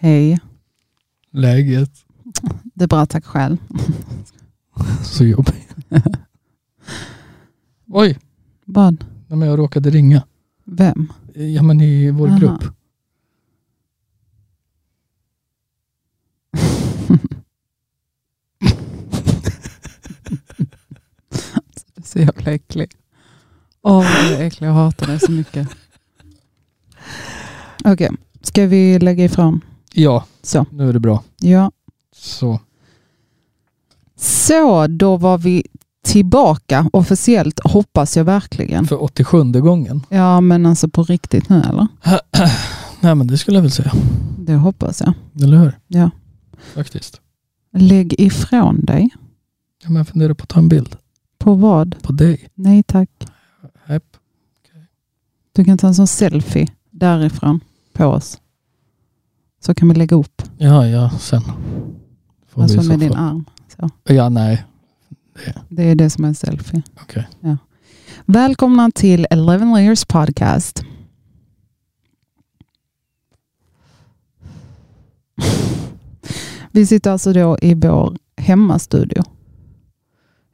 Hej, läget? Det är bra, tack själv. Så jobbigt. Oj, Vad? nej, men jag råkade ringa. Vem? Ja men i vår Aha. grupp. Du är så jävla äcklig. Åh, vad du är äcklig. Jag hatar dig så mycket. Okej, ska vi lägga ifrån? Ja, Så. nu är det bra. Ja. Så, Så, då var vi tillbaka officiellt, hoppas jag verkligen. för 87 gången. Ja, men alltså på riktigt nu eller? Nej men det skulle jag väl säga. Det hoppas jag. Eller hur? Ja. Faktiskt. Lägg ifrån dig. Ja, men jag funderar på att ta en bild På vad? på dig. Nej tack. Hepp. Du kan ta en sån selfie därifrån på oss. Så kan vi lägga upp. Ja, ja, sen. Får Alltså så med din arm. Ja, nej. Det är det som är en selfie. Okej. Ja. Välkomna till 11 Layers Podcast. Vi sitter alltså då i vår hemmastudio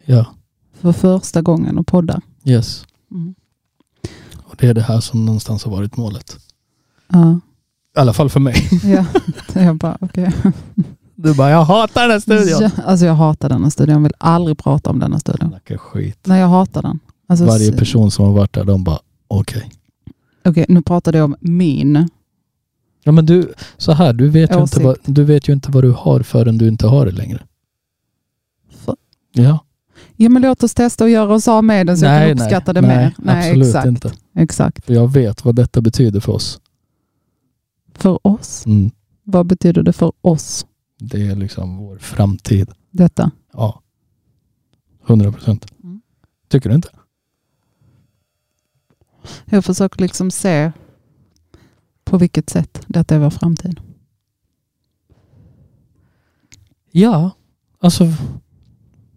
Ja, för första gången och poddar. yes. Mm. Och det är det här som någonstans har varit målet. Ja, I alla fall för mig. ja. jag bara okej. Du bara, jag hatar den här studion. Ja, alltså jag hatar denna studion. Jag vill aldrig prata om denna studion. Snacka skit. Nej, jag hatar den. Alltså, Varje person som har varit där, de bara, okej. Okej, nu pratade jag om min. Ja men du, så här, du vet, ju inte vad, du vet ju inte vad du har förrän du inte har det längre. Ja. Ja, men låt oss testa och göra oss av med den så jag kan uppskatta det nej, mer. Nej, absolut exakt. inte. Exakt. För jag vet vad detta betyder för oss. För oss? Mm. Vad betyder det för oss, Det är liksom vår framtid. detta? Ja. 100 procent. Mm. Tycker du inte? Jag försöker liksom se på vilket sätt detta är vår framtid. Ja. Alltså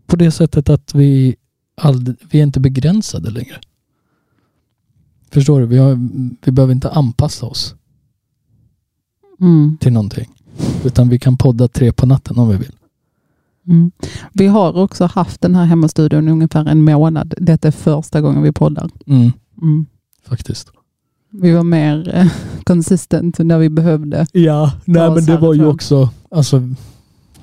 på det sättet att vi, ald- vi är inte begränsade längre. Förstår du? Vi, har, vi behöver inte anpassa oss Mm. till någonting. Utan vi kan podda tre på natten om vi vill. Mm. Vi har också haft den här hemmastudion i ungefär en månad. Detta är första gången vi poddar. Mm. Mm. Faktiskt. Vi var mer eh, consistent när vi behövde. Ja, nej men det var ju också, alltså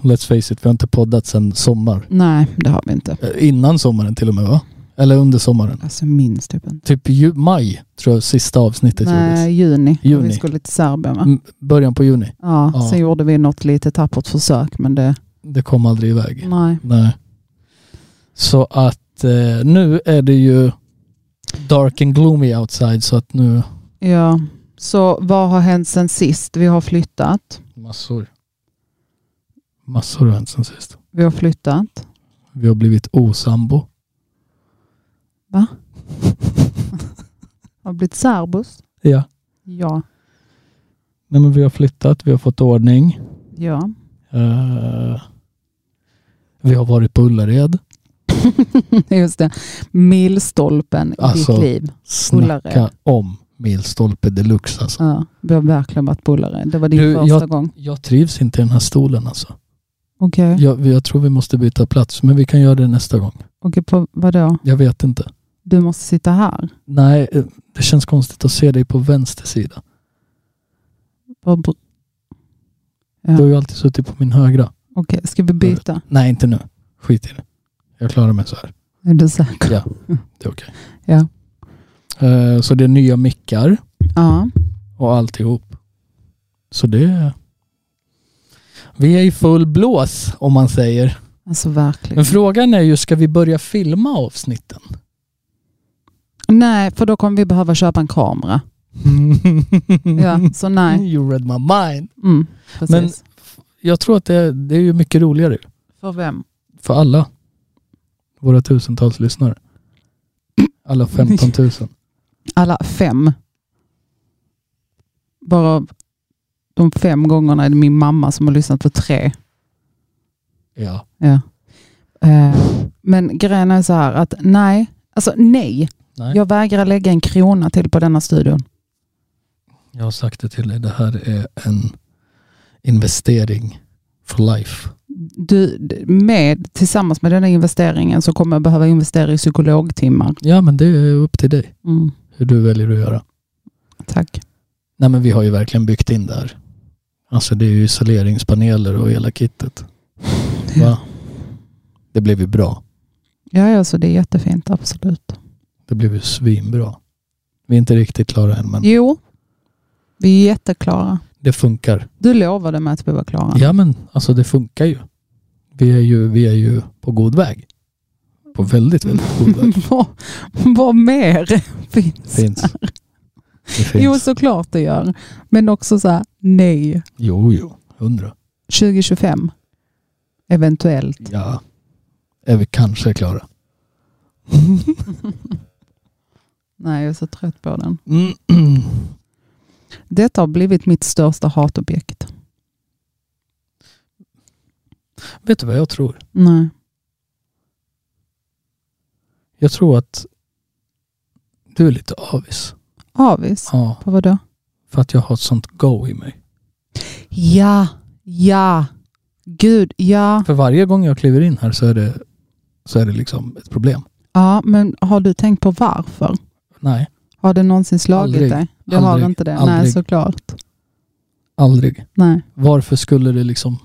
let's face it, vi har inte poddat sedan sommar. Nej, det har vi inte. Eh, Innan sommaren till och med va? Eller under sommaren. Alltså minns typ inte. Typ ju, maj tror jag sista avsnittet Nej, gjordes. juni. Juni. Vi skulle till Serbien va? M- Början på juni. Ja, Ja. sen gjorde vi något litet tappert försök men det, Det kom aldrig iväg. nej. Nej. Så att eh, nu är det ju dark and gloomy outside så att nu Ja, så vad har hänt sen sist? Vi har flyttat. massor. Massor har hänt sen sist. Vi har flyttat. Vi har blivit osambo. Va? Har blivit särbos? Ja. Ja. Nej men vi har flyttat, vi har fått ordning. Ja. Eh, vi har varit på Ullared. Just det. Milstolpen i Alltså, ditt liv. Snacka Ullared. om milstolpe deluxe alltså. Ja, vi har verkligen varit på Ullared. Det var din Du, första gång. Jag trivs inte i den här stolen alltså. Okej. Jag, jag tror vi måste byta plats men vi kan göra det nästa gång. Okej, på vadå? Jag vet inte. Du måste sitta här? Nej, eh, det känns konstigt att se dig på vänster sida. Vad br- Du har ju alltid suttit på min högra. Okej, ska vi byta? Nej, inte nu. Skit i det. Jag klarar mig så här. Är du säker? Ja, det är okej. Ja. Eh, Så det är nya mickar Ja. och alltihop. Så det... Vi är i full blås om man säger. Alltså verkligen. Men frågan är ju, ska vi börja filma avsnitten? Nej, för då kommer vi behöva köpa en kamera. Ja, så nej. You read my mind. Mm. Men jag tror att det är, det är ju mycket roligare för vem? för alla. Våra tusentals lyssnare. Alla 15 000. Alla fem. Bara de fem gångerna är det min mamma som har lyssnat på tre. Ja. Ja. Eh, men grejen är så här att nej, alltså nej. Nej. Jag vägrar lägga en krona till på denna studion. Jag har sagt det till dig, det här är en investering for life. Du, med, tillsammans med den här investeringen så kommer jag behöva investera i psykologtimmar. Ja, men det är upp till dig Mm, hur du väljer att göra. tack. Nej, men vi har ju verkligen byggt in det här. Alltså det är ju isoleringspaneler och hela kittet. Va? Det blev ju bra. Ja, alltså det är jättefint, absolut. Det blev ju svinbra. Vi är inte riktigt klara än, men Jo, vi är jätteklara. det funkar. Du lovade mig att vi var klara. Ja, men alltså det funkar ju. Vi är ju, vi är ju på god väg. På väldigt, väldigt god väg. vad, vad mer finns? Finns. Det finns. Jo, såklart det gör. Men också så här, nej. Jo, jo. Hundra. 2025. Eventuellt. Ja. Är vi kanske klara. Nej, jag är så trött på den. Mm. Detta har blivit mitt största hatobjekt. Vet du vad jag tror? Nej. Jag tror att du är lite avis. Avis? Ja, På vad då? för att jag har ett sånt go i mig. Ja, ja. Gud, ja. För varje gång jag kliver in här så är det, så är det liksom ett problem. Ja, men har du tänkt på varför? Nej, Har det någonsin slagit Aldrig. dig? Det har Aldrig. inte det? Nej, Aldrig. såklart. aldrig. Nej. Varför skulle det liksom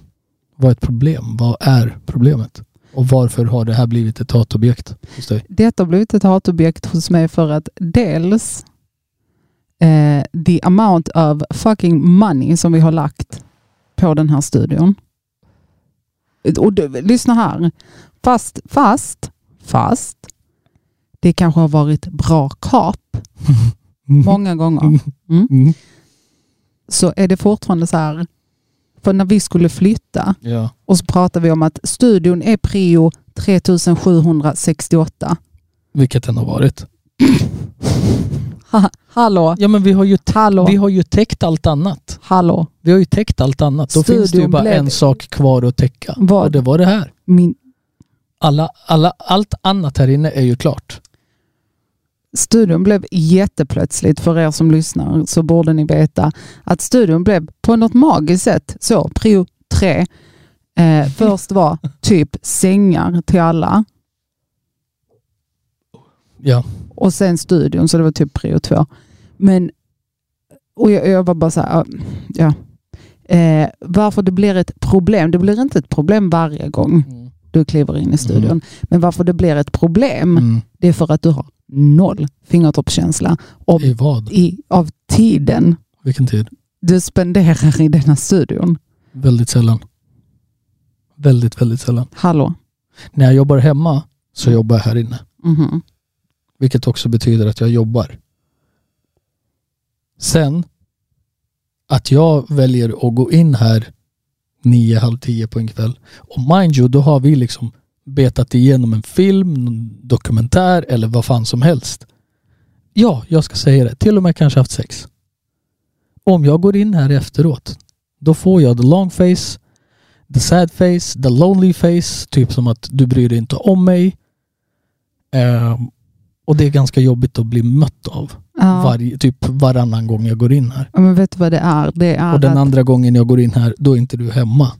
vara ett problem? Vad är problemet? Och varför har det här blivit ett hatobjekt hos dig? Detta har blivit ett hatobjekt hos mig för att dels eh, the amount of fucking money som vi har lagt på den här studion. Och du, lyssna här. Fast, fast, fast det kanske har varit bra kap många gånger. Mm. Så är det fortfarande så här. För när vi skulle flytta Ja. och så pratade vi om att studion är prio 3768. Vilket den har varit. Ha, hallå, Ja men vi har ju, hallå, vi har ju täckt allt annat. hallå. Vi har ju täckt allt annat. Då finns det ju Studion bara blev- en sak kvar att täcka. Vad? Och det var det här. Min Alla, alla, allt annat här inne är ju klart. Studion blev jätteplötsligt, för er som lyssnar så borde ni veta att studion blev på något magiskt sätt så, prio tre. Eh, först var typ sängar till alla Ja. och sen studion, så det var typ prio två. Men, och jag, jag var bara så här, ja. Eh, varför det blir ett problem, det blir inte ett problem varje gång du kliver in i studion. Men varför det blir ett problem, Mm. det är för att du har noll fingertoppskänsla av, I vad? i, av tiden Vilken tid? du spenderar i denna studion. Väldigt sällan. Väldigt, väldigt sällan. Hallå? När jag jobbar hemma så jobbar jag här inne. Mhm. Vilket också betyder att jag jobbar. Sen att jag väljer att gå in här nio, halv tio på en kväll. Och mind you, då har vi liksom betat igenom en film, en dokumentär eller vad fan som helst. Ja, jag ska säga det. Till och med kanske haft sex. Om jag går in här efteråt, då får jag the long face, the sad face, the lonely face. Typ som att du bryr dig inte om mig. Um, och det är ganska jobbigt att bli mött av. Ja. Varje, typ varannan gång jag går in här. Ja, Men vet du vad det är? Det är Och den att, andra gången jag går in här, då är inte du hemma.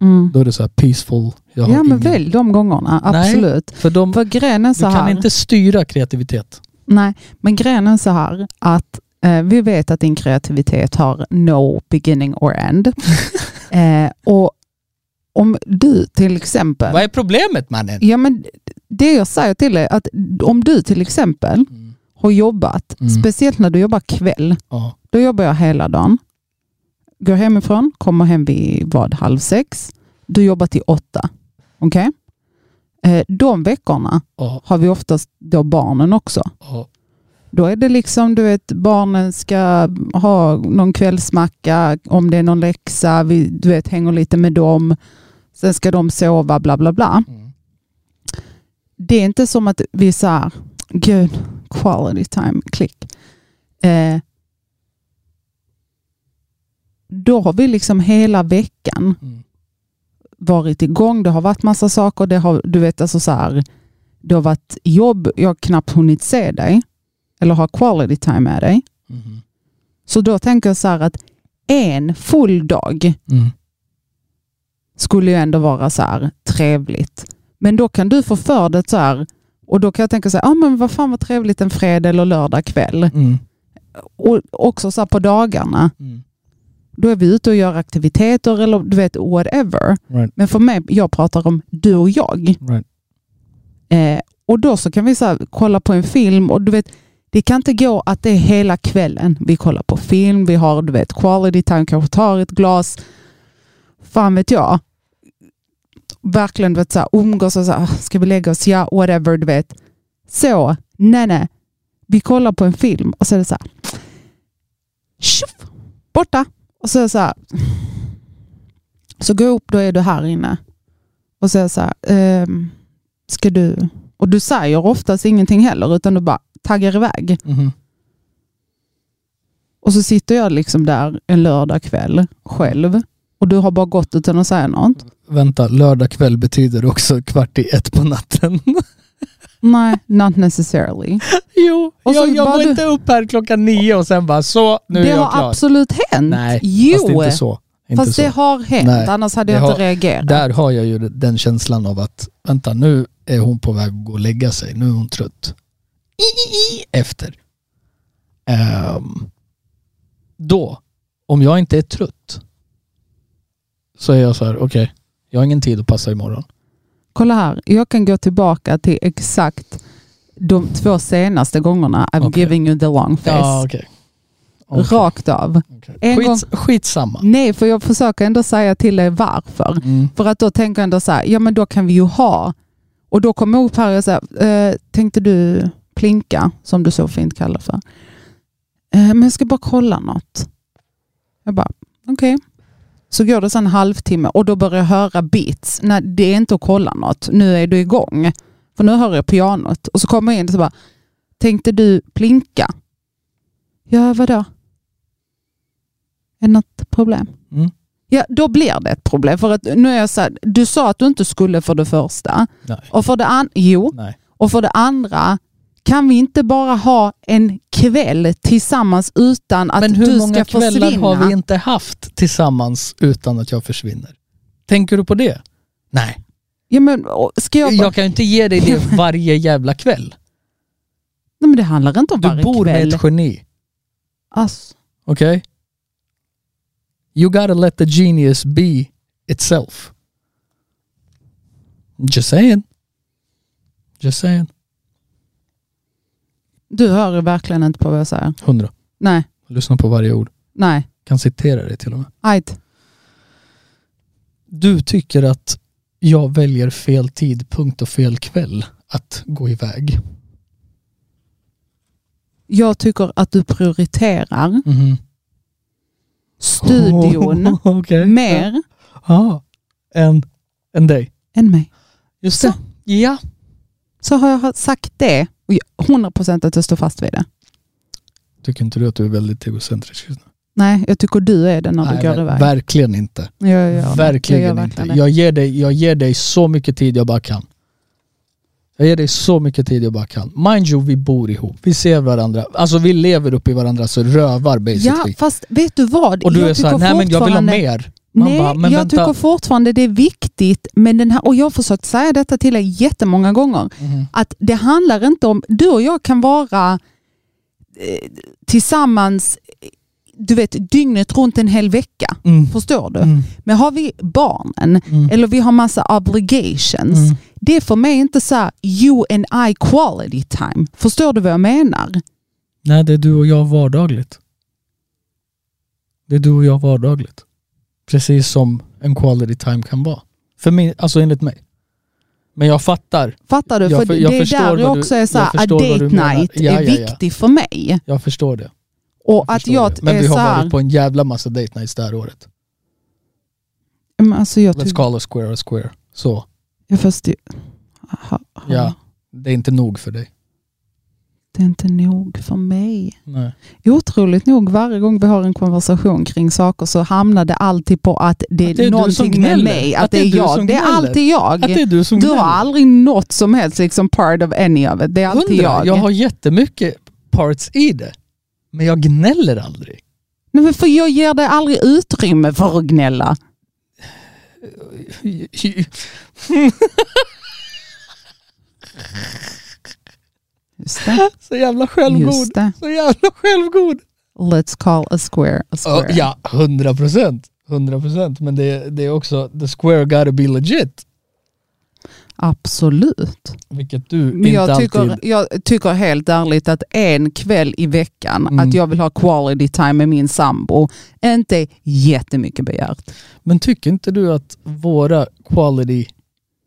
mm. Då är det så här peaceful. Ja men ingen- välj de gångerna, Nej. absolut. För de, För grejen är du så kan inte styra kreativitet. Nej, men grejen är så här att eh, vi vet att din kreativitet har no beginning or end. eh, och om du till exempel... Vad är problemet mannen? Ja, men det jag säger till dig att om du till exempel Mm. Har jobbat, Mm. speciellt när du jobbar kväll, Ja. då jobbar jag hela dagen. Går hemifrån, kommer hem vid vad, halv sex. Du jobbar till åtta. Okej? Eh, de veckorna Ja. har vi oftast då barnen också. Ja. Då är det liksom, du vet, barnen ska ha någon kvällsmacka, om det är någon läxa, vi, du vet, hänger lite med dem. Sen ska de sova, bla bla bla. Mm. Det är inte som att vi är så här, gud, quality time, klick. Eh, då har vi liksom hela veckan Mm. varit igång. Det har varit massa saker. Det har, du vet, alltså så här, det har varit jobb. Jag har knappt hunnit se dig eller ha quality time med dig. Mhm. Så då tänker jag så här att en full dag Mm. skulle ju ändå vara så här trevligt. Men då kan du få för det så här, och då kan jag tänka så här, ah, men vad fan vad trevligt en fredag eller lördag kväll. Mm. Och också så här på dagarna, Mm. då är vi ute och gör aktiviteter eller du vet whatever. Right. Men för mig, jag pratar om du och jag. Right. Eh, och då så kan vi så här, kolla på en film och du vet, det kan inte gå att det är hela kvällen. Vi kollar på film, vi har du vet quality time, kanske tar ett glas. Fan vet jag. Verkligen vet, så här, umgås och så här, ska vi lägga oss? Ja, whatever du vet. Så, nej nej. Vi kollar på en film och så är det så här. Tjoff, borta. Och så är det så här. Så jag upp, då är du här inne. Och så är det så här. ehm, ska du... Och du säger oftast ingenting heller, utan du bara taggar iväg. Mhm. Och så sitter jag liksom där en lördag kväll själv. Och du har bara gått utan att säga något. Vänta, lördag kväll betyder också kvart i ett på natten. Nej, not necessarily. jo, Och jag, jag går du- inte upp här klockan nio och sen bara så, nu är det jag har klar. absolut hänt. Nej, jo, fast inte så. Inte fast så. det har hänt. Nej, Annars hade det jag har- inte reagerat. Där har jag ju den känslan av att, vänta nu är hon på väg att gå och lägga sig, nu är hon trött. Efter. Ehm, då, om jag inte är trött, så är jag så här, okej, jag har ingen tid att passa imorgon. Kolla här, jag kan gå tillbaka till exakt de två senaste gångerna I'm Okej. giving you the long face. Ja, okej. Okej, Rakt av. okej. En gång- Skits, skitsamma. Nej, för jag försöker ändå säga till dig varför. Mm. För att då tänker jag ändå så här, ja men då kan vi ju ha. Och då kommer jag upp här och säger, eh, tänkte du plinka, som du så fint kallar för. Eh, men jag ska bara kolla något. Jag bara, okej. Så går det så en halvtimme och då börjar jag höra beats. Nej, det är inte att kolla något. Nu är du igång. För nu hör jag pianot. Och så kommer jag in och så bara, tänkte du plinka? Ja, vadå? Är det något problem? Mm. Ja, då blir det ett problem. För att nu är jag så här, du sa att du inte skulle för det första. Nej. Och för det, an- jo, Nej. och för det andra, kan vi inte bara ha en kväll tillsammans utan att Men hur du många ska kvällar försvinna? har vi inte haft tillsammans utan att jag försvinner? Tänker du på det? Nej. Ja, men, ska jag, bara, Jag kan inte ge dig det varje jävla kväll. Nej, men det handlar inte om Du varje bor kväll. med ett geni. Alltså, Okej? You gotta let the genius be itself. Just saying. Just saying. Du hör verkligen inte på vad jag säger. Hundra. Nej, Lyssna på varje ord. nej. Kan citera det till och med. Ajt. Du tycker att jag väljer fel tidpunkt och fel kväll att gå iväg. Jag tycker att du prioriterar Mhm. studion Okej. mer Ja. Än, än dig. än mig. Just Så. det. Ja. Så har jag sagt det 100% att jag står fast vid det. Tycker inte du att du är väldigt egocentrisk just nu? Nej, jag tycker du är det när du Nej, går ver- iväg. Verkligen inte. Jag gör, verkligen jag inte. Jag ger, dig, jag ger dig så mycket tid jag bara kan. Jag ger dig så mycket tid jag bara kan. Mind you, vi bor ihop. Vi ser varandra. Alltså vi lever upp i varandras rövar Ja, basically. fast vet du vad? och du jag är såhär, nej men jag vill ha mer. Man Nej, bara, jag vänta. tycker fortfarande det är viktigt, men den här, och jag har försökt säga detta till dig jättemånga gånger, Mhm. att det handlar inte om, du och jag kan vara eh, tillsammans du vet, dygnet runt en hel vecka. Mm. Förstår du? Mm. Men har vi barnen, Mm. eller vi har massa obligations, Mm. det är för mig inte så här you and I quality time. Förstår du vad jag menar? Nej, det är du och jag vardagligt. Det är du och jag vardagligt. Precis som en quality time kan vara. För mig, alltså enligt mig. Men jag fattar. Fattar du? Jag för jag det är där du- också är så jag här, a date night Ja, är ja, ja. viktig för mig. Jag förstår det. Och Jag att jag det. Men vi har här, varit på en jävla massa date nights det här året. men alltså jag Let's call a square a square. Så. jag fast, aha, aha. Ja. Det är inte nog för dig. Det är inte nog för mig. Nej. Otroligt nog, varje gång vi har en konversation kring saker så hamnar det alltid på att det är, Att det är någonting med mig, att, Att det är, jag. Det är alltid jag. Att det är du som du har aldrig något som helst liksom part of any of it. Det är alltid Hundra. jag. Jag har jättemycket parts i det. Men jag gnäller aldrig. Nej, men för jag ger dig aldrig utrymme för att gnälla. Just det. Så jävla självgod. Så jävla självgod. Let's call a square a square. Ja, hundra procent. Hundra procent. Men det, det är också, the square gotta be legit. Vilket Vilket du Men inte jag tycker, alltid... jag tycker helt ärligt att en kväll i veckan, Mm. att jag vill ha quality time med min sambo, inte jättemycket begärt. Men tycker inte du att våra quality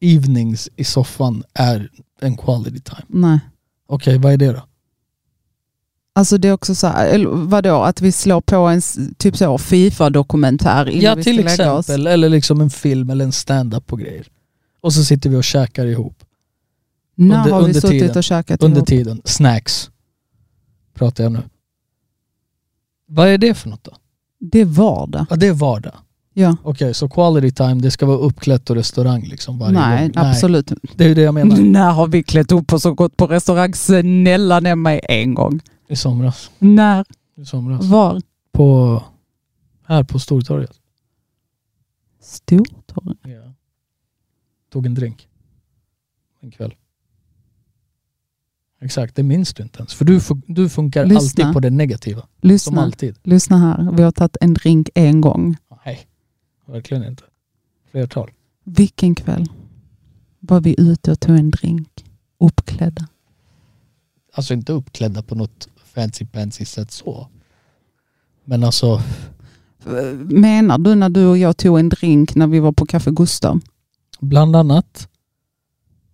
evenings i soffan är en quality time? Nej. Okej, vad är det då? Alltså det är också så här, eller vadå, att vi slår på en typ så Fifa-dokumentär innan Ja, vi till exempel. Eller liksom en film eller en stand-up på grejer. Och så sitter vi och käkar ihop. När under- har vi under suttit tiden. och käkat Under ihop? tiden. Snacks. Pratar jag nu. Vad är det för något då? Det är vardag. Ja, det är vardag. Ja. Okej, så quality time, det ska vara uppklätt och restaurang liksom varje Nej, gång? absolut. Det är ju det jag menar. När har vi klätt upp oss och gått på restaurang? Snälla nämn mig en gång. I somras. När? I somras. Var? På, här på Stortorget. Stortorget? Ja. Tog en drink. En kväll. Exakt, det minns du inte ens. För du, du funkar Lyssna. alltid på det negativa. Som Lyssna, alltid. lyssna här. Vi har tagit en drink en gång. Verkligen inte. Flertal. Vilken kväll var vi ute och tog en drink? Uppklädda. Alltså inte uppklädda på något fancy fancy sätt så. Men alltså, Menar du när du och jag tog en drink när vi var på Café Gustav? bland annat.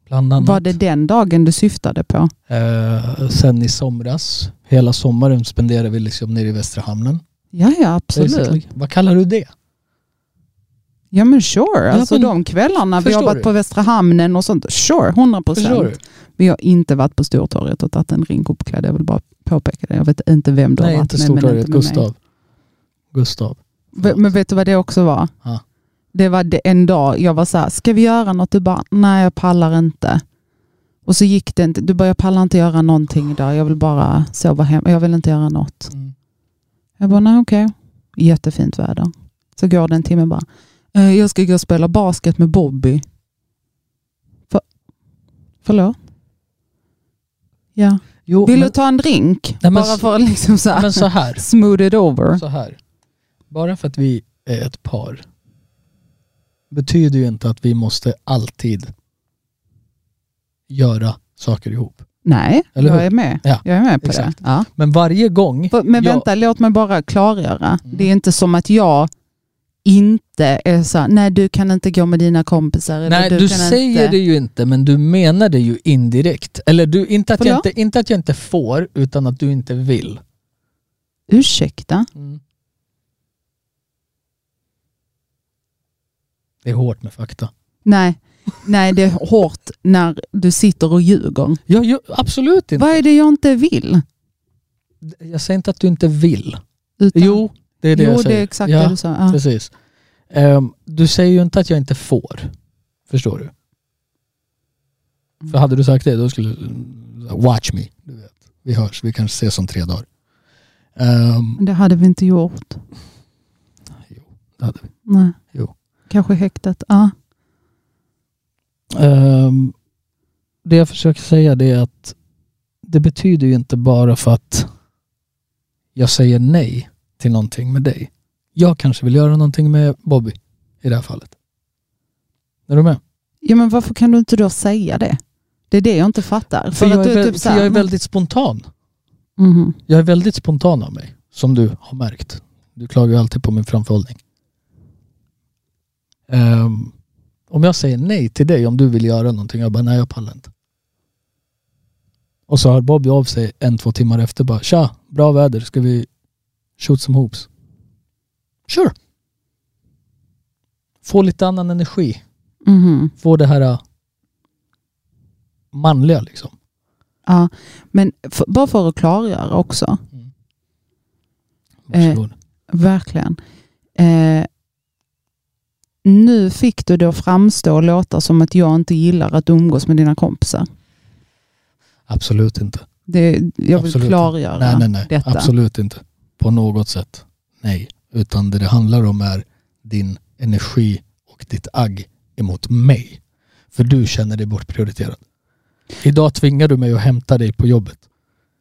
Bland annat. Var det den dagen du syftade på? Eh, sen i somras, hela sommaren spenderade vi liksom nere i Västra Hamnen. Ja, ja absolut. basically. Vad kallar du det? Ja men sure, alltså men- de kvällarna vi har varit du? på Västra Hamnen och sånt. Sure, 100 Förstår du? procent. Vi har inte varit på Stortorget och tagit en drink uppklädd. Jag vill bara påpeka det. Jag vet inte vem du Nej, har varit inte med. Stortorget. inte mig. Gustav. Gustav. V- Men vet du vad det också var? Ja. Det var det en dag jag var så här, ska vi göra något? Du bara, nej jag pallar inte. Och så gick det inte. Du bara, jag pallar inte göra någonting idag. Jag vill bara sova hem. Jag vill inte göra något. Mm. Jag bara, nej okej. Jättefint väder. Så går det en timme bara, "Eh, jag ska gå och spela basket med Bobby. För, förlåt? Ja. Jo, Vill men, du ta en drink? men bara för att liksom så här, men så här. smooth it over. Så här. Bara för att vi är ett par betyder ju inte att vi måste alltid göra saker ihop. Nej, Eller jag hur? är med. Ja, jag är med på exakt. det. Ja. Men varje gång... Men jag- vänta, låt mig bara klargöra. Mm. Det är inte som att jag inte är så nej du kan inte gå med dina kompisar. eller Nej, du, kan säger inte. det ju inte, men du menar det ju indirekt. Eller du, inte, att jag inte, inte att jag inte får, utan att du inte vill. Ursäkta? Det är hårt med fakta. Nej, nej, det är hårt när du sitter och ljuger. Ja, ju, absolut inte. Vad är det jag inte vill? Jag säger inte att du inte vill. Utan, Jo, det är det jo jag säger. det är exakt ja, det du sa. Ja. Precis. Ehm, du säger ju inte att jag inte får. Förstår du? För hade du sagt det, då skulle du... Watch me. Du vet. Vi hörs, vi kanske ses om tre dagar. Men Det hade vi inte gjort. jo, det hade vi. Nej. Jo. Kanske häktet. Ja. Ehm, det jag försöker säga det är att det betyder ju inte bara för att jag säger nej till någonting med dig. Jag kanske vill göra någonting med Bobby i det här fallet. Är du med? ja, men varför kan du inte då säga det? Det är det jag inte fattar. För, att jag, är, väl, typ för jag är väldigt spontan. Mhm. Jag är väldigt spontan av mig, som du har märkt. Du klagar ju alltid på min framförhållning. Ehm, om jag säger nej till dig om du vill göra någonting, jag bara nej jag pallar inte. Och så hör Bobby av sig en, två timmar efter bara tja, bra väder, ska vi shoot some hoops? Sure. Få lite annan energi. Mhm. Få det här äh, manliga liksom. Ja, men för, bara för att klargöra också. Varsågod. Verkligen. Eh, nu fick du då framstå och låta som att jag inte gillar att umgås med dina kompisar. Absolut inte. Det, jag vill Absolut. klargöra Nej, nej, nej. detta. Absolut inte. På något sätt. Nej. Utan det det handlar om är din energi och ditt agg emot mig. För du känner dig bortprioriterad. Idag tvingar du mig att hämta dig på jobbet.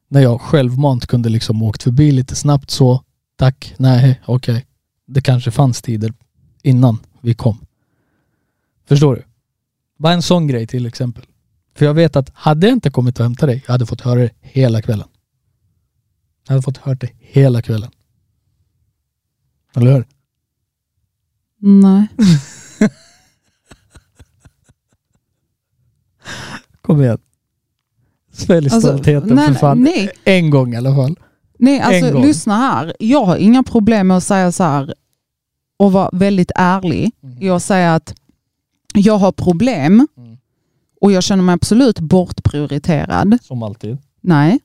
När jag självmant kunde liksom åkt förbi lite snabbt så, tack, nej, okej. Det kanske fanns tider innan vi kom. Förstår du? Bara en sån grej till exempel. För jag vet att hade jag inte kommit och hämtat dig, jag hade fått höra det hela kvällen. Jag hade fått höra det hela kvällen. Eller hur? Nej. Kom igen. Svälj Alltså, stoltheten nej, för fan. nej. En gång i alla fall. Nej, alltså lyssna här. Jag har inga problem med att säga så här och vara väldigt ärlig. Jag säger att jag har problem Mm. och jag känner mig absolut bortprioriterad. Som alltid. Nej,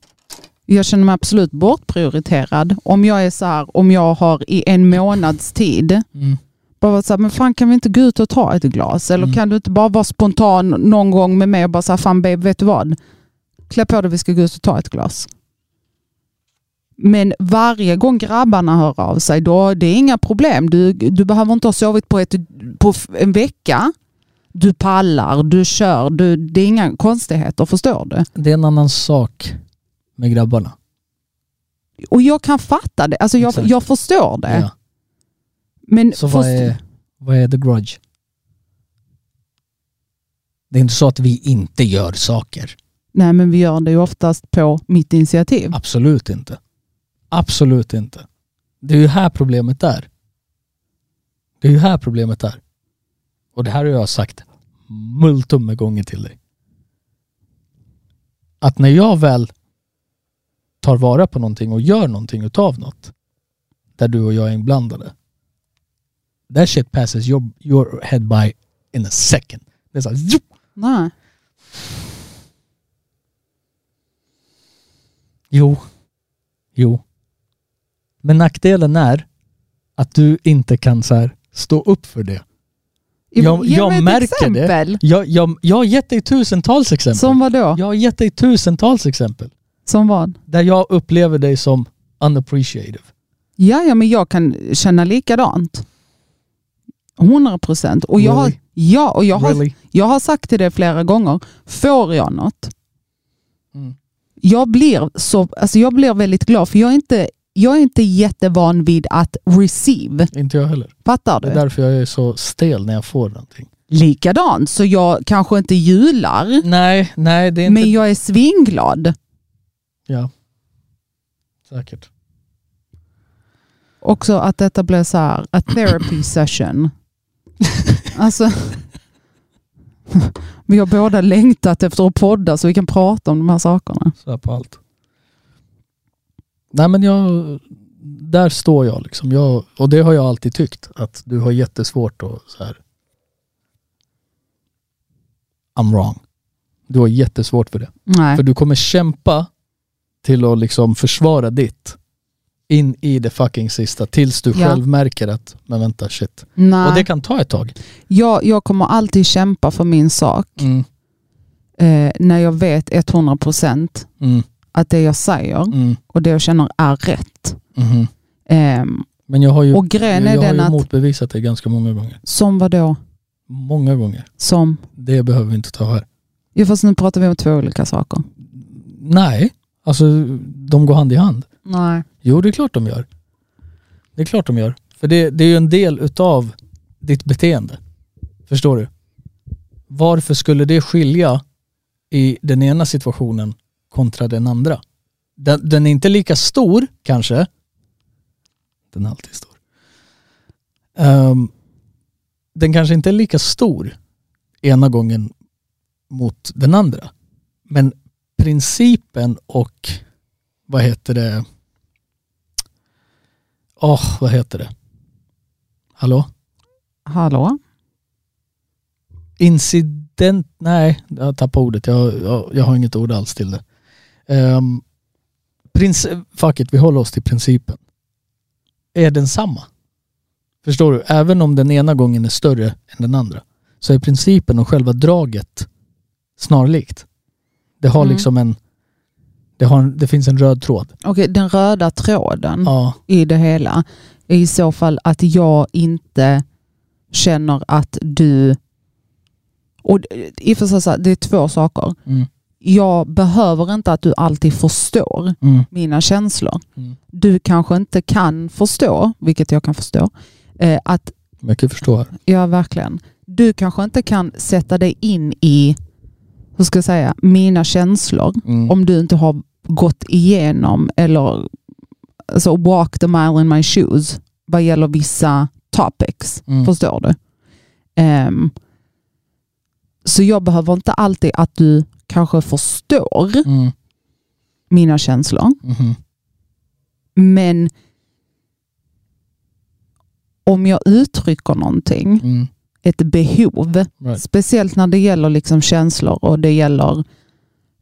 jag känner mig absolut bortprioriterad. Om jag är så här, om jag har i en månads tid Mm. bara varit så här, men fan kan vi inte gå ut och ta ett glas? Eller Mm. kan du inte bara vara spontan någon gång med mig och bara säga, fan babe, vet du vad? Klä på dig, vi ska gå ut och ta ett glas. Men varje gång grabbarna hör av sig, då det är inga problem. Du, du behöver inte ha sovit på, ett, på en vecka. Du pallar, du kör, du, det är inga konstigheter, förstår du? Det är en annan sak med grabbarna. Och jag kan fatta det, alltså jag, Exakt. jag förstår det. Ja. Men Så vad är, vad är the grudge? Det är inte så att vi inte gör saker. Nej men vi gör det ju oftast på mitt initiativ. Absolut inte. Absolut inte. Det är ju här problemet är. Det är ju här problemet är. Och det här har jag sagt multum med gånger till dig. Att när jag väl tar vara på någonting och gör någonting utav något där du och jag är inblandade. That shit passes your, your head by in a second. Det är så här, zup. Nej. Jo. Jo. Men nackdelen är att du inte kan så här stå upp för det. Jag- Ge jag mig ett märker det. exempel. Jag, jag, jag har gett dig tusentals exempel. Som vad då? Jag har gett dig tusentals exempel. Som vad? Där jag upplever dig som unappreciative. Ja, ja, men jag kan känna likadant. 100 procent. Och jag har, Really? ja, och jag har, Really? jag har sagt till det flera gånger. Får jag något? Mm. Jag blir, så, alltså jag blir väldigt glad för jag är, inte, jag är inte jättevan vid att receive. Inte jag heller. Fattar Det du? är därför jag är så stel när jag får någonting. Likadant, så jag kanske inte jular, Nej, nej det är inte... men jag är svinglad. Ja. Säkert. Också att detta blir så här, a therapy session. alltså, vi har båda längtat efter att podda så vi kan prata om de här sakerna. Så här på allt. Nej men jag, där står jag liksom. Jag, och det har jag alltid tyckt. Att du har jättesvårt att så här. I'm wrong. Du har jättesvårt för det. Nej. För du kommer kämpa till att liksom försvara ditt. In i det fucking sista. Tills du Ja. själv märker att, men vänta shit. Nej. Och det kan ta ett tag. jag, jag kommer alltid kämpa för min sak Mm, eh, när jag vet 100% mm, att det jag säger mm, och det jag känner är rätt. Ehm, Men jag har ju, och grejen är jag har den ju att, motbevisat det ganska många gånger. som vad då? Många gånger. Som? Det behöver vi inte ta här. Ja, fast nu pratar vi om två olika saker. Nej, alltså de går hand i hand. Nej. Jo, det är klart de gör. Det är klart de gör. För det, det är ju en del utav ditt beteende. Förstår du? Varför skulle det skilja i den ena situationen kontra den andra? Den, den är inte lika stor kanske. Den är alltid stor. Ehm, den kanske inte är lika stor ena gången mot den andra. Men principen och vad heter det? Åh, vad heter det? Hallå? Hallå? Incident? Nej, jag tappade ordet. Jag, jag, jag har inget ord alls till det. Um, prins, fuck it, vi håller oss till principen. Är densamma. Förstår du? Även om den ena gången är större än den andra så är principen och själva draget snarlikt. Det har Mm. liksom en det, har det finns en röd tråd. Okej, den röda tråden Ja, i det hela är i så fall att jag inte känner att du... Och i och för sig, det är två saker. Mm. Jag behöver inte att du alltid förstår Mm. mina känslor. Mm. Du kanske inte kan förstå, vilket jag kan förstå, eh, att Mycket förstår. Ja, verkligen. Du kanske inte kan sätta dig in i, hur ska jag säga, mina känslor Mm. om du inte har gått igenom eller alltså, walk the mile in my shoes vad gäller vissa topics. Mm. Förstår du? Ehm, så jag behöver inte alltid att du kanske förstår Mm. mina känslor. Mhm. Men om jag uttrycker någonting, Mm. Ett behov, Right. speciellt när det gäller liksom känslor och det gäller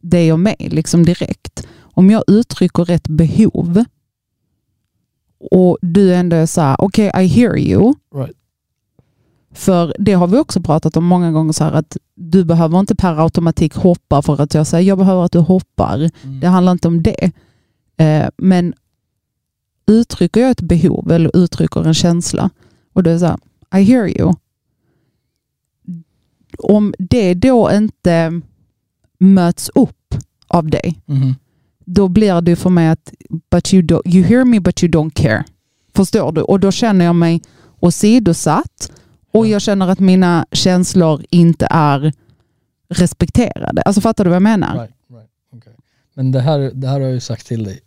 dig och mig liksom direkt. Om jag uttrycker ett behov och du ändå är så här, okej I hear you. Right. För det har vi också pratat om många gånger, så här, att du behöver inte per automatik hoppa för att jag säger jag behöver att du hoppar. Mm. Det handlar inte om det. Eh, men uttrycker jag ett behov eller uttrycker en känsla och det är så här, I hear you. Om det då inte möts upp av dig, Mhm. då blir det för mig att but you, do, you hear me but you don't care. Förstår du? Och då känner jag mig åsidosatt och Ja. jag känner att mina känslor inte är respekterade. Alltså fattar du vad jag menar? Right, right. Okay. Men det här, det här har jag ju sagt till dig.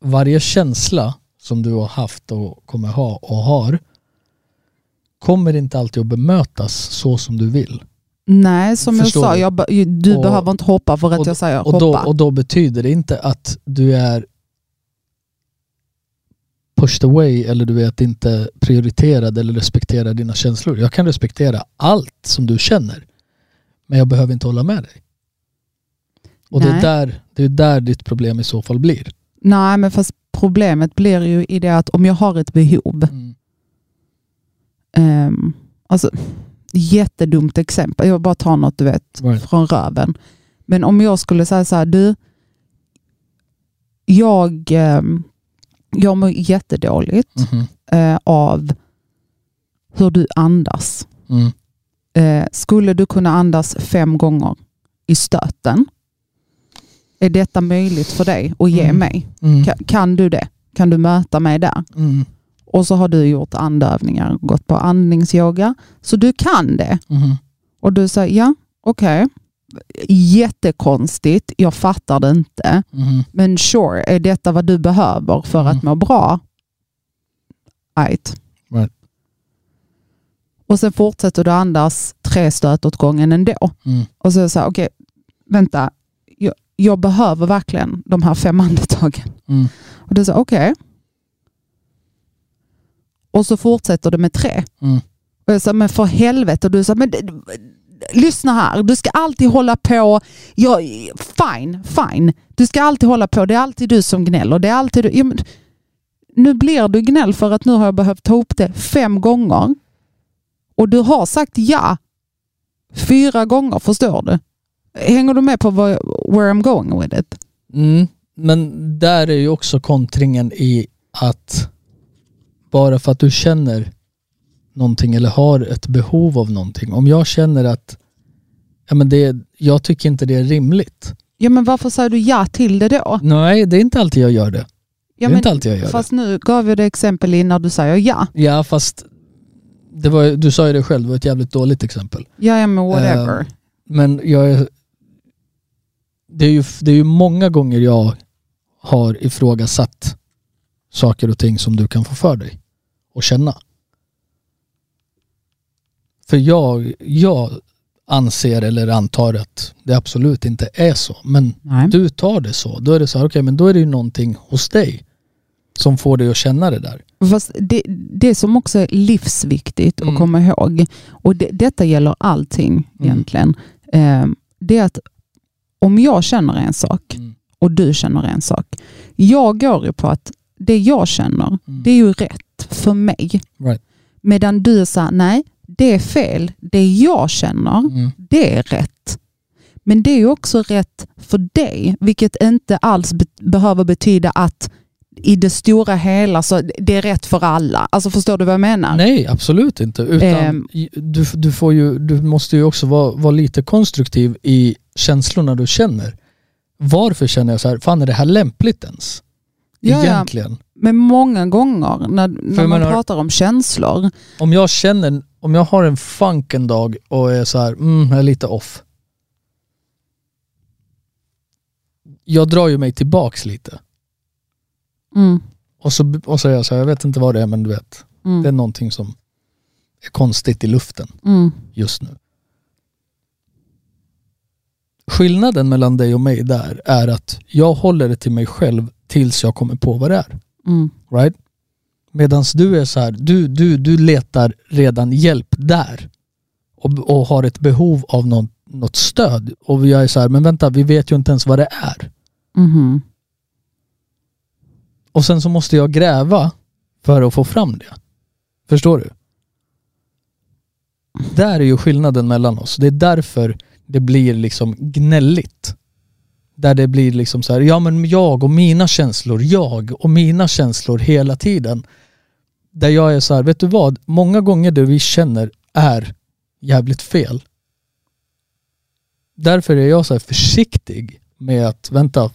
Varje känsla som du har haft och kommer ha och har kommer inte alltid att bemötas så som du vill. Nej, som jag Förstår sa, du? jag, be- du Och- behöver inte hoppa för att och- jag säger Och hoppa. då, och då betyder det inte att du är pushed away eller du vet inte prioriterad eller respekterar dina känslor. Jag kan respektera allt som du känner. Men jag behöver inte hålla med dig. Och det är, där, det är där ditt problem i så fall blir. Nej, men fast problemet blir ju i det att om jag har ett behov, Mm. um, alltså jättedumt exempel, jag bara tar något du vet Right. från röven. Men om jag skulle säga så här, du, jag, ehm, jag mår jättedåligt Mhm. eh, av hur du andas. Mm. Eh, skulle du kunna andas fem gånger i stöten? Är detta möjligt för dig att ge Mm. mig? Mm. Kan, kan du det? Kan du möta mig där? Mm. Och så har du gjort andövningar, gått på andningsyoga. Så du kan det. Mhm. Och du säger ja, okej. Jättekonstigt, jag fattar det inte. Mhm. Men sure, är detta vad du behöver för Mm. att må bra? Right. Right. Och sen fortsätter du andas tre stöt åt gången ändå. Mm. Och så här, okej, vänta. Jag, jag behöver verkligen de här fem andetagen. Mm. Och du säger okej. Och så fortsätter du med tre. Mm. Och jag sa, men för helvete. Och du sa, men lyssna här. Du ska alltid hålla på. Ja, fine, fine. Du ska alltid hålla på. Det är alltid du som gnäller. Det är alltid du. Ja, men, nu blir du gnäll för att nu har jag behövt ta upp det fem gånger. Och du har sagt ja fyra gånger, förstår du? Hänger du med på vad, where I'm going with it? Mm. Men där är ju också kontringen i att bara för att du känner någonting eller har ett behov av någonting. Om jag känner att ja, men det, jag tycker inte det är rimligt. Ja, men varför säger du ja till det då? Nej, det är inte alltid jag gör det. Ja, det är inte alltid jag gör fast nu gav jag det exempel i när du säger ja. det. Ja, fast det var, du sa ju det själv, det var ett jävligt dåligt exempel. Ja, ja men whatever. Eh, Men jag det, är ju, det är ju många gånger jag har ifrågasatt saker och ting som du kan få för dig och känna. För jag, jag anser eller antar att det absolut inte är så. Men Nej. du tar det så. Då är det så här, okej men då är det ju någonting hos dig som får dig att känna det där. Fast det, det som också är livsviktigt Mm. att komma ihåg, och det, detta gäller allting Mm. egentligen, eh, det är att om jag känner en sak Mm. och du känner en sak, jag går ju på att det jag känner, Mm. det är ju rätt för mig. Right. Medan du säger nej, det är fel. Det jag känner, Mm. det är rätt. Men det är också rätt för dig, vilket inte alls be- behöver betyda att i det stora hela så det är rätt för alla. Alltså förstår du vad jag menar? Nej, absolut inte. Utan i- du, du, får ju, du måste ju också vara, vara lite konstruktiv i känslorna du känner. Varför känner jag så här? Fan är det här lämpligt ens? Ja, ja. Men många gånger när, när man menar- pratar om känslor, Om jag känner, om jag har en funk en dag och är så här, mm, jag är lite off. Jag drar ju mig tillbaks lite. mm, Och så, och så är jag så här, jag vet inte vad det är men du vet, det är mm, någonting som är konstigt i luften mm, just nu. Skillnaden mellan dig och mig där är att jag håller det till mig själv tills jag kommer på vad det är. Mm, Right? Medan du är så här, du, du, du letar redan hjälp där. Och, och har ett behov av något, något stöd. Och jag är så här, men vänta, vi vet ju inte ens vad det är. mhm. Och sen så måste jag gräva för att få fram det. Förstår du? Där är ju skillnaden mellan oss. Det är därför det blir liksom gnälligt. Där det blir liksom så här, ja men jag och mina känslor, jag och mina känslor hela tiden. Där jag är så här, vet du vad? Många gånger det vi känner är jävligt fel. Därför är jag så här försiktig med att, vänta,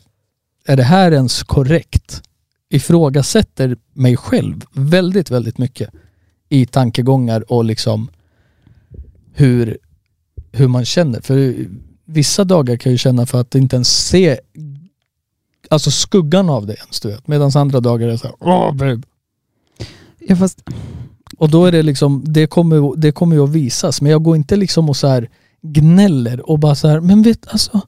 är det här ens korrekt? ifrågasätter mig själv väldigt, väldigt mycket i tankegångar och liksom hur, hur man känner. För vissa dagar kan jag känna för att inte ens se alltså skuggan av det ens du vet. Medan andra dagar är så här, åh babe. Ja, fast, Och då är det liksom, det kommer, det kommer ju att visas. Men jag går inte liksom och så här gnäller och bara så här, men vet alltså.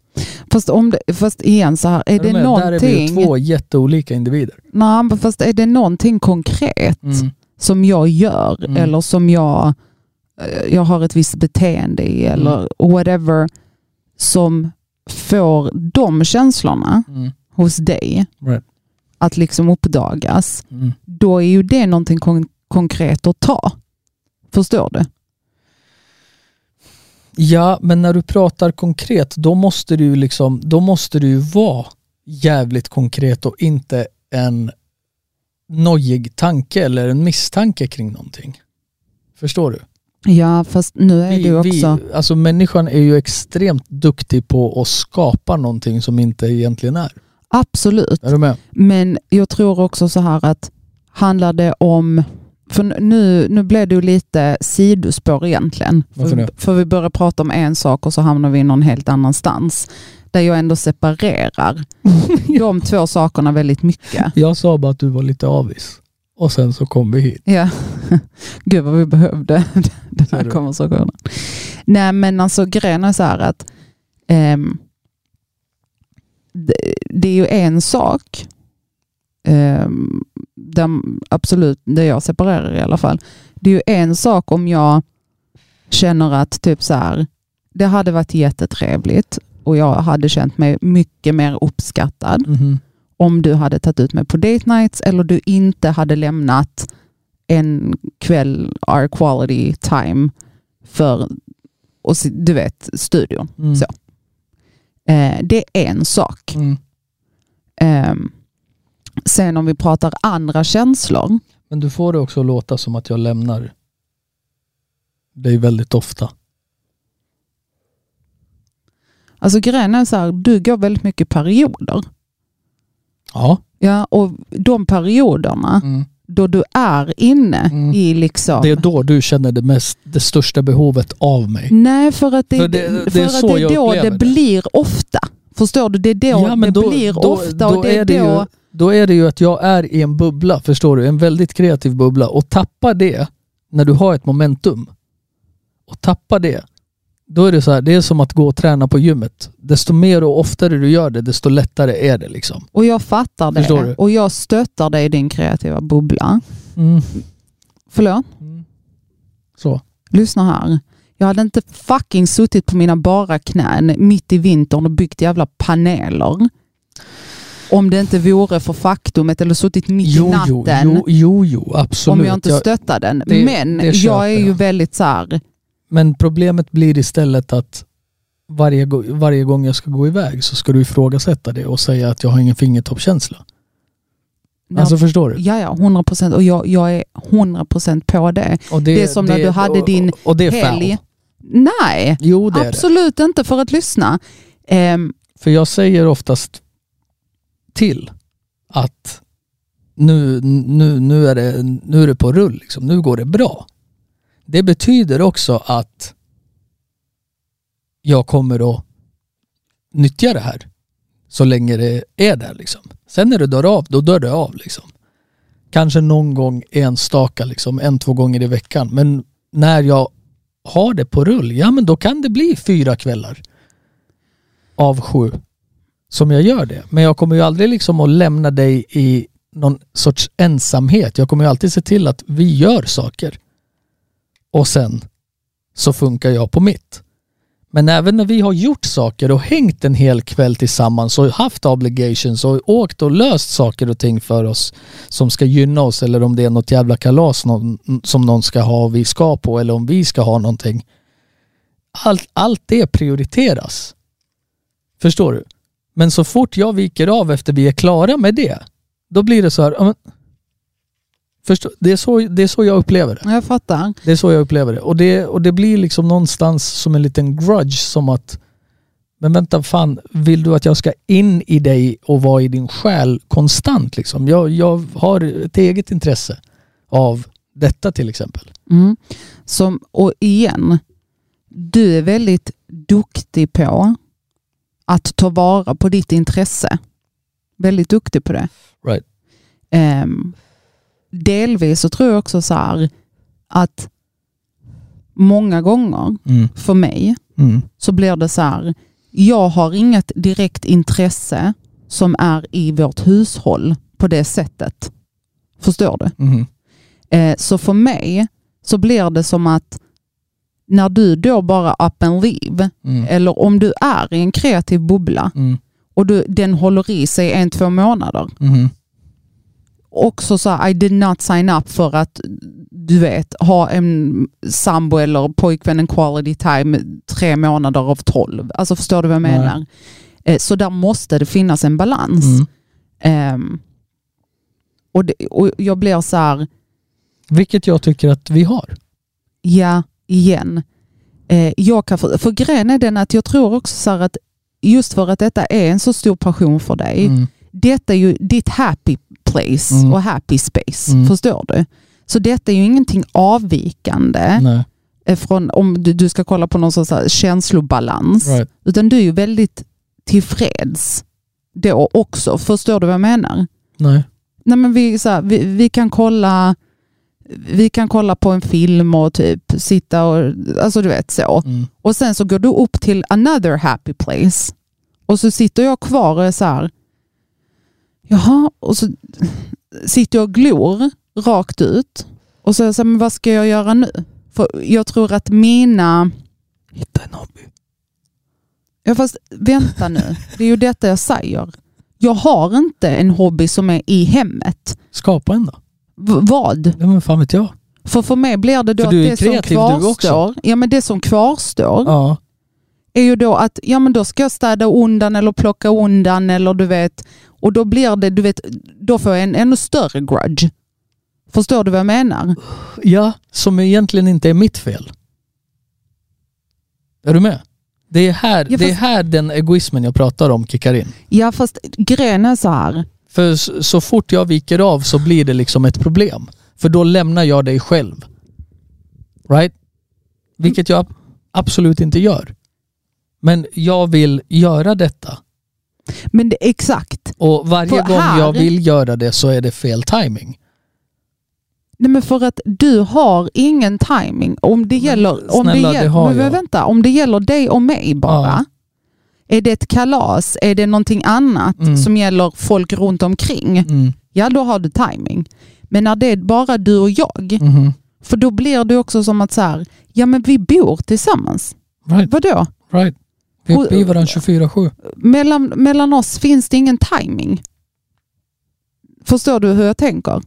fast, om det, fast igen så här, är det med? Där är vi någonting, två jätteolika individer. nej, men fast är det någonting konkret Mm. som jag gör Mm. eller som jag, eh, jag har ett visst beteende i Mm. eller whatever som får de känslorna Mm. hos dig Right. att liksom uppdagas, Mm. då är ju det någonting kon- konkret att ta. Förstår du? Ja, men när du pratar konkret, då måste du liksom, då måste du vara jävligt konkret och inte en nojig tanke eller en misstanke kring någonting. Förstår du? Ja, fast nu är det ju också... vi, alltså människan är ju extremt duktig på att skapa någonting som inte egentligen är. Absolut. Är du med? Men jag tror också så här att handlar det om... För nu, nu blev det ju lite sidospår egentligen. Varför För, för vi börjar prata om en sak och så hamnar vi någon helt annanstans. Där jag ändå separerar de två sakerna väldigt mycket. Jag sa bara att du var lite avis. Och sen så kom vi hit. Ja, gud vad vi behövde den här konversationen. Nej men alltså grejen är så här att ehm, det, det är ju en sak, um, där, absolut, där jag separerar i alla fall. Det är ju en sak om jag känner att typ så här, det hade varit jättetrevligt och jag hade känt mig mycket mer uppskattad Mhm. Om du hade tagit ut mig på date nights eller du inte hade lämnat en kväll our quality time för och, du vet, studion. Mm. Så. Eh, det är en sak. Mm. Ehm, sen om vi pratar andra känslor. Men du får det också låta som att jag lämnar dig väldigt ofta. Alltså grejen är så här, du går väldigt mycket perioder. Ja. Ja, och de perioderna Mm. då du är inne Mm. i liksom... Det är då du känner det, mest, det största behovet av mig. Nej, för att det, För det- det är för att så det är då det det. blir ofta. Förstår du? Det är då Ja, det då- blir då- ofta då och det är, är det ju- då... Då är det ju att jag är i en bubbla, förstår du? En väldigt kreativ bubbla. Och tappar det när du har ett momentum. Och tappar det. Då är det så här, det är som att gå och träna på gymmet. Desto mer och oftare du gör det, desto lättare är det liksom. Och jag fattar det. Och jag stöttar dig i din kreativa bubbla. Mm. Förlåt? Så. Lyssna här. Jag hade inte fucking suttit på mina bara knän mitt i vintern och byggt jävla paneler. Om det inte vore för faktumet eller suttit mitt i Jo, natten. jo, jo, jo, absolut. om jag inte stöttar den. det- Men det jag är ju väldigt så här, Men problemet blir istället att varje, varje gång jag ska gå iväg så ska du ifrågasätta det och säga att jag har ingen fingertoppskänsla. när, Alltså förstår du? ja, ja, 100 procent. Och jag, jag är 100 procent på det. Och Det är som när du hade och, din Och det är helg. foul. Nej, Jo det det. absolut inte för att lyssna. Ehm, För jag säger oftast till att nu, nu, nu, är, det, nu är det på rull, liksom. nu går det bra. Det betyder också att jag kommer att nyttja det här så länge det är där. Liksom. Sen när det dör av, då dör det av. Liksom. Kanske någon gång enstaka, liksom, en, två gånger i veckan. Men när jag har det på rull, ja men då kan det bli fyra kvällar av sju som jag gör det. Men jag kommer ju aldrig liksom att lämna dig i någon sorts ensamhet. Jag kommer ju alltid se till att vi gör saker. Och sen så funkar jag på mitt. Men även när vi har gjort saker och hängt en hel kväll tillsammans och haft obligations och åkt och löst saker och ting för oss som ska gynna oss eller om det är något jävla kalas som någon ska ha och vi ska på eller om vi ska ha någonting. Allt, allt det prioriteras. Förstår du? Men så fort jag viker av efter vi är klara med det, då blir det så här, förstår, det, är så, det är så jag upplever det. jag fattar. Det är så jag upplever det. Och det, och det blir liksom någonstans som en liten grudge som att men vänta fan, vill du att jag ska in i dig och vara i din själ konstant liksom? Jag, jag har ett eget intresse av detta till exempel. Mm. Som, och igen, du är väldigt duktig på att ta vara på ditt intresse. Väldigt duktig på det. Right. Ehm, delvis så tror jag också så här att många gånger Mm. för mig Mm. så blir det så här, jag har inget direkt intresse som är i vårt hushåll på det sättet. Förstår du? Mm. Eh, så för mig så blir det som att när du då bara up and leave, Mm. eller om du är i en kreativ bubbla Mm. och du, den håller i sig en, två månader. Också så här, I did not sign up för att du vet, ha en sambo eller pojkvän en quality time tre månader av tolv. Alltså förstår du vad jag menar? Eh, så där måste det finnas en balans. Mm. Ehm, och, det, och jag blir så här, Vilket jag tycker att vi har. Ja, igen. Eh, jag kan för, för grejen är den att jag tror också så att just för att detta är en så stor passion för dig. Mm. Detta är ju ditt happy place Mm. och happy space. Mm. Förstår du? Så detta är ju ingenting avvikande Nej. från om du, du ska kolla på någon sorts känslobalans. Right. Utan du är ju väldigt tillfreds då också. Förstår du vad jag menar? Nej. Nej, men vi, så här, vi, vi, kan kolla, vi kan kolla på en film och typ sitta och, alltså du vet så. Mm. Och sen så går du upp till another happy place. Och så sitter jag kvar och är så här, jaha, och så sitter jag och glor rakt ut. Och så är jag så här, men vad ska jag göra nu? För jag tror att mina, Hitta en hobby. ja fast vänta nu, det är ju detta jag säger. Jag har inte en hobby som är i hemmet. Skapa en då. V- vad? Ja, men fan vet jag. För för mig blir det då att det som kvarstår, ja, men det som kvarstår Ja. är ju då att ja, men då ska jag städa undan eller plocka undan eller du vet, och då blir det, du vet, då får jag en ännu större grudge. Förstår du vad jag menar? ja, som egentligen inte är mitt fel. Är du med? Det är här, Ja, det är fast- här den egoismen jag pratar om kickar in. Ja fast grejen är så här, För så, så fort jag viker av så blir det liksom ett problem. För då lämnar jag dig själv. Right? Vilket jag ab- absolut inte gör. Men jag vill göra detta. Men det, exakt. Och varje För gång här- jag vill göra det så är det fel timing. Nej, men för att du har ingen timing. Om det Men gäller, om det snälla, det gäller, har men vänta, om det gäller dig och mig bara. Ja. Är det ett kalas? Är det någonting annat Mm. som gäller folk runt omkring? Mm. Ja, då har du timing. Men när det är bara du och jag, Mhm. för då blir det också som att så här, ja men vi bor tillsammans. Right, Vadå? right. Vi är uppe i varandra 24-7. Mellan, mellan oss finns det ingen timing. Förstår du hur jag tänker?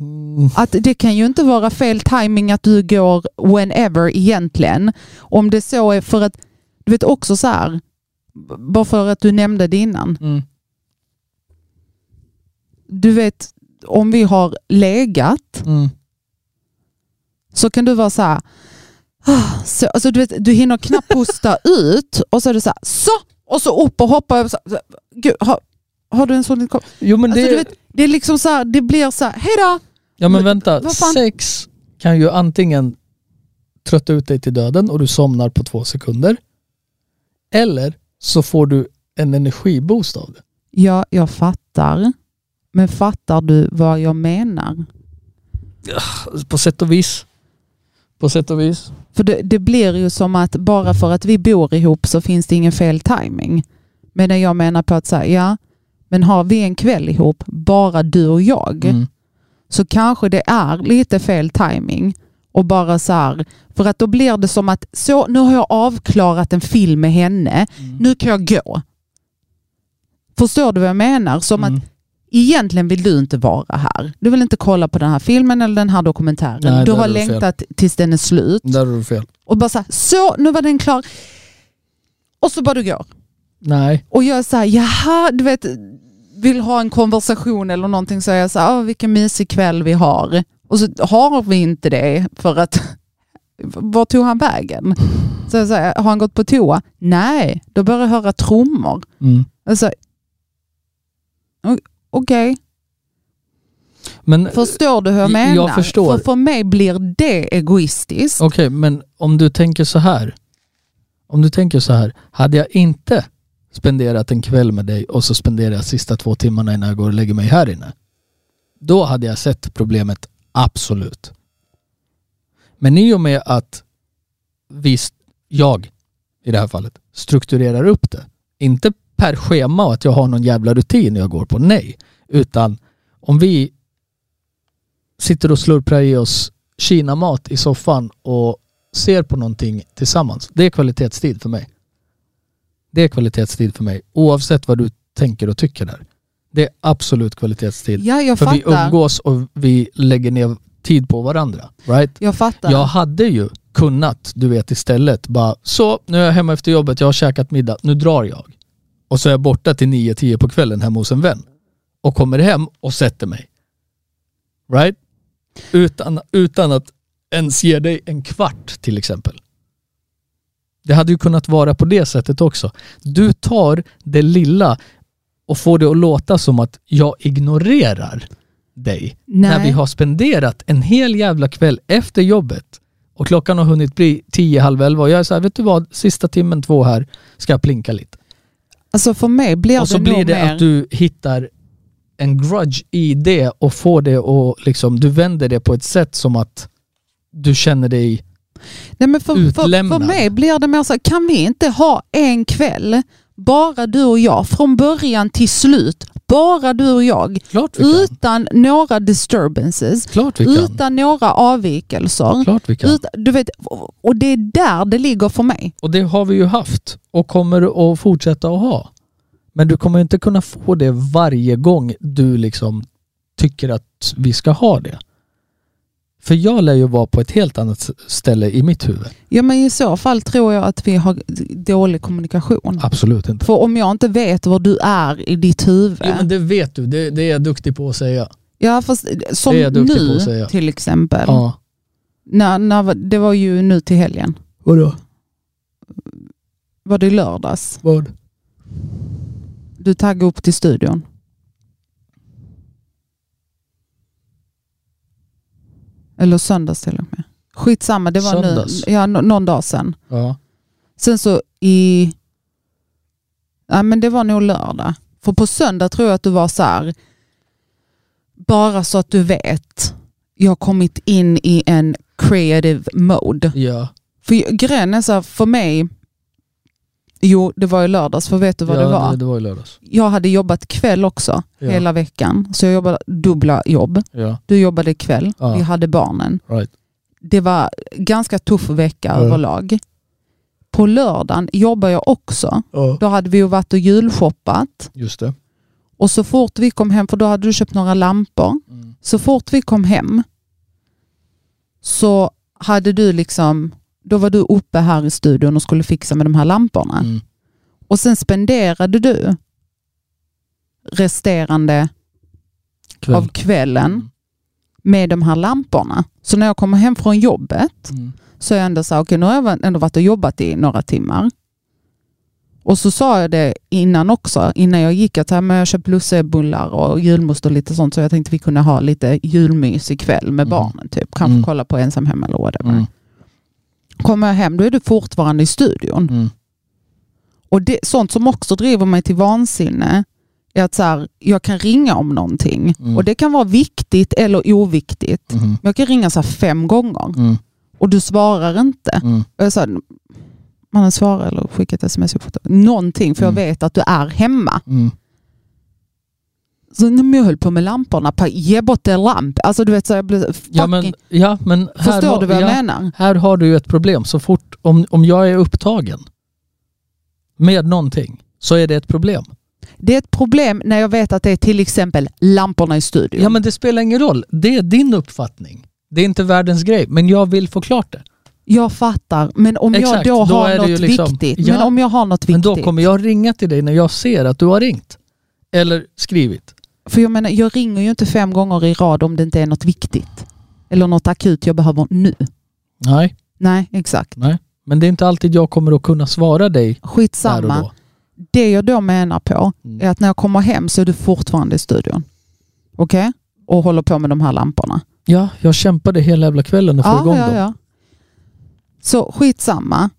Mm. Att det kan ju inte vara fel timing att du går whenever egentligen. Om det så är för att, du vet också så här, bara för att du nämnde det innan. Mm. du vet, om vi har legat Mm. så kan du vara så här, så, alltså du, vet, du hinner knappt pusta ut och så är du så här, så! Och så upp och hoppa. Och så, så, Gud, har, har du en sån liten Jo men Alltså, det... vet, det är liksom så här, det blir så här, hejdå! ja men vänta, sex kan ju antingen trötta ut dig till döden och du somnar på två sekunder. Eller så får du en energiboost av det. Ja, jag fattar. Men fattar du vad jag menar? På sätt och vis. På sätt och vis. För det, det blir ju som att bara för att vi bor ihop så finns det ingen fel timing. Men jag menar på att säga, ja, men har vi en kväll ihop, bara du och jag, Mm. så kanske det är lite fel timing. Och bara så här, för att då blir det som att så, nu har jag avklarat en film med henne, Mm. nu kan jag gå. Förstår du vad jag menar? Som Mm. att egentligen vill du inte vara här. Du vill inte kolla på den här filmen eller den här dokumentären. Nej, du har är du fel. längtat tills den är slut. Där har du fel. Och bara så, här, så nu var den klar. Och så bara du går. Nej. Och jag är så här, jaha, du vet, vill ha en konversation eller någonting så är jag så här, "Åh, vilken mysig kväll vi har. Och så har vi inte det för att, var tog han vägen? Så jag säger, har han gått på toa? Nej, då börjar jag höra trummor. Mm. Alltså, Okej, Men förstår du hur jag Jag menar? förstår. För, för mig blir det egoistiskt. Okej, men om du tänker så här. Om du tänker så här. Hade jag inte spenderat en kväll med dig och så spenderar jag sista två timmarna innan jag går och lägger mig här inne. Då hade jag sett problemet, absolut. Men i och med att vi, jag i det här fallet, strukturerar upp det. Inte per schema och att jag har någon jävla rutin jag går på, nej. Utan om vi sitter och slurprar i oss kinamat i soffan och ser på någonting tillsammans. Det är kvalitetstid för mig. Det är kvalitetstid för mig. Oavsett vad du tänker och tycker där. Det är absolut kvalitetstid. Ja, jag För vi fattar. umgås och vi lägger ner tid på varandra. Right? Jag fattar. Jag hade ju kunnat, du vet istället, bara så, nu är jag hemma efter jobbet, jag har käkat middag, nu drar jag. Och så är jag borta till 9-10 på kvällen hemma hos en vän. Och kommer hem och sätter mig. Right? Utan, utan att ens ge dig en kvart till exempel. Det hade ju kunnat vara på det sättet också. Du tar det lilla och får det att låta som att jag ignorerar dig när vi har spenderat en hel jävla kväll efter jobbet och klockan har hunnit bli tio, halv elva och jag är så här, vet du vad, sista timmen två här ska jag plinka lite. Alltså för mig blir och så det blir det mer... att du hittar en grudge i det och får det och liksom, du vänder det på ett sätt som att du känner dig Nej, men för, för, för mig blir det mer så kan vi inte ha en kväll, bara du och jag, från början till slut, bara du och jag, utan några disturbances, utan några avvikelser. Klart vi kan. Du vet, och det är där det ligger för mig. Och det har vi ju haft och kommer att fortsätta att ha. Men du kommer inte kunna få det varje gång du liksom tycker att vi ska ha det. För jag lär ju vara på ett helt annat ställe i mitt huvud. Ja, men I så fall tror jag att vi har dålig kommunikation. Absolut inte. För om jag inte vet var du är i ditt huvud. Jo, men det vet du, det, det är jag duktig på att säga. Ja, fast som duktig på nu till exempel. Ja. När, när, det var ju nu till helgen. Vadå? Var det i lördags? Vad? Du taggade upp till studion. Eller söndags till och med. Skitsamma, det var Söndags? nu, ja, nå- någon dag sedan. Ja. Sen så i... Ja, men det var nog lördag. För på söndag tror jag att du var så här. Bara så att du vet. Jag har kommit in i en creative mode. Ja. För grejen är så här, för mig. Jo, det var i lördags. För vet du vad ja, det var? Det, det var i lördags. Jag hade jobbat kväll också Ja. hela veckan. Så jag jobbade dubbla jobb. Ja. Du jobbade kväll. Vi hade barnen. Right. Det var ganska tuff vecka överlag. På lördagen jobbar jag också. Då hade vi ju varit och julshoppat. Just det. Och så fort vi kom hem, för då hade du köpt några lampor. Mm. Så fort vi kom hem så hade du liksom, då var du uppe här i studion och skulle fixa med de här lamporna. Mm. Och sen spenderade du resterande Kväll. av kvällen Mm. med de här lamporna. Så när jag kommer hem från jobbet Mm. så är jag ändå så här, okej nu har jag ändå varit och jobbat i några timmar. Och så sa jag det innan också, innan jag gick, att här, men jag köpt lussebullar och julmust och lite sånt så jag tänkte vi kunde ha lite julmys ikväll med Mm. barnen. Typ. Kanske Mm. kolla på ensam hemma eller whatever. Mm. Kommer jag hem då är du fortfarande i studion. Mm. Och det, sånt som också driver mig till vansinne är att så här, jag kan ringa om någonting. Mm. Och det kan vara viktigt eller oviktigt. Mm. Men jag kan ringa så här fem gånger Mm. och du svarar inte. Mm. Och jag sa, man har svarat eller skickat sms. Någonting, för Mm. jag vet att du är hemma. Så när jag höll på med lamporna, ge bort en lamp. Alltså du vet, så jag blev fucking... Ja men, ja, men här, förstår har, du vad jag ja, menar? här har du ju ett problem. Så fort, om, om jag är upptagen med någonting så är det ett problem. Det är ett problem när jag vet att det är till exempel lamporna i studion. Ja men det spelar ingen roll. Det är din uppfattning. Det är inte världens grej. Men jag vill få klart det. Jag fattar, men om Exakt, jag då, då har något liksom- viktigt. Ja, men om jag har något Men viktigt. då kommer jag ringa till dig när jag ser att du har ringt. Eller skrivit. För jag menar, jag ringer ju inte fem gånger i rad om det inte är något viktigt. Eller något akut jag behöver nu. Nej, Nej, exakt. nej. Men det är inte alltid jag kommer att kunna svara dig där och Skitsamma. då. Det jag då menar på Mm. är att när jag kommer hem så är du fortfarande i studion. Okej? Och håller på med de här lamporna. Ja, jag kämpade hela jävla kvällen att få igång dem. Så skitsamma.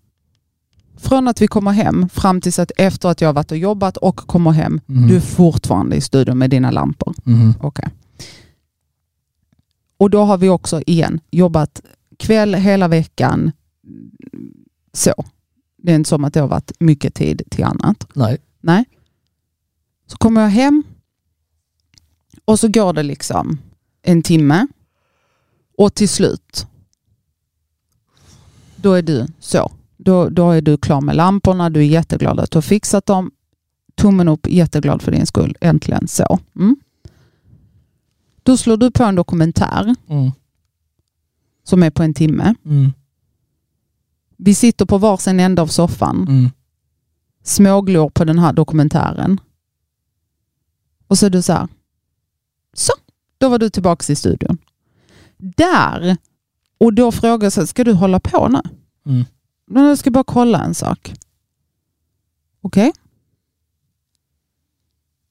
Från att vi kommer hem fram tills att efter att jag har varit och jobbat och kommer hem, Mhm. du är fortfarande i studion med dina lampor. Mhm. Okej. Och då har vi också igen jobbat kväll hela veckan. Så. Det är inte som att det har varit mycket tid till annat. Nej. Nej. Så kommer jag hem och så går det liksom en timme och till slut då är du så. Då, då är du klar med lamporna, du är jätteglad att du har fixat dem. Tummen upp, jätteglad för din skull. Äntligen så. Mm. Då slår du på en dokumentär Mm. som är på en timme. Mm. Vi sitter på varsin ände av soffan, Mm. småglor på den här dokumentären. Och så är du så här. Så, då var du tillbaka i studion. Där, och då frågar jag så här, ska du hålla på nu? Mm. Men jag ska bara kolla en sak. Okej?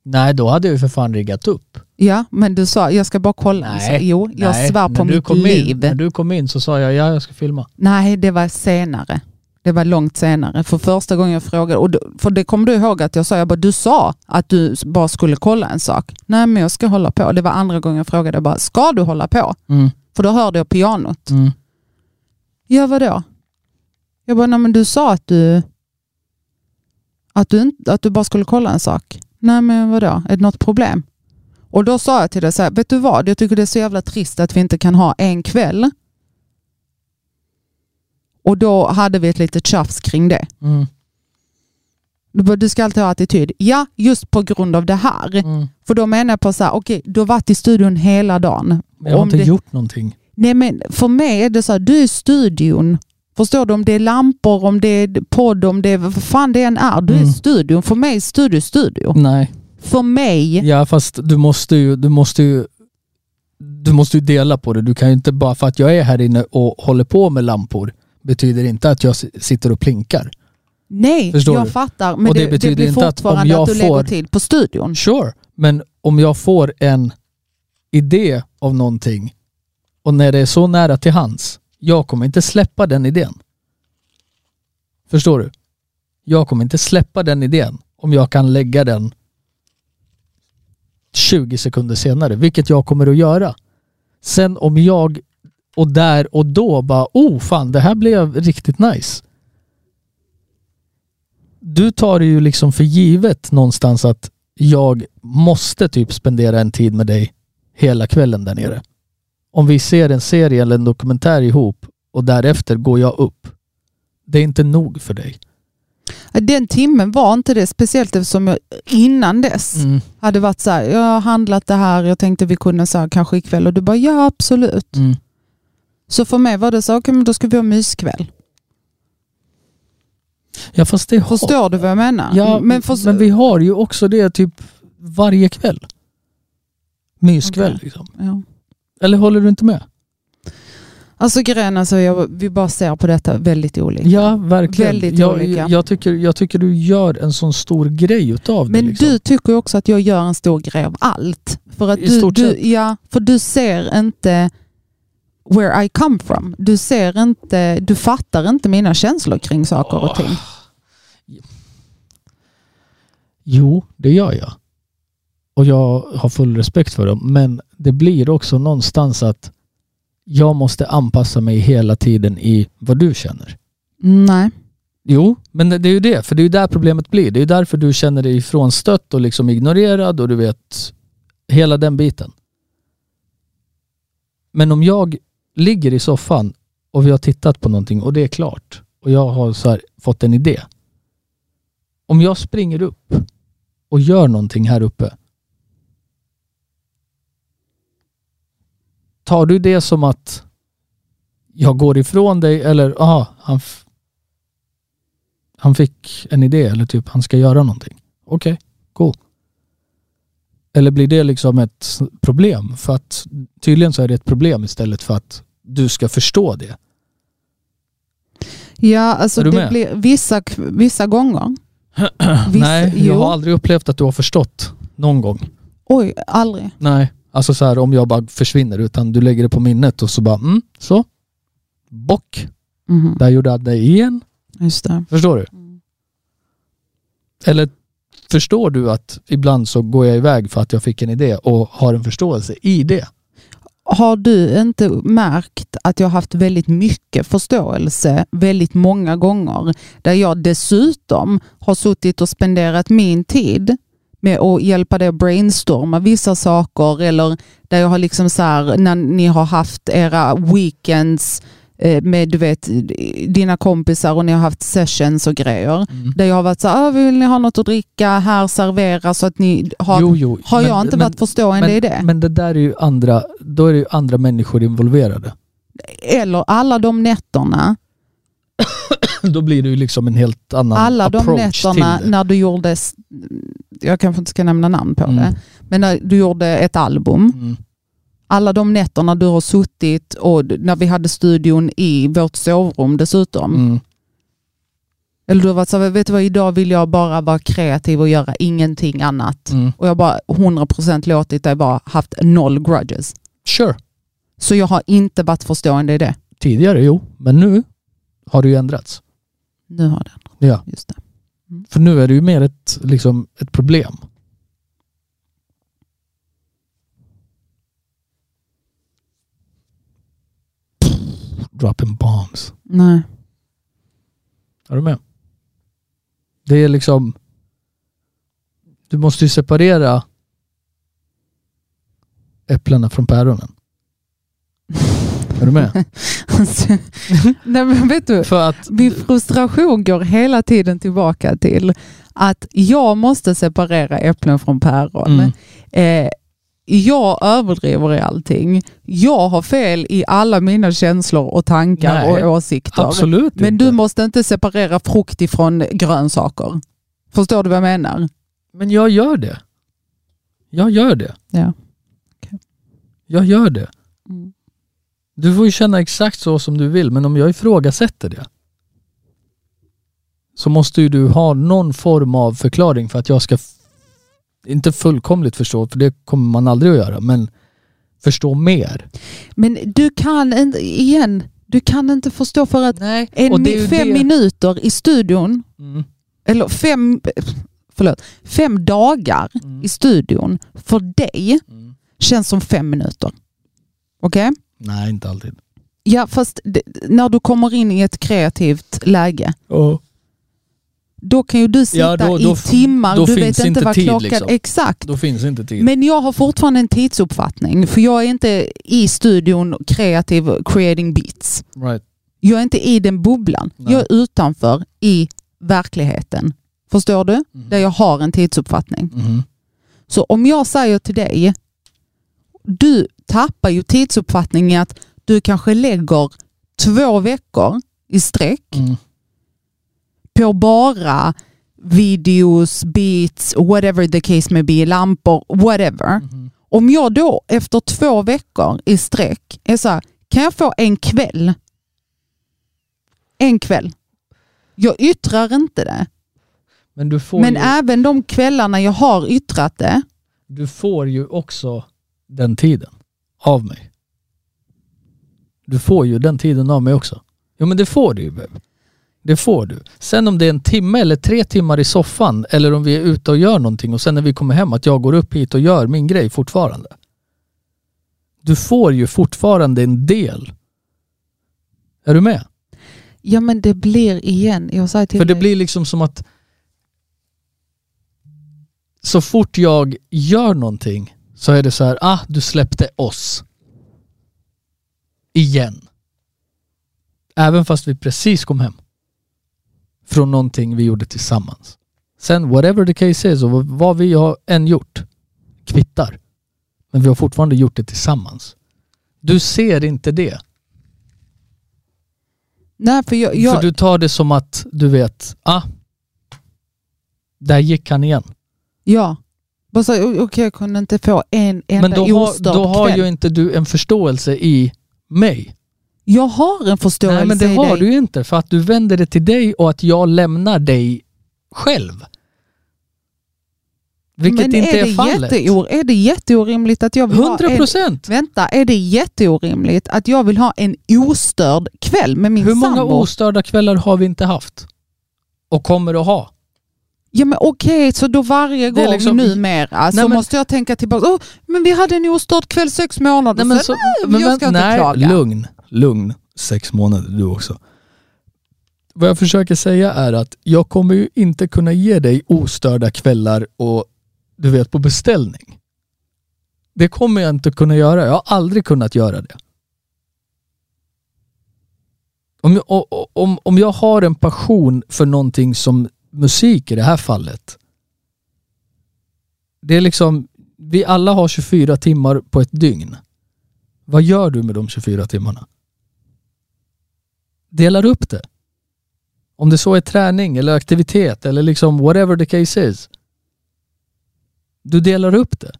Nej, då hade jag ju för fan riggat upp. Ja, men du sa, jag ska bara kolla. Nej, Jo, jag Nej, svär när på mitt kom liv. In, när du kom in så sa jag ja, jag ska filma. Nej, det var senare. Det var långt senare. För första gången jag frågade, och då, för det kommer du ihåg att jag sa, jag bara, du sa att du bara skulle kolla en sak. Nej, men jag ska hålla på. Det var andra gången jag frågade, jag bara, ska du hålla på? Mm. För då hörde jag pianot. Mm. Ja, vadå? Jag bara, nej men du sa att du, att du, att du bara skulle kolla en sak. Nej, men vadå? Är det något problem? Och då sa jag till dig så här, vet du vad? Jag tycker det är så jävla trist att vi inte kan ha en kväll. Och då hade vi ett litet tjafs kring det. Mm. Du bara, du ska alltid ha attityd. Ja, just på grund av det här. Mm. För då menar jag på så här, okej, du har varit i studion hela dagen. Men jag har Om inte det- gjort någonting. Nej men för mig är det så här, du är i studion. Förstår du? Om det är lampor, om det är podd, om det är vad fan det än är. Du är Mm. studion. För mig är studio studio. Nej. För mig, Ja fast du måste ju, du måste ju du måste ju dela på det. Du kan ju inte bara för att jag är här inne och håller på med lampor betyder inte att jag sitter och plinkar. nej, Förstår jag du? fattar. Men Och det det, det, betyder blir inte att om jag att, du lägger får- tid på studion. Sure, men om jag får en idé av någonting och när det är så nära till hands, jag kommer inte släppa den idén. Förstår du? Jag kommer inte släppa den idén om jag kan lägga den 20 sekunder senare, vilket jag kommer att göra. Sen om jag och där och då bara, oh fan det här blev riktigt nice. Du tar det ju liksom för givet någonstans att jag måste typ spendera en tid med dig hela kvällen där nere. Om vi ser en serie eller en dokumentär ihop och därefter går jag upp. Det är inte nog för dig. Den timmen var inte det, speciellt eftersom jag innan dess Mm. hade varit så här, jag har handlat det här, jag tänkte vi kunde så här, kanske ikväll och du bara ja absolut. Mm. Så för mig var det så, okej men då ska vi ha myskväll. Ja fast det har... Förstår du vad jag menar? Ja, men, för, men vi har ju också det typ varje kväll. Myskväll Okej. liksom. Ja. Eller håller du inte med? Alltså grejen, alltså, jag, vi bara ser på detta väldigt olika. Ja, verkligen. Väldigt jag, olika. jag, tycker, jag tycker du gör en sån stor grej utav det. Men Liksom. du tycker också att jag gör en stor grej av allt. För att I du, stort du, sett. ja, för du ser inte where I come from. Du ser inte, du fattar inte mina känslor kring saker och ting. Jo, det gör jag. Och jag har full respekt för dem. Men det blir också någonstans att jag måste anpassa mig hela tiden i vad du känner. Nej. Jo, men det är ju det. För det är ju där problemet blir. Det är ju därför du känner dig ifrånstött och liksom ignorerad och du vet hela den biten. Men om jag ligger i soffan och vi har tittat på någonting och det är klart och jag har här fått en idé. Om jag springer upp och gör någonting här uppe. Tar du det som att jag går ifrån dig eller aha, han, han fick en idé eller typ han ska göra någonting. Okej, cool. Eller blir det liksom ett problem? För att tydligen så är det ett problem istället för att du ska förstå det. Ja, alltså det blir vissa, vissa gånger. Vissa, Nej, jag har aldrig upplevt att du har förstått någon gång. Oj, aldrig. Nej, alltså så här om jag bara försvinner utan du lägger det på minnet och så bara mm, så. Bock. Mhm, Där gjorde jag det igen. Just det. Förstår du? Eller förstår du att ibland så går jag iväg för att jag fick en idé och har en förståelse i det? Har du inte märkt att jag haft väldigt mycket förståelse väldigt många gånger där jag dessutom har suttit och spenderat min tid med att hjälpa dig att brainstorma vissa saker eller där jag har liksom så här när ni har haft era weekends eh, med du vet dina kompisar och ni har haft sessions och grejer. Där jag har varit så här, "Ah, vill ni ha något att dricka, här servera så att ni har, jo, jo. har jag men- inte men, varit förstående men, i det? Men det där är ju andra, då är det ju andra människor involverade. Eller alla de nätterna Då blir det ju liksom en helt annan alla de approach nätterna till det. när du gjorde, jag kanske inte ska nämna namn på Mm. det, men när du gjorde ett album. Mm. Alla de nätterna du har suttit och när vi hade studion i vårt sovrum dessutom. Mm. Eller du har varit så här, vet du vad, idag vill jag bara vara kreativ och göra ingenting annat. Mm. Och jag har bara 100% låtit dig bara haft noll grudges. Sure. Så jag har inte varit förstående i det. Tidigare, jo. Men nu har det ju ändrats. Nu har den. Ja. Just det. För nu är det ju mer ett, liksom, ett problem. Dropping bombs. Nej. Är du med? Det är liksom... Du måste ju separera äpplena från päronen. Är du med? Alltså, Nej men vet du, För att... min frustration går hela tiden tillbaka till att jag måste separera äpplen från päron. Mm. Eh, jag överdriver i allting. Jag har fel i alla mina känslor och tankar Nej, och åsikter. Absolut Men inte. du måste inte separera frukt ifrån grönsaker. Förstår du vad jag menar? Men jag gör det. Jag gör det. Ja. Jag gör det. Mm. Du får ju känna exakt så som du vill, men om jag ifrågasätter det så måste ju du ha någon form av förklaring för att jag ska, inte fullkomligt förstå, för det kommer man aldrig att göra, men förstå mer. Men du kan inte, igen, du kan inte förstå för att Nej. en, fem det. minuter i studion, Mm. eller fem, förlåt, fem dagar Mm. i studion för dig Mm. känns som fem minuter. Okej? Nej, inte alltid. Ja, fast det, när du kommer in i ett kreativt läge, Oh. då kan ju du sitta Ja, då- då i timmar, då du vet inte inte vad klockan... liksom. Exakt. Då finns inte tid. Men jag har fortfarande en tidsuppfattning, för jag är inte i studion kreativ, creating beats. right. Jag är inte i den bubblan. Nej. Jag är utanför i verkligheten. Förstår du? Mm. Där jag har en tidsuppfattning. Mhm. Så om jag säger till dig, du tappar ju tidsuppfattning i att du kanske lägger två veckor i sträck Mm. på bara videos, beats, whatever the case may be, lampor, whatever. Mhm. Om jag då efter två veckor i sträck är så här, kan jag få en kväll? En kväll. Jag yttrar inte det. Men, Men ju, även de kvällarna jag har yttrat det, du får ju också den tiden av mig. Du får ju den tiden av mig också. Jo men det får du ju babe. Det får du. Sen om det är en timme eller tre timmar i soffan eller om vi är ute och gör någonting och sen när vi kommer hem att jag går upp hit och gör min grej fortfarande. Du får ju fortfarande en del. Är du med? ja men det blir igen, jag säger till För det dig, blir liksom som att så fort jag gör någonting så är det så här, ah du släppte oss. Igen. Även fast vi precis kom hem. Från någonting vi gjorde tillsammans. Sen whatever the case is och vad- vi har än gjort kvittar. Men vi har fortfarande gjort det tillsammans. Du ser inte det. nej för jag, jag, För du tar det som att du vet, ah, där gick han igen. ja. Okej jag kunde inte få en enda Men då har, då har kväll. ju inte du en förståelse i mig. Jag har en förståelse Nej men det i har dig. du inte för att du vänder det till dig och att jag lämnar dig själv. Vilket Men inte är, det fallet. jätteor- är det jätteorimligt att jag vill ha 100 en... procent! Vänta, är det jätteorimligt att jag vill ha en ostörd kväll med min Hur många sambo? ostörda kvällar har vi inte haft? Och kommer att ha? Ja men okej, så då varje gång liksom- numera så Nej, men- måste jag tänka tillbaka. Oh, men vi hade en ostörd kväll sex månader Nej, men så, Nej, jag vänt- ska inte nej, klaga. lugn, lugn. Sex månader du också. Vad jag försöker säga är att jag kommer ju inte kunna ge dig ostörda kvällar och du vet på beställning. Det kommer jag inte kunna göra. Jag har aldrig kunnat göra det. Om jag, om, om jag har en passion för någonting som musik i det här fallet. Det är liksom, vi alla har 24 timmar på ett dygn. Vad gör du med de 24 timmarna? Delar upp det. Om det så är träning eller aktivitet eller liksom whatever the case is. Du delar upp det.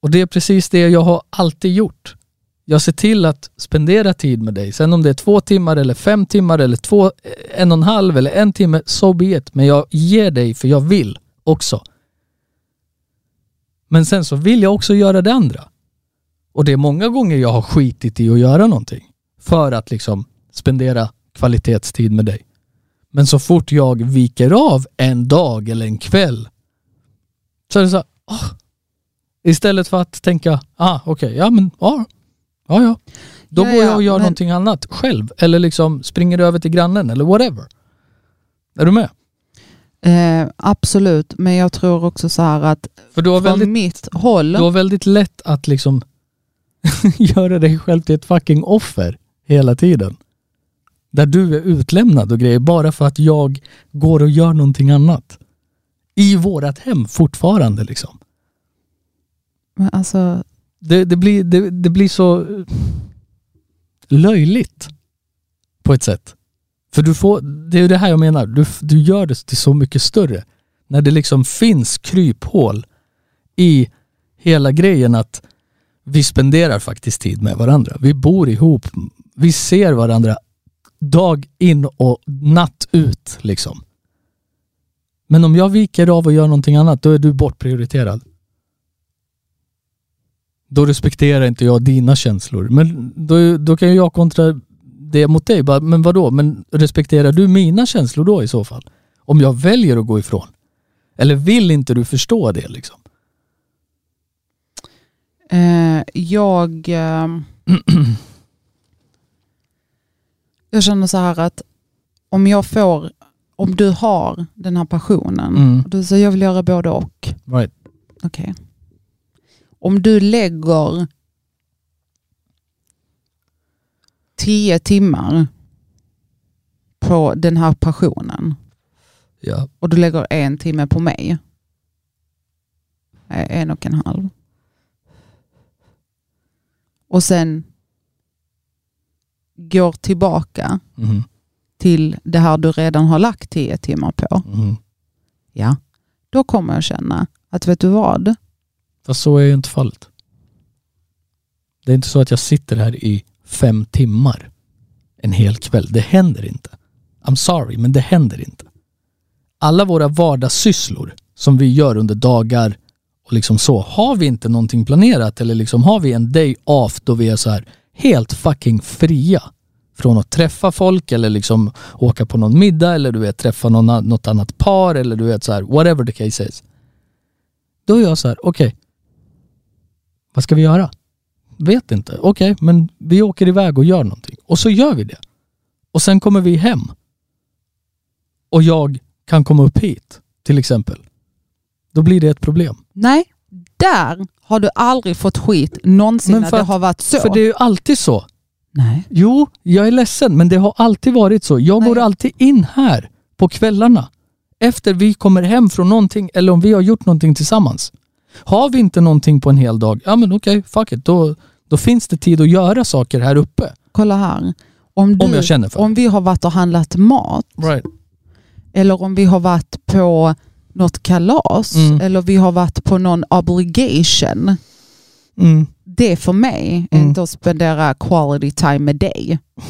Och det är precis det jag har alltid gjort. Jag ser till att spendera tid med dig. Sen om det är två timmar eller fem timmar eller två, en och en halv eller en timme, so be it. Men jag ger dig för jag vill också. Men sen så vill jag också göra det andra. Och det är många gånger jag har skitit i att göra någonting. För att liksom spendera kvalitetstid med dig. Men så fort jag viker av en dag eller en kväll så är det så här, oh. Istället för att tänka, ah okej, ja men ja, ja ja. Då Ja, går jag ja, och gör men- någonting annat själv. Eller liksom springer över till grannen eller whatever. Är du med? Eh, absolut, men jag tror också så här att För du har från väldigt, mitt håll, du har väldigt lätt att liksom göra dig själv till ett fucking offer hela tiden. Där du är utlämnad och grejer bara för att jag går och gör någonting annat. I vårat hem fortfarande liksom. men alltså, det, det, blir, det, det blir så löjligt på ett sätt. För du får, det är det här jag menar, du, du gör det till så mycket större. När det liksom finns kryphål i hela grejen att vi spenderar faktiskt tid med varandra. Vi bor ihop, vi ser varandra dag in och natt ut liksom. Men om jag viker av och gör någonting annat, då är du bortprioriterad. Då respekterar inte jag dina känslor. Men då, då kan ju jag kontra det mot dig. Bara, men vadå? Men respekterar du mina känslor då i så fall? Om jag väljer att gå ifrån? Eller vill inte du förstå det liksom? eh, jag, eh, jag känner så här att om jag får, om du har den här passionen, Mm. och du säger jag vill göra både och, Right. Okej. Om du lägger tio timmar på den här passionen Ja. och du lägger en timme på mig. Eh, En och en halv. Och sen går tillbaka Mhm. till det här du redan har lagt tio timmar på. Mhm. Ja, då kommer jag känna att vet du vad? Fast så är ju inte fallet. Det är inte så att jag sitter här i fem timmar en hel kväll. Det händer inte. I'm sorry, men det händer inte. Alla våra vardagssysslor som vi gör under dagar och liksom så. Har vi inte någonting planerat eller liksom har vi en day off då vi är så här helt fucking fria från att träffa folk eller liksom åka på någon middag eller du vet träffa någon, något annat par eller du vet så här whatever the case is. Då är jag så här, okej vad ska vi göra? Vet inte. Okej, men vi åker iväg och gör någonting. Och så gör vi det. Och sen kommer vi hem. Och jag kan komma upp hit, till exempel. Då blir det ett problem. Nej, där har du aldrig fått skit någonsin Men när för det att- har varit så. För det är ju alltid så. Nej. Jo, jag är ledsen, men det har alltid varit så. Jag Nej. går alltid in här på kvällarna. Efter vi kommer hem från någonting eller om vi har gjort någonting tillsammans. Har vi inte någonting på en hel dag, ja men okej, fuck it. Då, då finns det tid att göra saker här uppe. Kolla här. Om, du, Om jag känner för om vi har varit och handlat mat Right. eller om vi har varit på något kalas Mm. eller vi har varit på någon obligation. Mm. Det för mig är Mm. inte att spendera quality time med dig.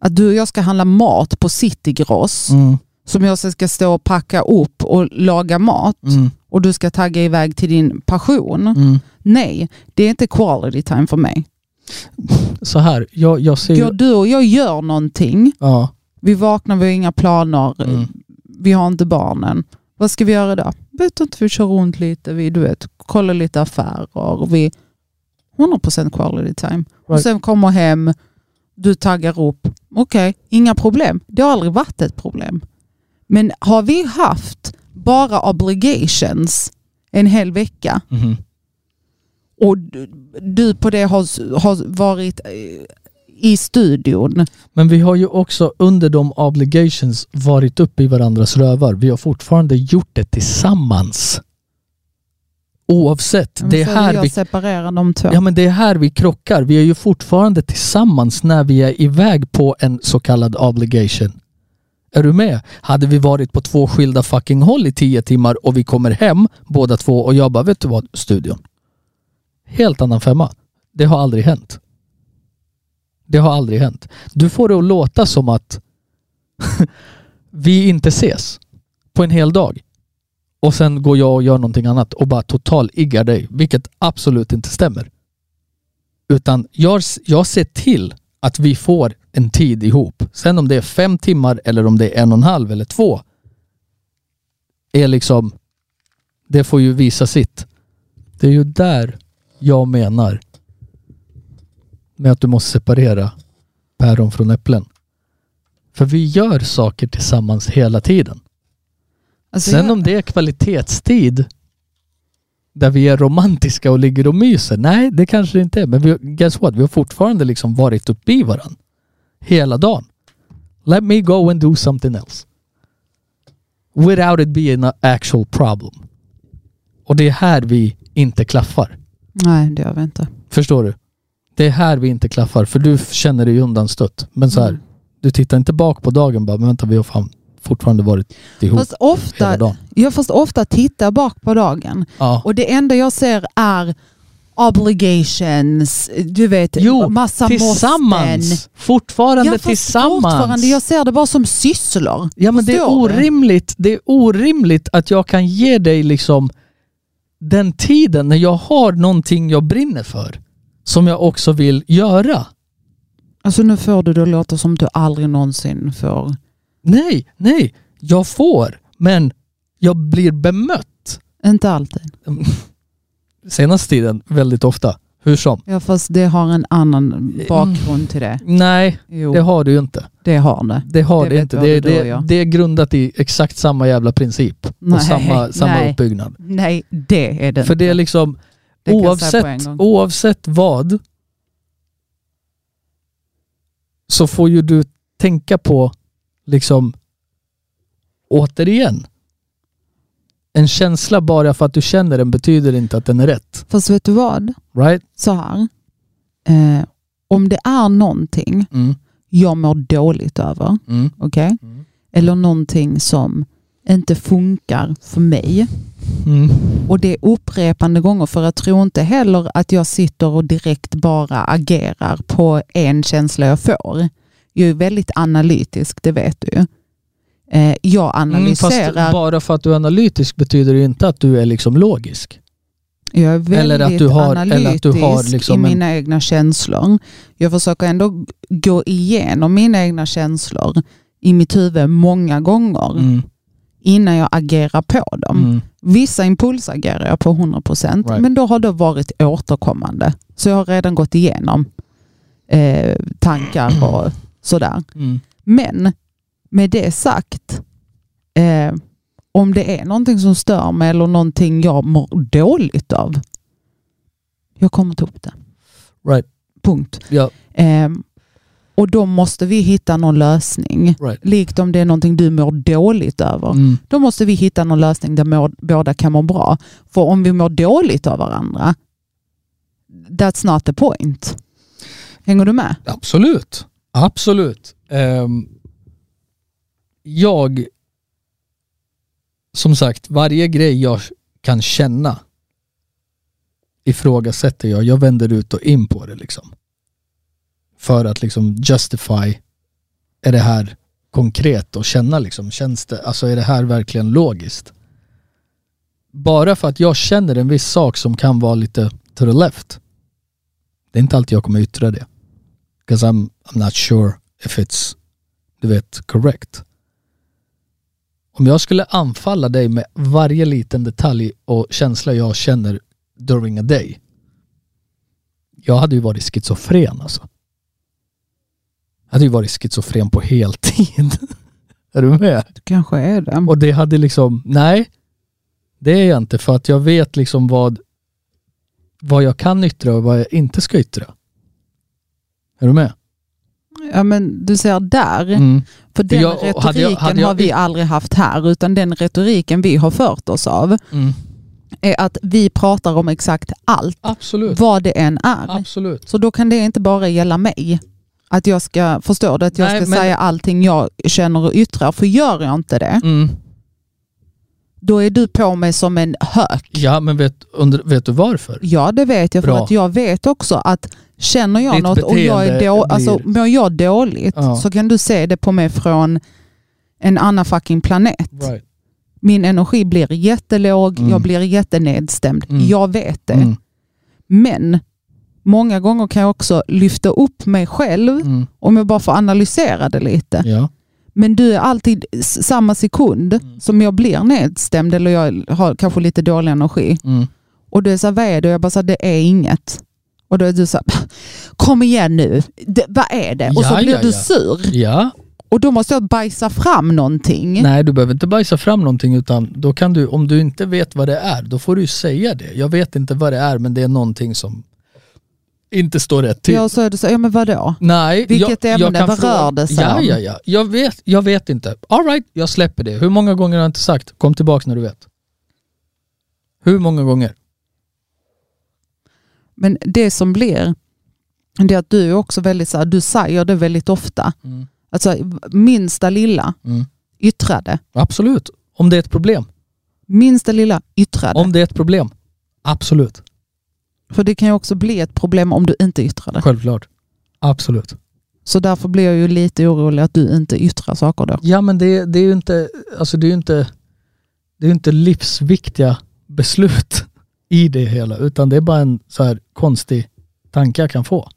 Att du och jag ska handla mat på Citygross Mm. Som jag sen ska stå och packa upp och laga mat Mm. och du ska tagga iväg till din passion. Mm. Nej, det är inte quality time för mig. Så här, jag, jag ser... Går du och jag gör någonting, Ja. vi vaknar, vi har inga planer, Mm. vi har inte barnen. Vad ska vi göra då? Vet inte, vi kör runt lite, vi du vet, kollar lite affärer. Vi 100% quality time. Och Right. sen kommer hem, du taggar upp. Okej, inga problem. Det har aldrig varit ett problem. Men har vi haft bara obligations en hel vecka Mhm. och du- du på det har, har varit eh, i studion. Men vi har ju också under de obligations varit uppe i varandras rövar. Vi har fortfarande gjort det tillsammans. Oavsett. Men Det är, här vi, separerar de två. ja, men det är här vi krockar. Vi är ju fortfarande tillsammans när vi är iväg på en så kallad obligation. Är du med? Hade vi varit på två skilda fucking håll i tio timmar och vi kommer hem båda två och jag bara, vet du vad, studion. Helt annan femma. Det har aldrig hänt. Det har aldrig hänt. Du får det att låta som att vi inte ses på en hel dag. Och sen går jag och gör någonting annat och bara total iggar dig, vilket absolut inte stämmer. Utan jag, jag ser till att vi får en tid ihop. Sen om det är fem timmar eller om det är en och en halv eller två är liksom, det får ju visa sitt. Det är ju där jag menar med att du måste separera päron från äpplen. För vi gör saker tillsammans hela tiden. Alltså, Sen jag- om det är kvalitetstid där vi är romantiska och ligger och myser. Nej, det kanske det inte är. Men vi, guess what? Vi har fortfarande liksom varit uppe i varandra. Hela dagen. Let me go and do something else. Without it being an actual problem. Och det är här vi inte klaffar. Nej, det gör vi inte. Förstår du? Det är här vi inte klaffar. För du känner dig undanstött. Men så här, Mm. du tittar inte bak på dagen bara, men vänta vi har fan fortfarande varit ihop Fast hela ofta, dagen. jag fast ofta tittar bak på dagen Ja. och det enda jag ser är obligations, du vet, Jo, massa måsten. Tillsammans! Fortfarande Ja, tillsammans! Fortfarande, jag ser det bara som sysslor. Ja men det är orimligt. Det är orimligt att jag kan ge dig liksom den tiden när jag har någonting jag brinner för. Som jag också vill göra. Alltså nu får du det att låta som du aldrig någonsin får. Nej, nej. Jag får. Men jag blir bemött. Inte alltid. Senaste tiden väldigt ofta. Hur som. Ja, fast det har en annan bakgrund till det. Nej, Jo, det har du ju inte. det har det. Det har Det det, inte. Det, det, det är grundat i exakt samma jävla princip. Nej, och samma, samma nej. uppbyggnad. Nej, det är det För det är liksom Det oavsett, oavsett vad så får ju du tänka på liksom återigen en känsla bara för att du känner den betyder inte att den är rätt. Fast vet du vad? Right? Så här. Eh, om det är någonting Mm. jag mår dåligt över, Mm. okej? Mm. Eller någonting som inte funkar för mig, Mm. Och det är upprepande gånger för jag tror inte heller att jag sitter och direkt bara agerar på en känsla jag får. Jag är väldigt analytisk, det vet du ju. Eh, Jag Mm, analyserar, fast bara för att du är analytisk betyder det inte att du är liksom logisk. jag är väldigt eller att du har- analytisk att du har liksom i en- mina egna känslor. Jag försöker ändå gå igenom mina egna känslor i mitt huvud många gånger Mm. innan jag agerar på dem. Mm. Vissa impulsagerar jag på 100% Right. men då har det varit återkommande. Så jag har redan gått igenom eh, tankar och sådär. Mm. Men med det sagt, eh, om det är någonting som stör mig eller någonting jag mår dåligt av, jag kommer ta upp det. Right. Punkt. Ja, Eh, och då måste vi hitta någon lösning. right. Likt om det är någonting du mår dåligt över. Mm. Då måste vi hitta någon lösning där må, båda kan må bra. För om vi mår dåligt av varandra, that's not the point. Hänger du med? Absolut. Absolut. Ehm, jag, som sagt, varje grej jag kan känna ifrågasätter jag. Jag vänder ut och in på det liksom. För att liksom justify, är det här konkret och känna liksom, känns det, alltså är det här verkligen logiskt? Bara för att jag känner en viss sak som kan vara lite to the left. Det är inte alltid jag kommer yttra det. Because I'm, I'm not sure if it's, du vet, correct. Om jag skulle anfalla dig med varje liten detalj och känsla jag känner during a day. Jag hade ju varit schizofren alltså. Jag hade ju varit schizofren på heltid. är du med? Du kanske är det. Och det hade liksom, nej. Det är jag inte för att jag vet liksom vad, vad jag kan yttra och vad jag inte ska yttra. Är du med? Ja, men du ser där, Mm. för den jag- retoriken hade jag- hade jag- har vi aldrig haft här, utan den retoriken vi har fört oss av Mm. är att vi pratar om exakt allt, Absolut. vad det än är. Absolut. Så då kan det inte bara gälla mig. Att jag ska, förstår du, att jag Nej, ska men- säga allting jag känner och yttrar. För gör jag inte det, Mm. då är du på mig som en hök. Ja, men vet, under, vet du varför? Ja, det vet jag. För Bra. att jag vet också att känner jag Ditt något och jag är då, alltså, mår jag dåligt Ja. så kan du se det på mig från en annan fucking planet. Right. Min energi blir jättelåg, Mm. jag blir jättenedstämd. Mm. Jag vet det. Mm. Men många gånger kan jag också lyfta upp mig själv Mm. om jag bara får analysera det lite. Ja. Men du är alltid samma sekund Mm. som jag blir nedstämd eller jag har kanske lite dålig energi. Mm. Och du är så här, vad är det? Och jag bara så här, det är inget. Och då är du så här, kom igen nu, det, vad är det? Och så Ja, blir ja, du ja. sur. ja. Och då måste jag bajsa fram någonting. Nej, du behöver inte bajsa fram någonting utan då kan du, om du inte vet vad det är, då får du ju säga det. Jag vet inte vad det är men det är någonting som inte står rätt till. Ja, så är det så, ja men vadå? Nej, Vilket jag, ämne? jag Vad fråga- rör det sig ja, om? ja, ja. Jag vet, jag vet inte. All right, jag släpper det. Hur många gånger har jag inte sagt kom tillbaka när du vet? Hur många gånger? Men det som blir, det är att du är också väldigt så här, du säger det väldigt ofta. Mm. Alltså minsta lilla, Mm. yttra det. Absolut. Om det är ett problem. Minsta lilla, yttra det. Om det är ett problem. Absolut. För det kan ju också bli ett problem om du inte yttrar det. Självklart. Absolut. Så därför blir jag ju lite orolig att du inte yttrar saker då. Ja men det, det är ju inte, alltså det är inte, det är inte livsviktiga beslut i det hela utan det är bara en så här konstig tanke jag kan få.